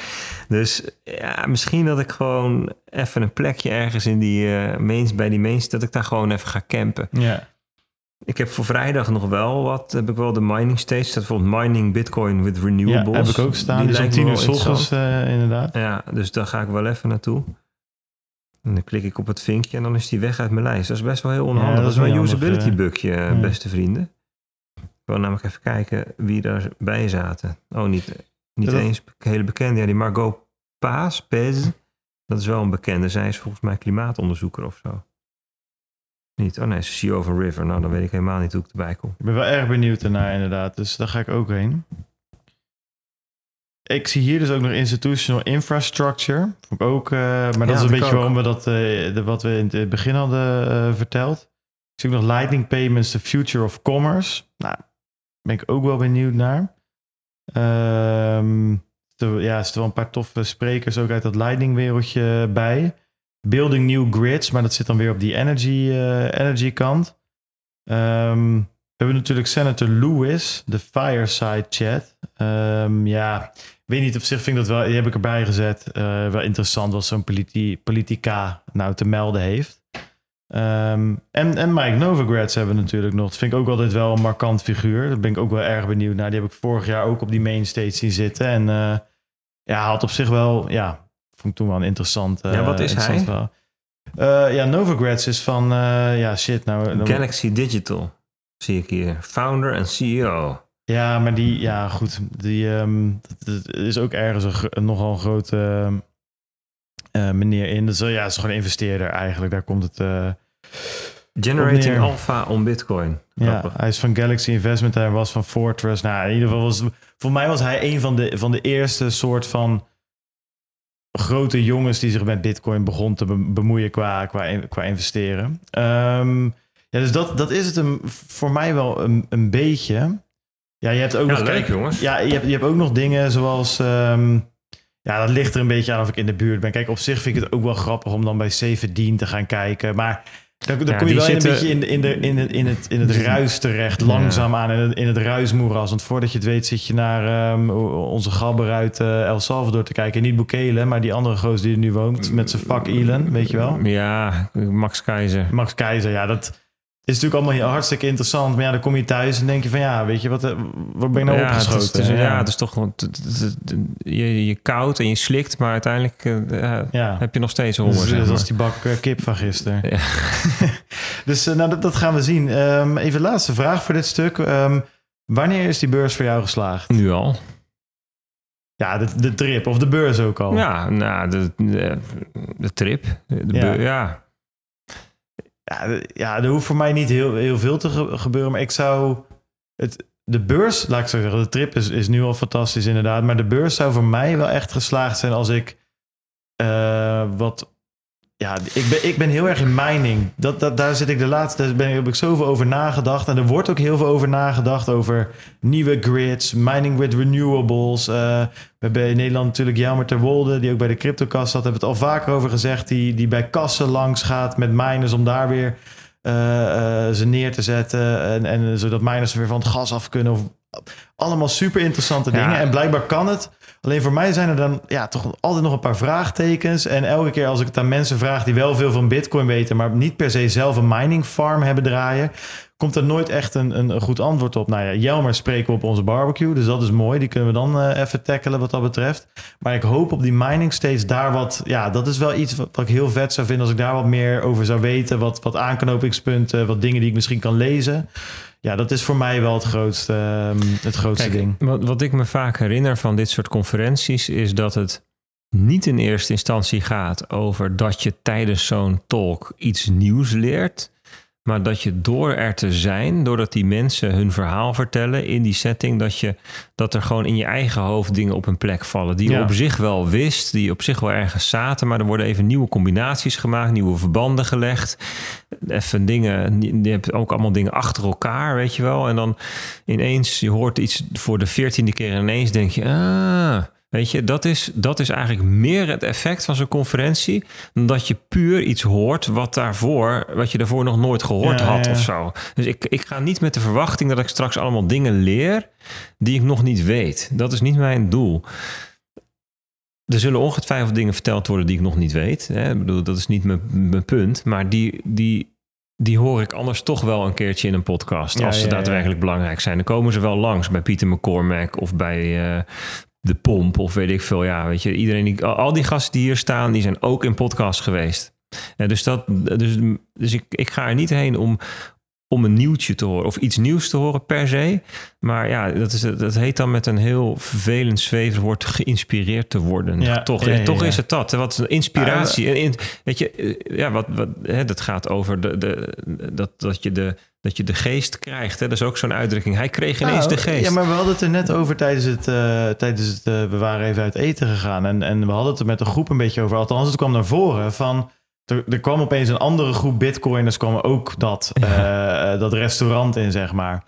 Speaker 2: Dus ja, misschien dat ik gewoon even een plekje ergens in die eh main, bij die main... dat ik daar gewoon even ga campen.
Speaker 1: ja.
Speaker 2: Ik heb voor vrijdag nog wel wat. Heb ik wel de mining stage. Dat bijvoorbeeld mining Bitcoin with
Speaker 1: ja,
Speaker 2: renewables.
Speaker 1: heb ik ook staan. Die, is om tien uur s ochtends eh, inderdaad.
Speaker 2: Ja, dus daar ga ik wel even naartoe. En dan klik ik op het vinkje en dan is die weg uit mijn lijst. Dat is best wel heel onhandig.
Speaker 1: dat
Speaker 2: dat
Speaker 1: is
Speaker 2: wel een
Speaker 1: handig,
Speaker 2: usability bugje,
Speaker 1: Ja.
Speaker 2: beste vrienden. Ik wil namelijk even kijken wie daarbij zaten. Oh, niet, niet
Speaker 1: dat-
Speaker 2: eens hele bekende. Ja, die Margot Paas, Pez. Dat is wel een bekende. Zij is volgens mij klimaatonderzoeker of zo. Niet? Oh nee, CEO van River. Nou, dan weet ik helemaal niet hoe ik erbij kom.
Speaker 1: Ik ben wel erg benieuwd ernaar inderdaad. Dus daar ga ik ook heen. Ik zie hier dus ook nog institutional infrastructure. Ook, eh, maar dat
Speaker 2: Ja,
Speaker 1: is een beetje
Speaker 2: ook.
Speaker 1: waarom we dat, eh, de, wat we in het begin hadden eh, verteld. Ik zie ook nog Lightning Payments, the future of commerce. Nou, ben ik ook wel benieuwd naar. Ehm, er- ja, er zitten wel een paar toffe sprekers ook uit dat Lightning wereldje bij. Building new grids, maar dat zit dan weer op die energy, energy kant. Ehm, we hebben natuurlijk Senator Lewis, de fireside chat. Ehm, ja, weet niet, op zich vind ik dat wel, die heb ik erbij gezet. Eh, wel interessant wat zo'n politi politica nou te melden heeft. Ehm, en, en Mike Novogratz hebben we natuurlijk nog. Dat vind ik ook altijd wel een markant figuur. Daar ben ik ook wel erg benieuwd naar. Die heb ik vorig jaar ook op die mainstage zien zitten. En eh, ja, had op zich wel, ja, vond ik toen wel een interessant. eh,
Speaker 2: Ja, wat is hij?
Speaker 1: ja, Novogratz is van, ja, shit. Nou-
Speaker 2: Galaxy Digital zie ik hier. Founder en CEO.
Speaker 1: Ja, maar die, ja, goed. Die ehm, dat, dat is ook ergens een, nogal een grote eh, meneer in. Dat is, wel- ja, het is gewoon een investeerder eigenlijk. Daar komt het. eh,
Speaker 2: Generating. Alpha on Bitcoin.
Speaker 1: ja, hij is van Galaxy Investment. Hij was van Fortress. Nou, in ieder geval was. Voor mij was hij een van de, van de eerste soort van grote jongens die zich met Bitcoin begon te be- bemoeien qua, qua, in- qua investeren. Ehm, ja, dus dat, dat is het hem voor mij wel een, een beetje. Ja, je hebt ook
Speaker 2: Ja,
Speaker 1: nog.
Speaker 2: leuk
Speaker 1: kijk,
Speaker 2: jongens.
Speaker 1: Ja, je hebt, je hebt ook nog dingen zoals. ehm, ja, dat ligt er een beetje aan of ik in de buurt ben. Kijk, op zich vind ik het ook wel grappig om dan bij 17 te gaan kijken. Maar Dan, dan
Speaker 2: Ja,
Speaker 1: kom je wel
Speaker 2: zitten-
Speaker 1: een beetje in, de, in, de, in, het, in, het, in het ruis terecht, langzaam aan, in het, in het ruismoeras. Want voordat je het weet zit je naar ehm, onze gabber uit eh, El Salvador te kijken. Niet Bukele, maar die andere gozer die er nu woont met zijn fuck Elon, weet je wel.
Speaker 2: Ja, Max Keizer.
Speaker 1: Max Keizer, ja, dat is natuurlijk allemaal hartstikke interessant. Maar ja, dan kom je thuis en denk je van ja, weet je, wat, eh, waar ben ik nou
Speaker 2: ja, het
Speaker 1: opgeschoten?
Speaker 2: is, het is- ja, het is toch gewoon... Je, je koudt en je slikt, maar uiteindelijk eh, ja,
Speaker 1: ja.
Speaker 2: heb je nog steeds honger.
Speaker 1: Dus,
Speaker 2: zeg
Speaker 1: dat is die bak eh, kip van gisteren.
Speaker 2: Ja. [LAUGHS]
Speaker 1: dus eh, nou, dat, dat gaan we zien. Ehm, even laatste vraag voor dit stuk. Ehm, wanneer is die beurs voor jou geslaagd?
Speaker 2: Nu al.
Speaker 1: Ja, de, de trip of de beurs ook al.
Speaker 2: Ja, nou, de, de, de trip. De
Speaker 1: ja.
Speaker 2: Ja,
Speaker 1: er hoeft voor mij niet heel, heel veel te ge- gebeuren. Maar ik zou... Het, de beurs, laat ik zo zeggen, de trip is, is nu al fantastisch inderdaad. Maar de beurs zou voor mij wel echt geslaagd zijn als ik eh, wat... Ja, ik ben, ik ben heel erg in mining. Dat, dat, daar zit ik de laatste... Daar ben, heb ik zoveel over nagedacht. En er wordt ook heel veel over nagedacht. Over nieuwe grids, mining with renewables. Eh, we hebben in Nederland natuurlijk Jelmer ter Wolde... die ook bij de CryptoKast zat. Hebben we het al vaker over gezegd. Die, die bij kassen langs gaat met miners... om daar weer eh, eh, ze neer te zetten. En, en zodat miners weer van het gas af kunnen. Of, allemaal super interessante
Speaker 2: Ja.
Speaker 1: dingen. En blijkbaar kan het. Alleen voor mij zijn er dan ja, toch altijd nog een paar vraagtekens. En elke keer als ik het aan mensen vraag die wel veel van Bitcoin weten, maar niet per se zelf een mining farm hebben draaien, komt er nooit echt een, een, goed antwoord op. Nou ja, Jelmer spreken we op onze barbecue, dus dat is mooi. Die kunnen we dan eh, even tackelen wat dat betreft. Maar ik hoop op die mining steeds daar wat. Ja, dat is wel iets wat, wat ik heel vet zou vinden als ik daar wat meer over zou weten. Wat, wat aanknopingspunten, wat dingen die ik misschien kan lezen. Ja, dat is voor mij wel het grootste, ehm, het grootste
Speaker 2: Kijk,
Speaker 1: ding.
Speaker 2: wat, wat ik me vaak herinner van dit soort conferenties is dat het niet in eerste instantie gaat over dat je tijdens zo'n talk iets nieuws leert. Maar dat je door er te zijn, doordat die mensen hun verhaal vertellen in die setting, dat, je, dat er gewoon in je eigen hoofd dingen op een plek vallen. Die je op zich wel wist, die op zich wel ergens zaten. Maar er worden even nieuwe combinaties gemaakt, nieuwe verbanden gelegd. Even dingen, je hebt ook allemaal dingen achter elkaar, weet je wel. En dan ineens, je hoort iets voor de veertiende keer en ineens denk je, ah, weet je, dat is, dat is eigenlijk meer het effect van zo'n conferentie dan dat je puur iets hoort wat daarvoor, wat je daarvoor nog nooit gehoord
Speaker 1: Ja,
Speaker 2: had
Speaker 1: ja.
Speaker 2: of zo. Dus ik, ik ga niet met de verwachting dat ik straks allemaal dingen leer die ik nog niet weet. Dat is niet mijn doel. Er zullen ongetwijfeld dingen verteld worden die ik nog niet weet. Hè? Ik bedoel, dat is niet mijn, mijn punt. Maar die, die, die hoor ik anders toch wel een keertje in een podcast.
Speaker 1: Ja,
Speaker 2: als ze
Speaker 1: ja, ja.
Speaker 2: daadwerkelijk belangrijk zijn. Dan komen ze wel langs bij Pieter McCormack of bij eh, De Pomp of weet ik veel. Ja, weet je, iedereen die, al- die gasten die hier staan, die zijn ook in podcast geweest. Ja, dus dat, dus, dus ik, ik ga er niet heen om, om een nieuwtje te horen of iets nieuws te horen per se. Maar ja, dat, is, dat heet dan met een heel vervelend zweverig woord geïnspireerd te worden.
Speaker 1: Ja,
Speaker 2: toch
Speaker 1: ja, ja,
Speaker 2: toch is het dat. Wat een inspiratie. En in, weet je, eh, ja, wat, wat, hè, dat gaat over de, de, dat, dat, je de, dat je de geest krijgt. Hè? Dat is ook zo'n uitdrukking. Hij kreeg ineens
Speaker 1: Nou,
Speaker 2: de geest.
Speaker 1: Ja, maar we hadden het er net over tijdens het... eh, tijdens het eh, we waren even uit eten gegaan. En, en we hadden het er met de groep een beetje over. Althans, het kwam naar voren van... Er, er kwam opeens een andere groep bitcoiners... kwam ook dat, eh, dat restaurant in, zeg maar.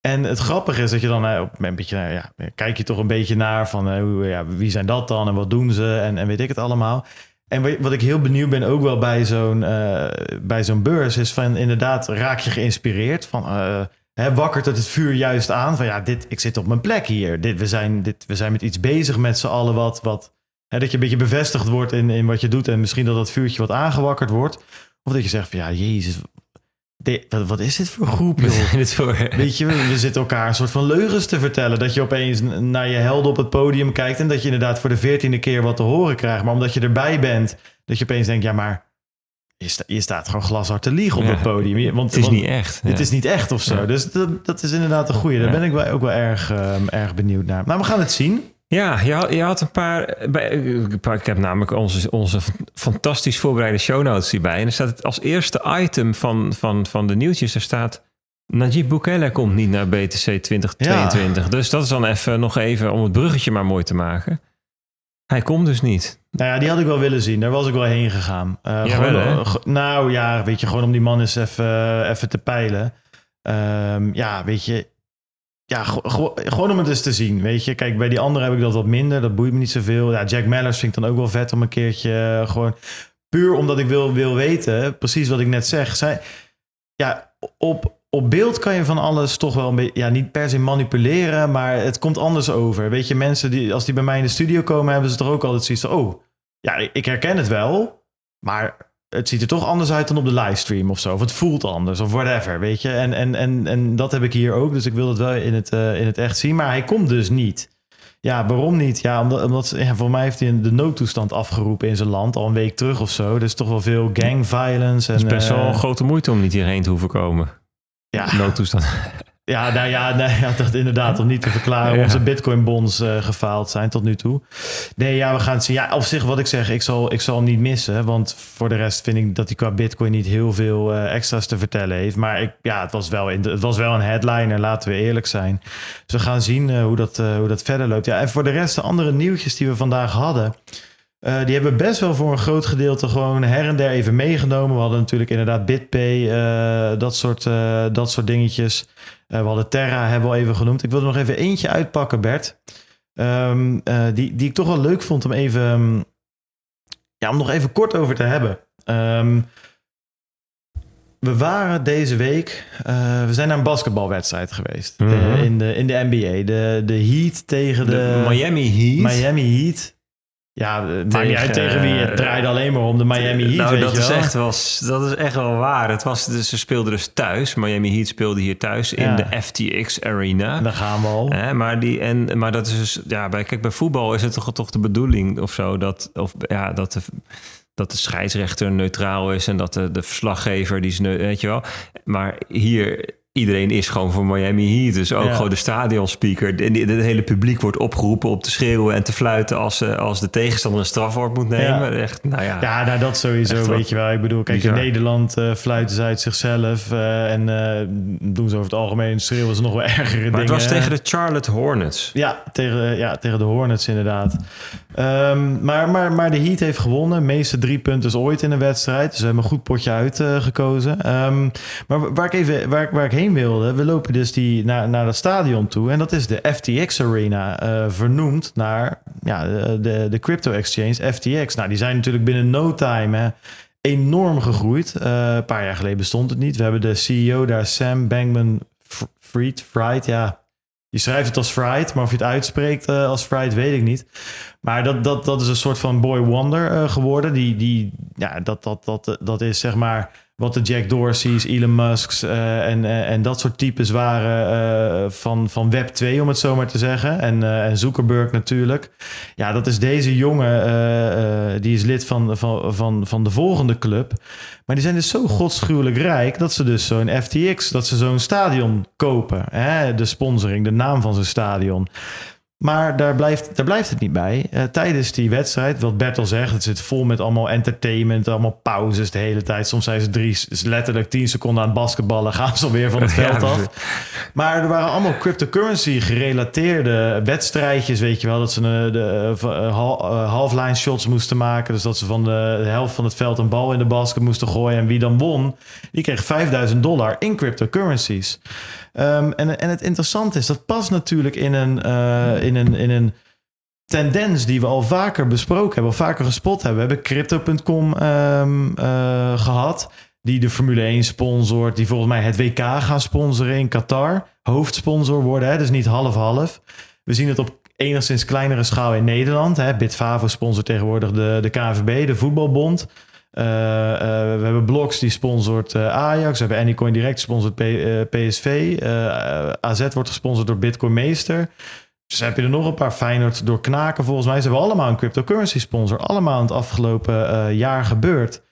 Speaker 1: En het grappige is dat je dan op een beetje... nou ja, kijk je toch een beetje naar van... hoe, ja, wie zijn dat dan en wat doen ze en, en weet ik het allemaal... En wat- ik heel benieuwd ben, ook wel bij zo'n eh, bij zo'n beurs, is van inderdaad, raak je geïnspireerd? Van, eh, hè, wakkert het het vuur juist aan? Van ja, dit, ik zit op mijn plek hier. Dit, we, zijn, dit, we zijn met iets bezig met z'n allen wat, wat hè, dat je een beetje bevestigd wordt in, in wat je doet en misschien dat dat vuurtje wat aangewakkerd wordt. Of dat je zegt van ja, jezus, wat, wat is dit voor groep, joh?
Speaker 2: dit voor...
Speaker 1: Weet je, we, we zitten elkaar een soort van leugens te vertellen. Dat je opeens naar je helden op het podium kijkt. En dat je inderdaad voor de veertiende keer wat te horen krijgt. Maar omdat je erbij bent, dat je opeens denkt: ja, maar je, sta- je staat gewoon glashard te liegen op
Speaker 2: Ja.
Speaker 1: het podium. Je- Want,
Speaker 2: Het is
Speaker 1: want
Speaker 2: niet echt.
Speaker 1: Het
Speaker 2: ja.
Speaker 1: is niet echt of zo.
Speaker 2: Ja.
Speaker 1: Dus dat, dat is inderdaad een goeie. Daar ben ik wel, ook wel erg, ehm, erg benieuwd naar. Nou, we gaan het zien.
Speaker 2: Ja, je had, je had een paar. Bij, ik heb namelijk onze, onze fantastisch voorbereide show notes hierbij. En er staat het als eerste item van, van, van de nieuwtjes. Er staat. Najib Bukele komt niet naar BTC 2022. Dus dat is dan even nog even om het bruggetje maar mooi te maken. Hij komt dus niet.
Speaker 1: Nou ja, die had ik wel willen zien. Daar was ik wel heen gegaan. Eh,
Speaker 2: Ja,
Speaker 1: gewoon,
Speaker 2: wel, hè?
Speaker 1: eh, ge- nou ja, weet je, gewoon om die man eens even, even te peilen. Ehm, ja, weet je. Ja, gewoon om het eens te zien, weet je. Kijk, bij die anderen heb ik dat wat minder. Dat boeit me niet zoveel. Ja, Jack Mellers vind ik dan ook wel vet om een keertje eh, gewoon... puur omdat ik wil, wil weten, precies wat ik net zeg. Zij, ja, op, op beeld kan je van alles toch wel een beetje, ja, niet per se manipuleren, maar het komt anders over. Weet je, mensen die, als die bij mij in de studio komen, hebben ze toch ook altijd zoiets van, oh, ja, ik herken het wel, maar het ziet er toch anders uit dan op de livestream of zo. Of het voelt anders of whatever, weet je. En, en, en, en dat heb ik hier ook, dus ik wil het wel in het, uh, in het echt zien. Maar hij komt dus niet. Ja, waarom niet? Ja, omdat, omdat ja, voor mij heeft hij de noodtoestand afgeroepen in zijn land al een week terug of zo. Er is toch wel veel gang violence. En,
Speaker 2: het is best wel
Speaker 1: uh,
Speaker 2: grote moeite om niet hierheen te hoeven komen.
Speaker 1: Ja.
Speaker 2: Noodtoestand. [LAUGHS]
Speaker 1: Ja, nou ja, [LAUGHS] nee, ja, dat inderdaad om niet te verklaren.
Speaker 2: Ja.
Speaker 1: Onze bitcoin bonds uh, gefaald zijn tot nu toe. Nee, ja, we gaan het zien. Ja, op zich wat ik zeg, ik zal, ik zal hem niet missen. Want voor de rest vind ik dat hij qua bitcoin niet heel veel uh, extra's te vertellen heeft. Maar ik, ja, het was, wel in de, het was wel een headliner, laten we eerlijk zijn. Dus we gaan zien uh, hoe, dat, hoe dat verder loopt. Ja, en voor de rest, de andere nieuwtjes die we vandaag hadden... Uh, die hebben we best wel voor een groot gedeelte gewoon her en der even meegenomen. We hadden natuurlijk inderdaad BitPay, uh, dat, soort, uh, dat soort dingetjes. we hadden Terra, hebben we al even genoemd. Ik wilde nog even eentje uitpakken, Bert. Um, die, die ik toch wel leuk vond om even... Um, ja, om nog even kort over te hebben. Um, we waren deze week... we zijn naar een basketbalwedstrijd geweest. Mm -hmm. in, de, in de NBA. De, de Heat tegen de...
Speaker 2: de Miami Heat.
Speaker 1: Miami Heat. Ja, het maakt niet uit tegen wie. Het draaide alleen maar om de Miami Heat,
Speaker 2: nou,
Speaker 1: weet
Speaker 2: dat
Speaker 1: je
Speaker 2: is
Speaker 1: wel.
Speaker 2: Echt was, dat is echt wel waar. Het was, dus, ze speelden dus thuis. Miami Heat speelde hier thuis in de FTX Arena.
Speaker 1: En daar gaan we al.
Speaker 2: Maar, die, en, maar dat is dus, ja, bij, kijk, bij voetbal is het toch, toch de bedoeling of zo dat, of, ja, dat, de, dat de scheidsrechter neutraal is en dat de, de verslaggever, die is, weet je wel. Maar hier, iedereen is gewoon voor Miami Heat. Dus ook
Speaker 1: Ja.
Speaker 2: gewoon de stadionspeaker. Het hele publiek wordt opgeroepen om te schreeuwen en te fluiten als, eh, als de tegenstander een strafwoord moet nemen. Echt, nou ja.
Speaker 1: Ja, nou dat sowieso, weet je wel. Ik bedoel, kijk,
Speaker 2: bizar.
Speaker 1: in Nederland eh, fluiten ze uit zichzelf. eh, en doen ze over het algemeen, schreeuwen ze nog wel [LAUGHS] ergere dingen.
Speaker 2: maar het was tegen de Charlotte Hornets.
Speaker 1: Ja tegen, ja, tegen de Hornets inderdaad. Ehm, maar, maar, maar de Heat heeft gewonnen. meeste drie punten ooit in een wedstrijd. Dus we hebben een goed potje uitgekozen. Ehm maar waar ik, even, waar, waar ik heen wilde... we lopen dus die, naar, naar dat stadion toe. En dat is de FTX Arena. eh, vernoemd naar ja, de, de, de crypto exchange FTX. Nou, die zijn natuurlijk binnen no time... Hè, enorm gegroeid. Eh, een paar jaar geleden bestond het niet. We hebben de CEO daar, Sam Bankman Fried. Fried, ja... Je schrijft het als Fried, maar of je het uitspreekt uh, als Fried, weet ik niet. Maar dat, dat, dat is een soort van boy wonder uh, geworden. Die, die, ja, dat, dat, dat, dat is zeg maar wat de Jack Dorsey's, Elon Musk's uh, en, en dat soort types waren uh, van, van Web 2, om het zo maar te zeggen. En, uh, en Zuckerberg natuurlijk. Ja, dat is deze jongen, die is lid van, van, van, van de volgende club. Maar die zijn dus zo godschuwelijk rijk dat ze dus zo'n FTX, dat ze zo'n stadion kopen. Hè? De sponsoring, de naam van zijn stadion. Maar daar blijft, daar blijft het niet bij. Uh, tijdens die wedstrijd, wat Bert al zegt, het zit vol met allemaal entertainment, allemaal pauzes de hele tijd. Soms zijn ze drie, letterlijk tien seconden aan het basketballen, [LAUGHS] gaan ze alweer van het veld
Speaker 2: Ja,
Speaker 1: af. Maar er waren allemaal cryptocurrency gerelateerde wedstrijdjes, weet je wel. Dat ze een, de, uh, half-line shots moesten maken. Dus dat ze van de, de helft van het veld een bal in de basket moesten gooien. En wie dan won, die kreeg 5000 dollar in cryptocurrencies. Um, en, en het interessante is, dat past natuurlijk in een, uh, in een, in een tendens die we al vaker besproken hebben, of vaker gespot hebben. We hebben crypto.com um, uh, gehad, die de Formule 1 sponsort, die volgens mij het WK gaan sponsoren in Qatar, hoofdsponsor worden, hè? dus niet half-half. We zien het op enigszins kleinere schaal in Nederland. Hè? Bitfavo sponsort tegenwoordig de, de KNVB, de voetbalbond. Uh, uh, we hebben Blocks die sponsort uh, Ajax. We hebben Anycoin Direct sponsort PSV. AZ wordt gesponsord door Bitcoin Meester. Dus heb je er nog een paar Feyenoord door Knaken volgens mij. Ze hebben allemaal een cryptocurrency sponsor. Allemaal in het afgelopen jaar gebeurd.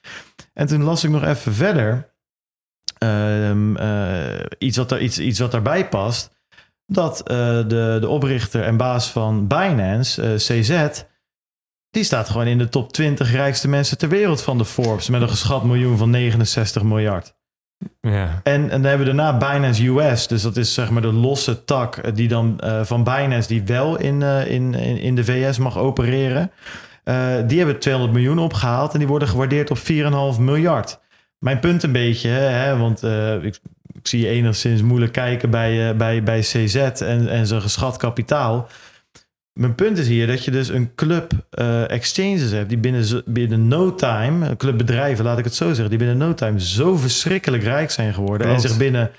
Speaker 1: En toen las ik nog even verder. Ehm, iets, wat iets, iets wat daarbij past. Dat de, de oprichter en baas van Binance, CZ die staat gewoon in de top 20 rijkste mensen ter wereld van de Forbes. Met een geschat miljoen van 69 miljard.
Speaker 2: Ja.
Speaker 1: En, en dan hebben we daarna Binance US. Dus dat is zeg maar de losse tak die dan uh, van Binance die wel in, uh, in, in, de VS mag opereren. Uh, die hebben 200 miljoen opgehaald en die worden gewaardeerd op 4,5 miljard. Mijn punt een beetje, hè, want ik, ik, zie je enigszins moeilijk kijken bij, bij, bij CZ en, en zijn geschat kapitaal. Mijn punt is hier dat je dus een club eh, exchanges hebt die binnen, binnen no time, een club bedrijven, laat ik het zo zeggen, die binnen no time zo verschrikkelijk rijk zijn geworden
Speaker 2: Klopt.
Speaker 1: en zich binnen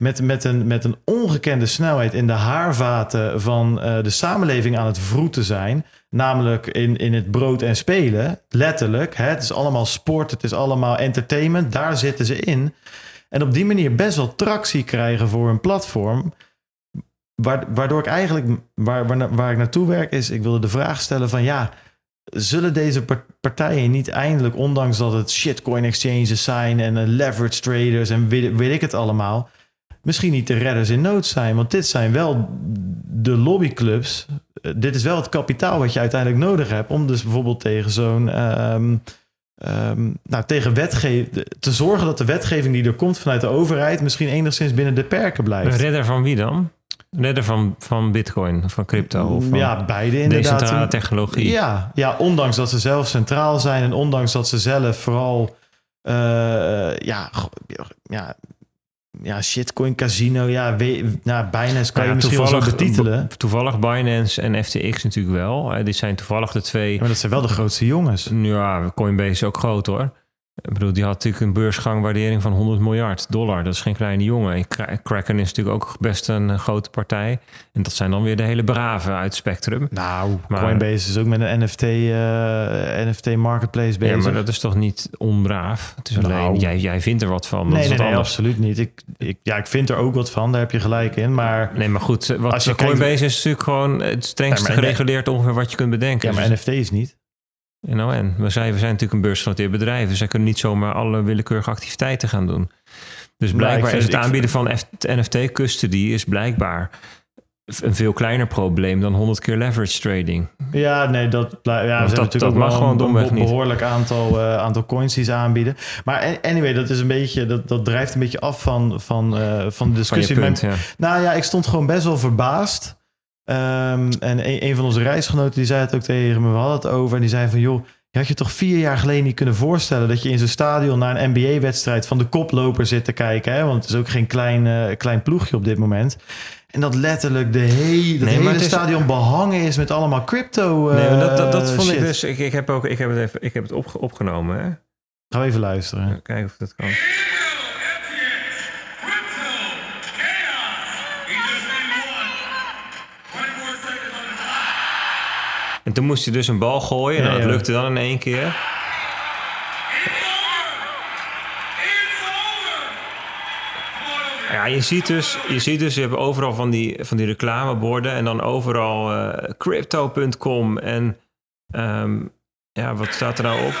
Speaker 1: met, met, een, met een ongekende snelheid in de haarvaten van eh, de samenleving aan het vroeten zijn. Namelijk in, in het brood en spelen, letterlijk. Hè? Het is allemaal sport, het is allemaal entertainment, daar zitten ze in. En op die manier best wel tractie krijgen voor een platform. Waar- Waardoor ik eigenlijk, waar, waar, waar ik naartoe werk, is: ik wilde de vraag stellen van ja, zullen deze par- partijen niet eindelijk, ondanks dat het shitcoin exchanges zijn en eh, leverage traders en weet, ik het allemaal, misschien niet de redders in nood zijn? Want dit zijn wel de lobbyclubs. Eh, Dit is wel het kapitaal wat je uiteindelijk nodig hebt om dus bijvoorbeeld tegen zo'n. ehm, ehm, nou, tegen wetgeving. te zorgen dat de wetgeving die er komt vanuit de overheid misschien enigszins binnen de perken
Speaker 2: Een
Speaker 1: blijft.
Speaker 2: redder van wie dan? Redder van, van bitcoin, van crypto? Of van
Speaker 1: ja, beide inderdaad.
Speaker 2: decentrale technologie?
Speaker 1: Ja, ja, ondanks dat ze zelf centraal zijn en ondanks dat ze zelf vooral eh, ja, ja, ja, shitcoin casino, ja, we, nou, Binance kan
Speaker 2: Nou
Speaker 1: je misschien wel betitelen.
Speaker 2: Toevallig Binance en FTX natuurlijk wel. Eh, Dit zijn toevallig de twee.
Speaker 1: Ja, maar dat zijn wel de grootste jongens.
Speaker 2: Ja, Coinbase is ook groot hoor. Ik bedoel, die had natuurlijk een beursgangwaardering van 100 miljard dollar. Dat is geen kleine jongen. En Kra- Kraken is natuurlijk ook best een eh, grote partij. En dat zijn dan weer de hele brave uit spectrum.
Speaker 1: Nou,
Speaker 2: Maar-
Speaker 1: Coinbase is ook met een NFT, eh, NFT marketplace bezig.
Speaker 2: Ja, maar dat is toch niet onbraaf? Het is alleen,
Speaker 1: Nou.
Speaker 2: jij, jij vindt er wat van. Dat
Speaker 1: nee,
Speaker 2: is
Speaker 1: nee, absoluut niet. Ik, ik, ja, ik vind er ook wat van, daar heb je gelijk in. Maar,
Speaker 2: Nee, maar goed, wat
Speaker 1: Als je
Speaker 2: Coinbase
Speaker 1: kijkt-
Speaker 2: is natuurlijk gewoon het
Speaker 1: Ja, maar-
Speaker 2: gereguleerd ongeveer wat je kunt bedenken.
Speaker 1: ja, maar
Speaker 2: Dus-
Speaker 1: NFT is niet.
Speaker 2: Nou en, we zijn, we zijn natuurlijk een beursgenoteerd bedrijf. Dus zij kunnen niet zomaar alle willekeurige activiteiten gaan doen. Dus blijkbaar is het aanbieden van NFT-custody is blijkbaar een veel kleiner probleem dan 100 keer leverage trading.
Speaker 1: Ja, nee, dat, ja,
Speaker 2: dat-
Speaker 1: natuurlijk
Speaker 2: dat mag gewoon
Speaker 1: een
Speaker 2: domweg niet.
Speaker 1: behoorlijk aantal, eh, aantal coins die ze aanbieden. Maar an- anyway, dat is een beetje, dat, dat drijft een beetje af van, van, eh, van de
Speaker 2: Van
Speaker 1: discussie.
Speaker 2: punt,
Speaker 1: Mijn-
Speaker 2: ja.
Speaker 1: Nou ja, ik stond gewoon best wel verbaasd. Ehm, en een, een van onze reisgenoten die zei het ook tegen me. We hadden het over en die zei van joh, je had je toch vier jaar geleden niet kunnen voorstellen dat je in zo'n stadion naar een NBA-wedstrijd van de koploper zit te kijken. Hè? Want het is ook geen klein, eh, klein ploegje op dit moment. En dat letterlijk de hele, dat
Speaker 2: Nee, maar
Speaker 1: hele
Speaker 2: het is-
Speaker 1: stadion behangen is met allemaal crypto.
Speaker 2: Nee, maar dat, dat, dat
Speaker 1: eh,
Speaker 2: vond ik dus. Ik, ik heb, ook, ik heb het, even, ik heb het opge- opgenomen. Hè?
Speaker 1: We even luisteren.
Speaker 2: Kijken of dat kan. En toen moest hij dus een bal gooien. En
Speaker 1: Ja,
Speaker 2: dat
Speaker 1: ja.
Speaker 2: lukte dan in één keer. Ja, je ziet dus, je ziet dus, je hebt overal van die, van die reclameborden en dan overal eh, crypto.com en ehm, ja, wat staat er nou op?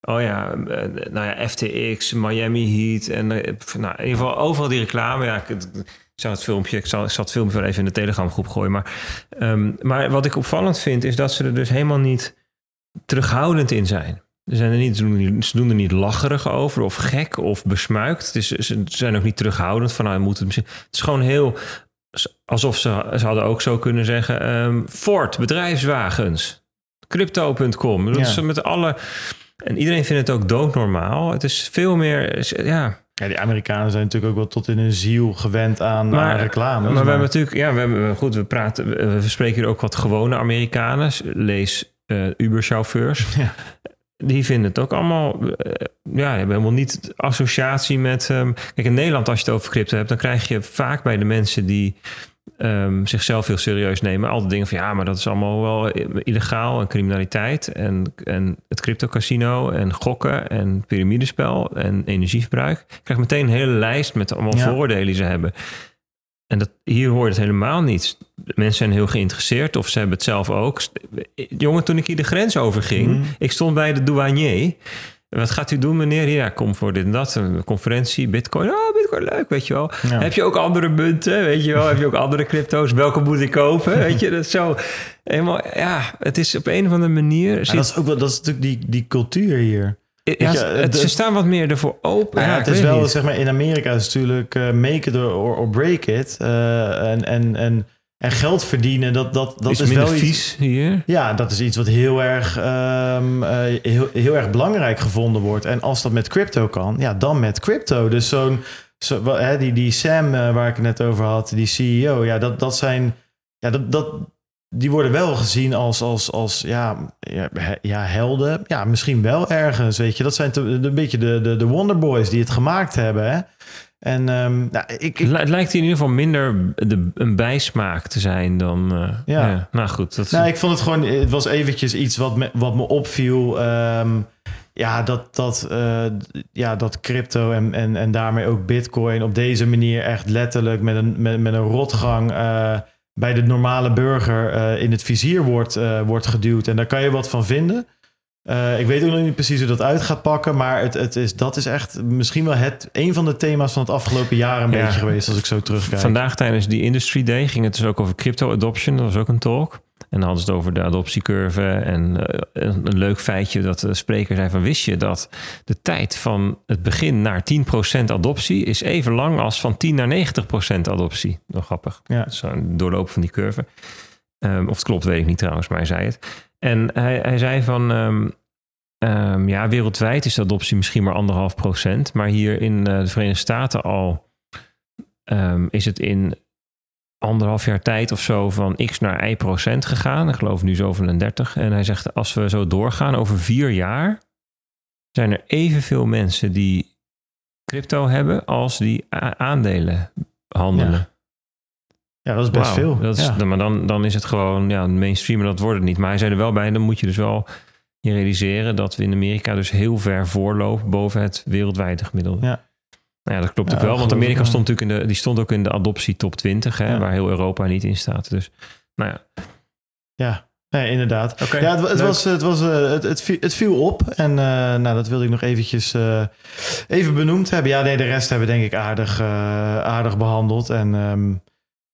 Speaker 2: Oh ja, eh, nou ja, FTX, Miami Heat en eh, nou, in ieder geval overal die reclame. Ja, ik, ik zou het filmpje, ik zal, ik zal het filmpje wel even in de Telegram groep gooien. Maar, ehm, maar wat ik opvallend vind is dat ze er dus helemaal niet terughoudend in zijn. Ze, zijn er niet, ze, doen er niet, er lacherig over of gek of besmuikt. Het is, ze zijn ook niet terughoudend van nou, we moeten het misschien. Het is gewoon heel alsof ze, ze hadden ook zo kunnen zeggen: ehm, Ford, bedrijfswagens, crypto.com. Dat is
Speaker 1: Ja.
Speaker 2: met alle. En iedereen vindt het ook doodnormaal. Het is veel meer. Ja,
Speaker 1: Ja, die Amerikanen zijn natuurlijk ook wel tot in hun ziel gewend aan, aan reclame.
Speaker 2: maar we hebben natuurlijk, ja, we hebben goed, we praten, we, spreken hier ook wat gewone Amerikanen, lees eh Uber-chauffeurs. [LAUGHS]
Speaker 1: Ja.
Speaker 2: Die vinden het ook allemaal, eh, ja, hebben helemaal niet associatie met. ehm, kijk, in Nederland, als je het over crypto hebt, dan krijg je vaak bij de mensen die ehm, zichzelf heel serieus nemen, altijd dingen van ja, maar dat is allemaal wel illegaal en criminaliteit en, en het crypto-casino en gokken en piramidespel en energieverbruik. Je krijgt meteen een hele lijst met allemaal
Speaker 1: Ja.
Speaker 2: vooroordelen die ze hebben. En dat, hier hoort het helemaal niet. Mensen zijn heel geïnteresseerd of ze hebben het zelf ook. Jongen, toen ik hier de grens over ging,
Speaker 1: Mhm.
Speaker 2: ik stond bij de douanier. Wat gaat u doen, meneer? Ja, kom voor dit en dat. Een conferentie, bitcoin. Oh, bitcoin, leuk, weet je wel.
Speaker 1: Ja.
Speaker 2: Heb je ook andere munten, weet je wel? Heb je ook andere crypto's? Welke moet ik kopen? [LAUGHS] Weet je, dat is zo... Helemaal, ja, het is op een of andere manier...
Speaker 1: Ja,
Speaker 2: zit-
Speaker 1: dat is ook wel, dat is natuurlijk die, die cultuur hier.
Speaker 2: ja,
Speaker 1: je,
Speaker 2: het-
Speaker 1: de-
Speaker 2: ze staan wat meer ervoor open.
Speaker 1: Ja,
Speaker 2: Ja,
Speaker 1: het is wel,
Speaker 2: niet.
Speaker 1: zeg maar, in Amerika is natuurlijk eh, make it or, or break it. Eh, en, en, en, en geld verdienen, dat, dat, dat
Speaker 2: is,
Speaker 1: is,
Speaker 2: minder
Speaker 1: wel iets...
Speaker 2: vies hier.
Speaker 1: Ja, dat is iets wat heel erg, ehm, eh, heel, heel erg belangrijk gevonden wordt. En als dat met crypto kan, ja, dan met crypto. Dus zo'n, zo, hè, die, die Sam eh, waar ik het net over had, die CEO, ja, dat, dat zijn ja, dat, dat, die worden wel gezien als, als, als ja, ja, he- ja, helden. Ja, misschien wel ergens, weet je. Dat zijn te- een beetje de, de, de Wonderboys die het gemaakt hebben, hè. En ehm, nou, ik, ik,
Speaker 2: Het li- Het lijkt in ieder geval minder de, een bijsmaak te zijn dan... eh,
Speaker 1: Ja.
Speaker 2: ja. Nou goed, dat is...
Speaker 1: Nou, ik vond het gewoon, het was eventjes iets wat me, wat me opviel. Ehm, ja, dat, dat, eh, ja, dat crypto en, en, en daarmee ook bitcoin op deze manier echt letterlijk met een, met, met een rotgang eh, bij de normale burger in het vizier wordt, wordt geduwd. En daar kan je wat van vinden. Eh, ik weet ook nog niet precies hoe dat uit gaat pakken, maar het, het is, dat is echt misschien wel het, een van de thema's van het afgelopen jaar een
Speaker 2: Ja.
Speaker 1: beetje geweest, als ik zo terugkijk.
Speaker 2: Vandaag tijdens die Industry Day ging het dus ook over crypto adoption. Dat was ook een talk. En dan hadden ze het over de adoptiecurve. En eh, een, leuk feitje dat de spreker zei van... wist je dat de tijd van het begin naar 10% adoptie... is even lang als van 10 naar 90% adoptie. Nog grappig.
Speaker 1: Ja.
Speaker 2: Zo'n doorloop van die curve. Ehm, of het klopt, weet ik niet trouwens, maar hij zei het. En hij, hij zei van... ehm, ehm, ja, wereldwijd is de adoptie misschien maar anderhalf procent. Maar hier in eh, de Verenigde Staten al... ehm, is het in anderhalf jaar tijd of zo van x naar y procent gegaan. Ik geloof nu zo van een 30. En hij zegt, als we zo doorgaan over vier jaar... zijn er evenveel mensen die crypto hebben... als die aandelen handelen.
Speaker 1: Ja. Ja, dat is best veel.
Speaker 2: Dat is,
Speaker 1: Ja.
Speaker 2: Maar dan, dan is het gewoon ja, mainstream, dat wordt het niet. Maar hij zei er wel bij, dan moet je dus wel je realiseren dat we in Amerika dus heel ver voorlopen boven het wereldwijde gemiddelde.
Speaker 1: Ja.
Speaker 2: Nou ja, dat klopt
Speaker 1: Ja,
Speaker 2: ook wel, want Amerika stond natuurlijk in de, die stond ook in de adoptie top 20, hè,
Speaker 1: Ja.
Speaker 2: waar heel Europa niet in staat. Dus nou ja,
Speaker 1: Ja, nee, inderdaad.
Speaker 2: Oké,
Speaker 1: ja, het, het was, het, was, eh, het, het, viel, het viel op. En eh, nou, dat wilde ik nog eventjes eh, even benoemd hebben. Ja, nee, de rest hebben we denk ik aardig, aardig behandeld. En ehm,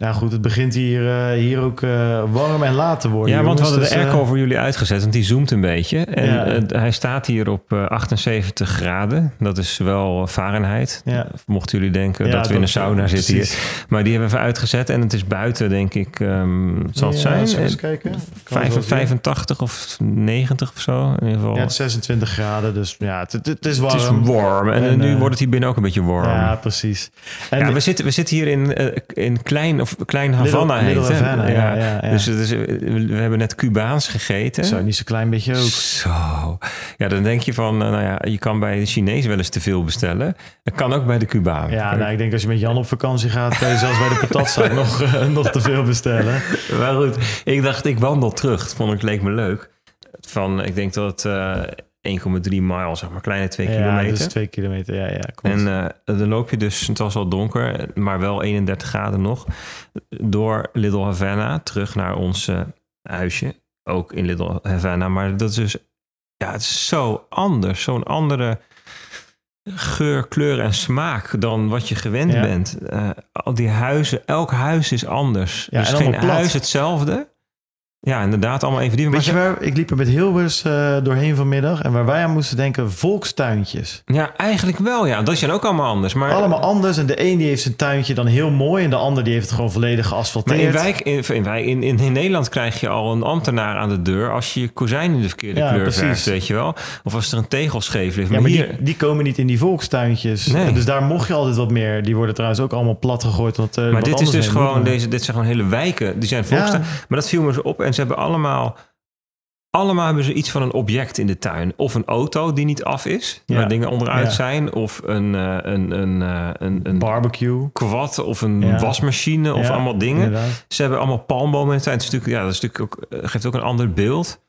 Speaker 1: nou goed, het begint hier, eh, hier ook eh, warm en laat te worden.
Speaker 2: ja, want we hadden de
Speaker 1: Dus, eh,
Speaker 2: airco voor jullie uitgezet, want die zoomt een beetje. En
Speaker 1: Ja.
Speaker 2: eh, hij staat hier op eh, 78 graden. Dat is wel Fahrenheit.
Speaker 1: Ja.
Speaker 2: Mochten jullie denken
Speaker 1: ja,
Speaker 2: dat we in een sauna zitten hier. Maar die hebben we even uitgezet en het is buiten, denk ik, ehm zal het
Speaker 1: Ja,
Speaker 2: zijn?
Speaker 1: eens
Speaker 2: Eh,
Speaker 1: kijken. Kan
Speaker 2: vijf-
Speaker 1: het wel zien.
Speaker 2: 85 of 90 of zo. In ieder geval.
Speaker 1: Ja, het is 26 graden, dus ja, het, het, het is warm.
Speaker 2: Het is warm. En,
Speaker 1: En,
Speaker 2: nu
Speaker 1: eh,
Speaker 2: wordt het hier binnen ook een beetje warm.
Speaker 1: Ja,
Speaker 2: Ja,
Speaker 1: precies. En
Speaker 2: we, zitten, we zitten hier in, eh, in klein, of klein Havana
Speaker 1: Little-
Speaker 2: heet
Speaker 1: Little? Havana, ja, ja, ja.
Speaker 2: Dus we hebben net Cubaans gegeten.
Speaker 1: zo, niet zo klein beetje ook.
Speaker 2: Zo. Ja, dan denk je van, eh, nou ja, je kan bij de Chinees wel eens te veel bestellen. Dat kan ook bij de Cubaan.
Speaker 1: Ja, nou, ik denk als je met Jan op vakantie gaat, kan je zelfs bij de patatzaak [LAUGHS] nog, eh, nog te veel bestellen.
Speaker 2: Maar goed, ik dacht, ik wandel terug. Dat vond ik, leek me leuk. Van, ik denk dat eh 1,3 mijl, zeg maar, kleine 2
Speaker 1: Ja,
Speaker 2: kilometer.
Speaker 1: dus twee kilometer, ja, ja, klopt.
Speaker 2: En eh, dan loop je dus, het was al donker, maar wel 31 graden nog, door Little Havana terug naar ons eh, huisje. Ook in Little Havana, maar dat is dus, ja, het is zo anders. Zo'n andere geur, kleur en smaak dan wat je gewend
Speaker 1: Ja.
Speaker 2: bent. Eh, al die huizen, elk huis is anders.
Speaker 1: Ja,
Speaker 2: dus
Speaker 1: en
Speaker 2: geen
Speaker 1: plat.
Speaker 2: huis hetzelfde. Ja, inderdaad, allemaal even die.
Speaker 1: Weet je waar, ik liep er met Hilbers eh, doorheen vanmiddag en waar wij aan moesten denken, volkstuintjes.
Speaker 2: Ja, eigenlijk wel, ja. Dat is dan ook allemaal anders. Maar,
Speaker 1: Allemaal anders en de een die heeft zijn tuintje dan heel mooi en de ander die heeft het gewoon volledig
Speaker 2: Maar
Speaker 1: geasfalteerd.
Speaker 2: in, wijk, in, in, in, in, Nederland krijg je al een ambtenaar aan de deur als je je kozijn in de verkeerde
Speaker 1: Ja,
Speaker 2: kleur
Speaker 1: precies.
Speaker 2: verft, weet je wel. Of als er een tegel scheef ligt.
Speaker 1: ja,
Speaker 2: maar hier,
Speaker 1: die, die komen niet in die volkstuintjes.
Speaker 2: Nee.
Speaker 1: Dus daar mocht je altijd wat meer. Die worden trouwens ook allemaal plat gegooid. Want, eh,
Speaker 2: maar
Speaker 1: wat
Speaker 2: dit is dus gewoon, deze, dit zijn gewoon hele wijken. Die zijn volkstaan.
Speaker 1: Ja.
Speaker 2: Maar dat viel me zo op. En ze hebben allemaal, allemaal hebben ze iets van een object in de tuin. Of een auto die niet af is,
Speaker 1: Ja.
Speaker 2: waar dingen onderuit
Speaker 1: Ja.
Speaker 2: zijn. Of een, eh, een, een, eh, een, een
Speaker 1: Barbecue.
Speaker 2: quad of een
Speaker 1: Ja.
Speaker 2: wasmachine of allemaal dingen.
Speaker 1: inderdaad.
Speaker 2: Ze hebben allemaal palmbomen in de tuin. Het is natuurlijk, ja, dat is natuurlijk ook, eh, geeft ook een ander beeld.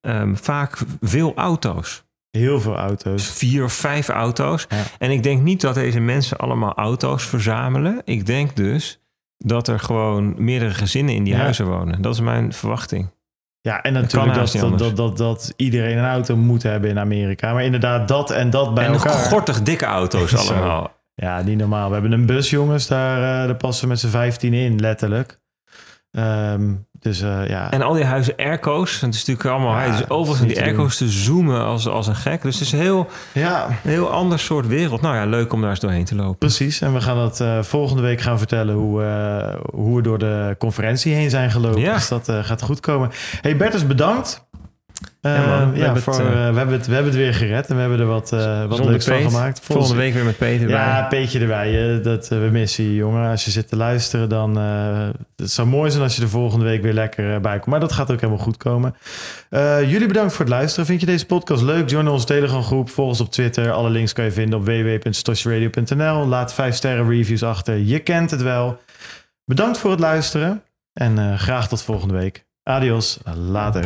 Speaker 2: Ehm, vaak veel auto's.
Speaker 1: Heel veel
Speaker 2: Dus
Speaker 1: auto's.
Speaker 2: vier of vijf auto's. En ik denk niet dat deze mensen allemaal auto's verzamelen. Ik denk dus dat er gewoon meerdere gezinnen in die
Speaker 1: Ja.
Speaker 2: huizen wonen. Dat is mijn verwachting.
Speaker 1: Ja, en natuurlijk dat, dat, dat, dat, dat iedereen een auto moet hebben in Amerika. Maar inderdaad, dat en dat bij
Speaker 2: en
Speaker 1: elkaar.
Speaker 2: gortig dikke auto's allemaal.
Speaker 1: Ja, niet normaal. We hebben een bus, jongens. Daar, eh, daar passen we met z'n 15 in, letterlijk. Ehm, dus eh, ja.
Speaker 2: En al die huizen airco's. Het is natuurlijk allemaal...
Speaker 1: Ja,
Speaker 2: dus overal zijn die airco's te zoomen als, als een gek. Dus het is een heel,
Speaker 1: ja,
Speaker 2: een heel ander soort wereld. Nou ja, leuk om daar eens doorheen te lopen.
Speaker 1: precies. En we gaan dat eh, volgende week gaan vertellen hoe, eh, hoe we door de conferentie heen zijn gelopen.
Speaker 2: Ja.
Speaker 1: Dus dat gaat goed komen. Hey Bertus, bedankt. Eh,
Speaker 2: Ja, man. We
Speaker 1: ja,
Speaker 2: hebben
Speaker 1: voor,
Speaker 2: het, eh,
Speaker 1: eh, we, hebben het, we hebben het weer gered en we hebben er wat, eh, wat leuks van gemaakt.
Speaker 2: Volgende week weer met Peter.
Speaker 1: Ja, Peetje erbij. eh, dat, eh, we missen je, jongen. Als je zit te luisteren, dan... eh het zou mooi zijn als je de volgende week weer lekker eh, bij komt. Maar dat gaat ook helemaal goed komen. Eh, jullie bedankt voor het luisteren. Vind je deze podcast leuk? Join onze Telegram groep. Volg ons op Twitter. Alle links kan je vinden op www.stoshradio.nl. Laat 5 sterren reviews achter. Je kent het wel. Bedankt voor het luisteren. En eh, graag tot volgende week. Adios. Later.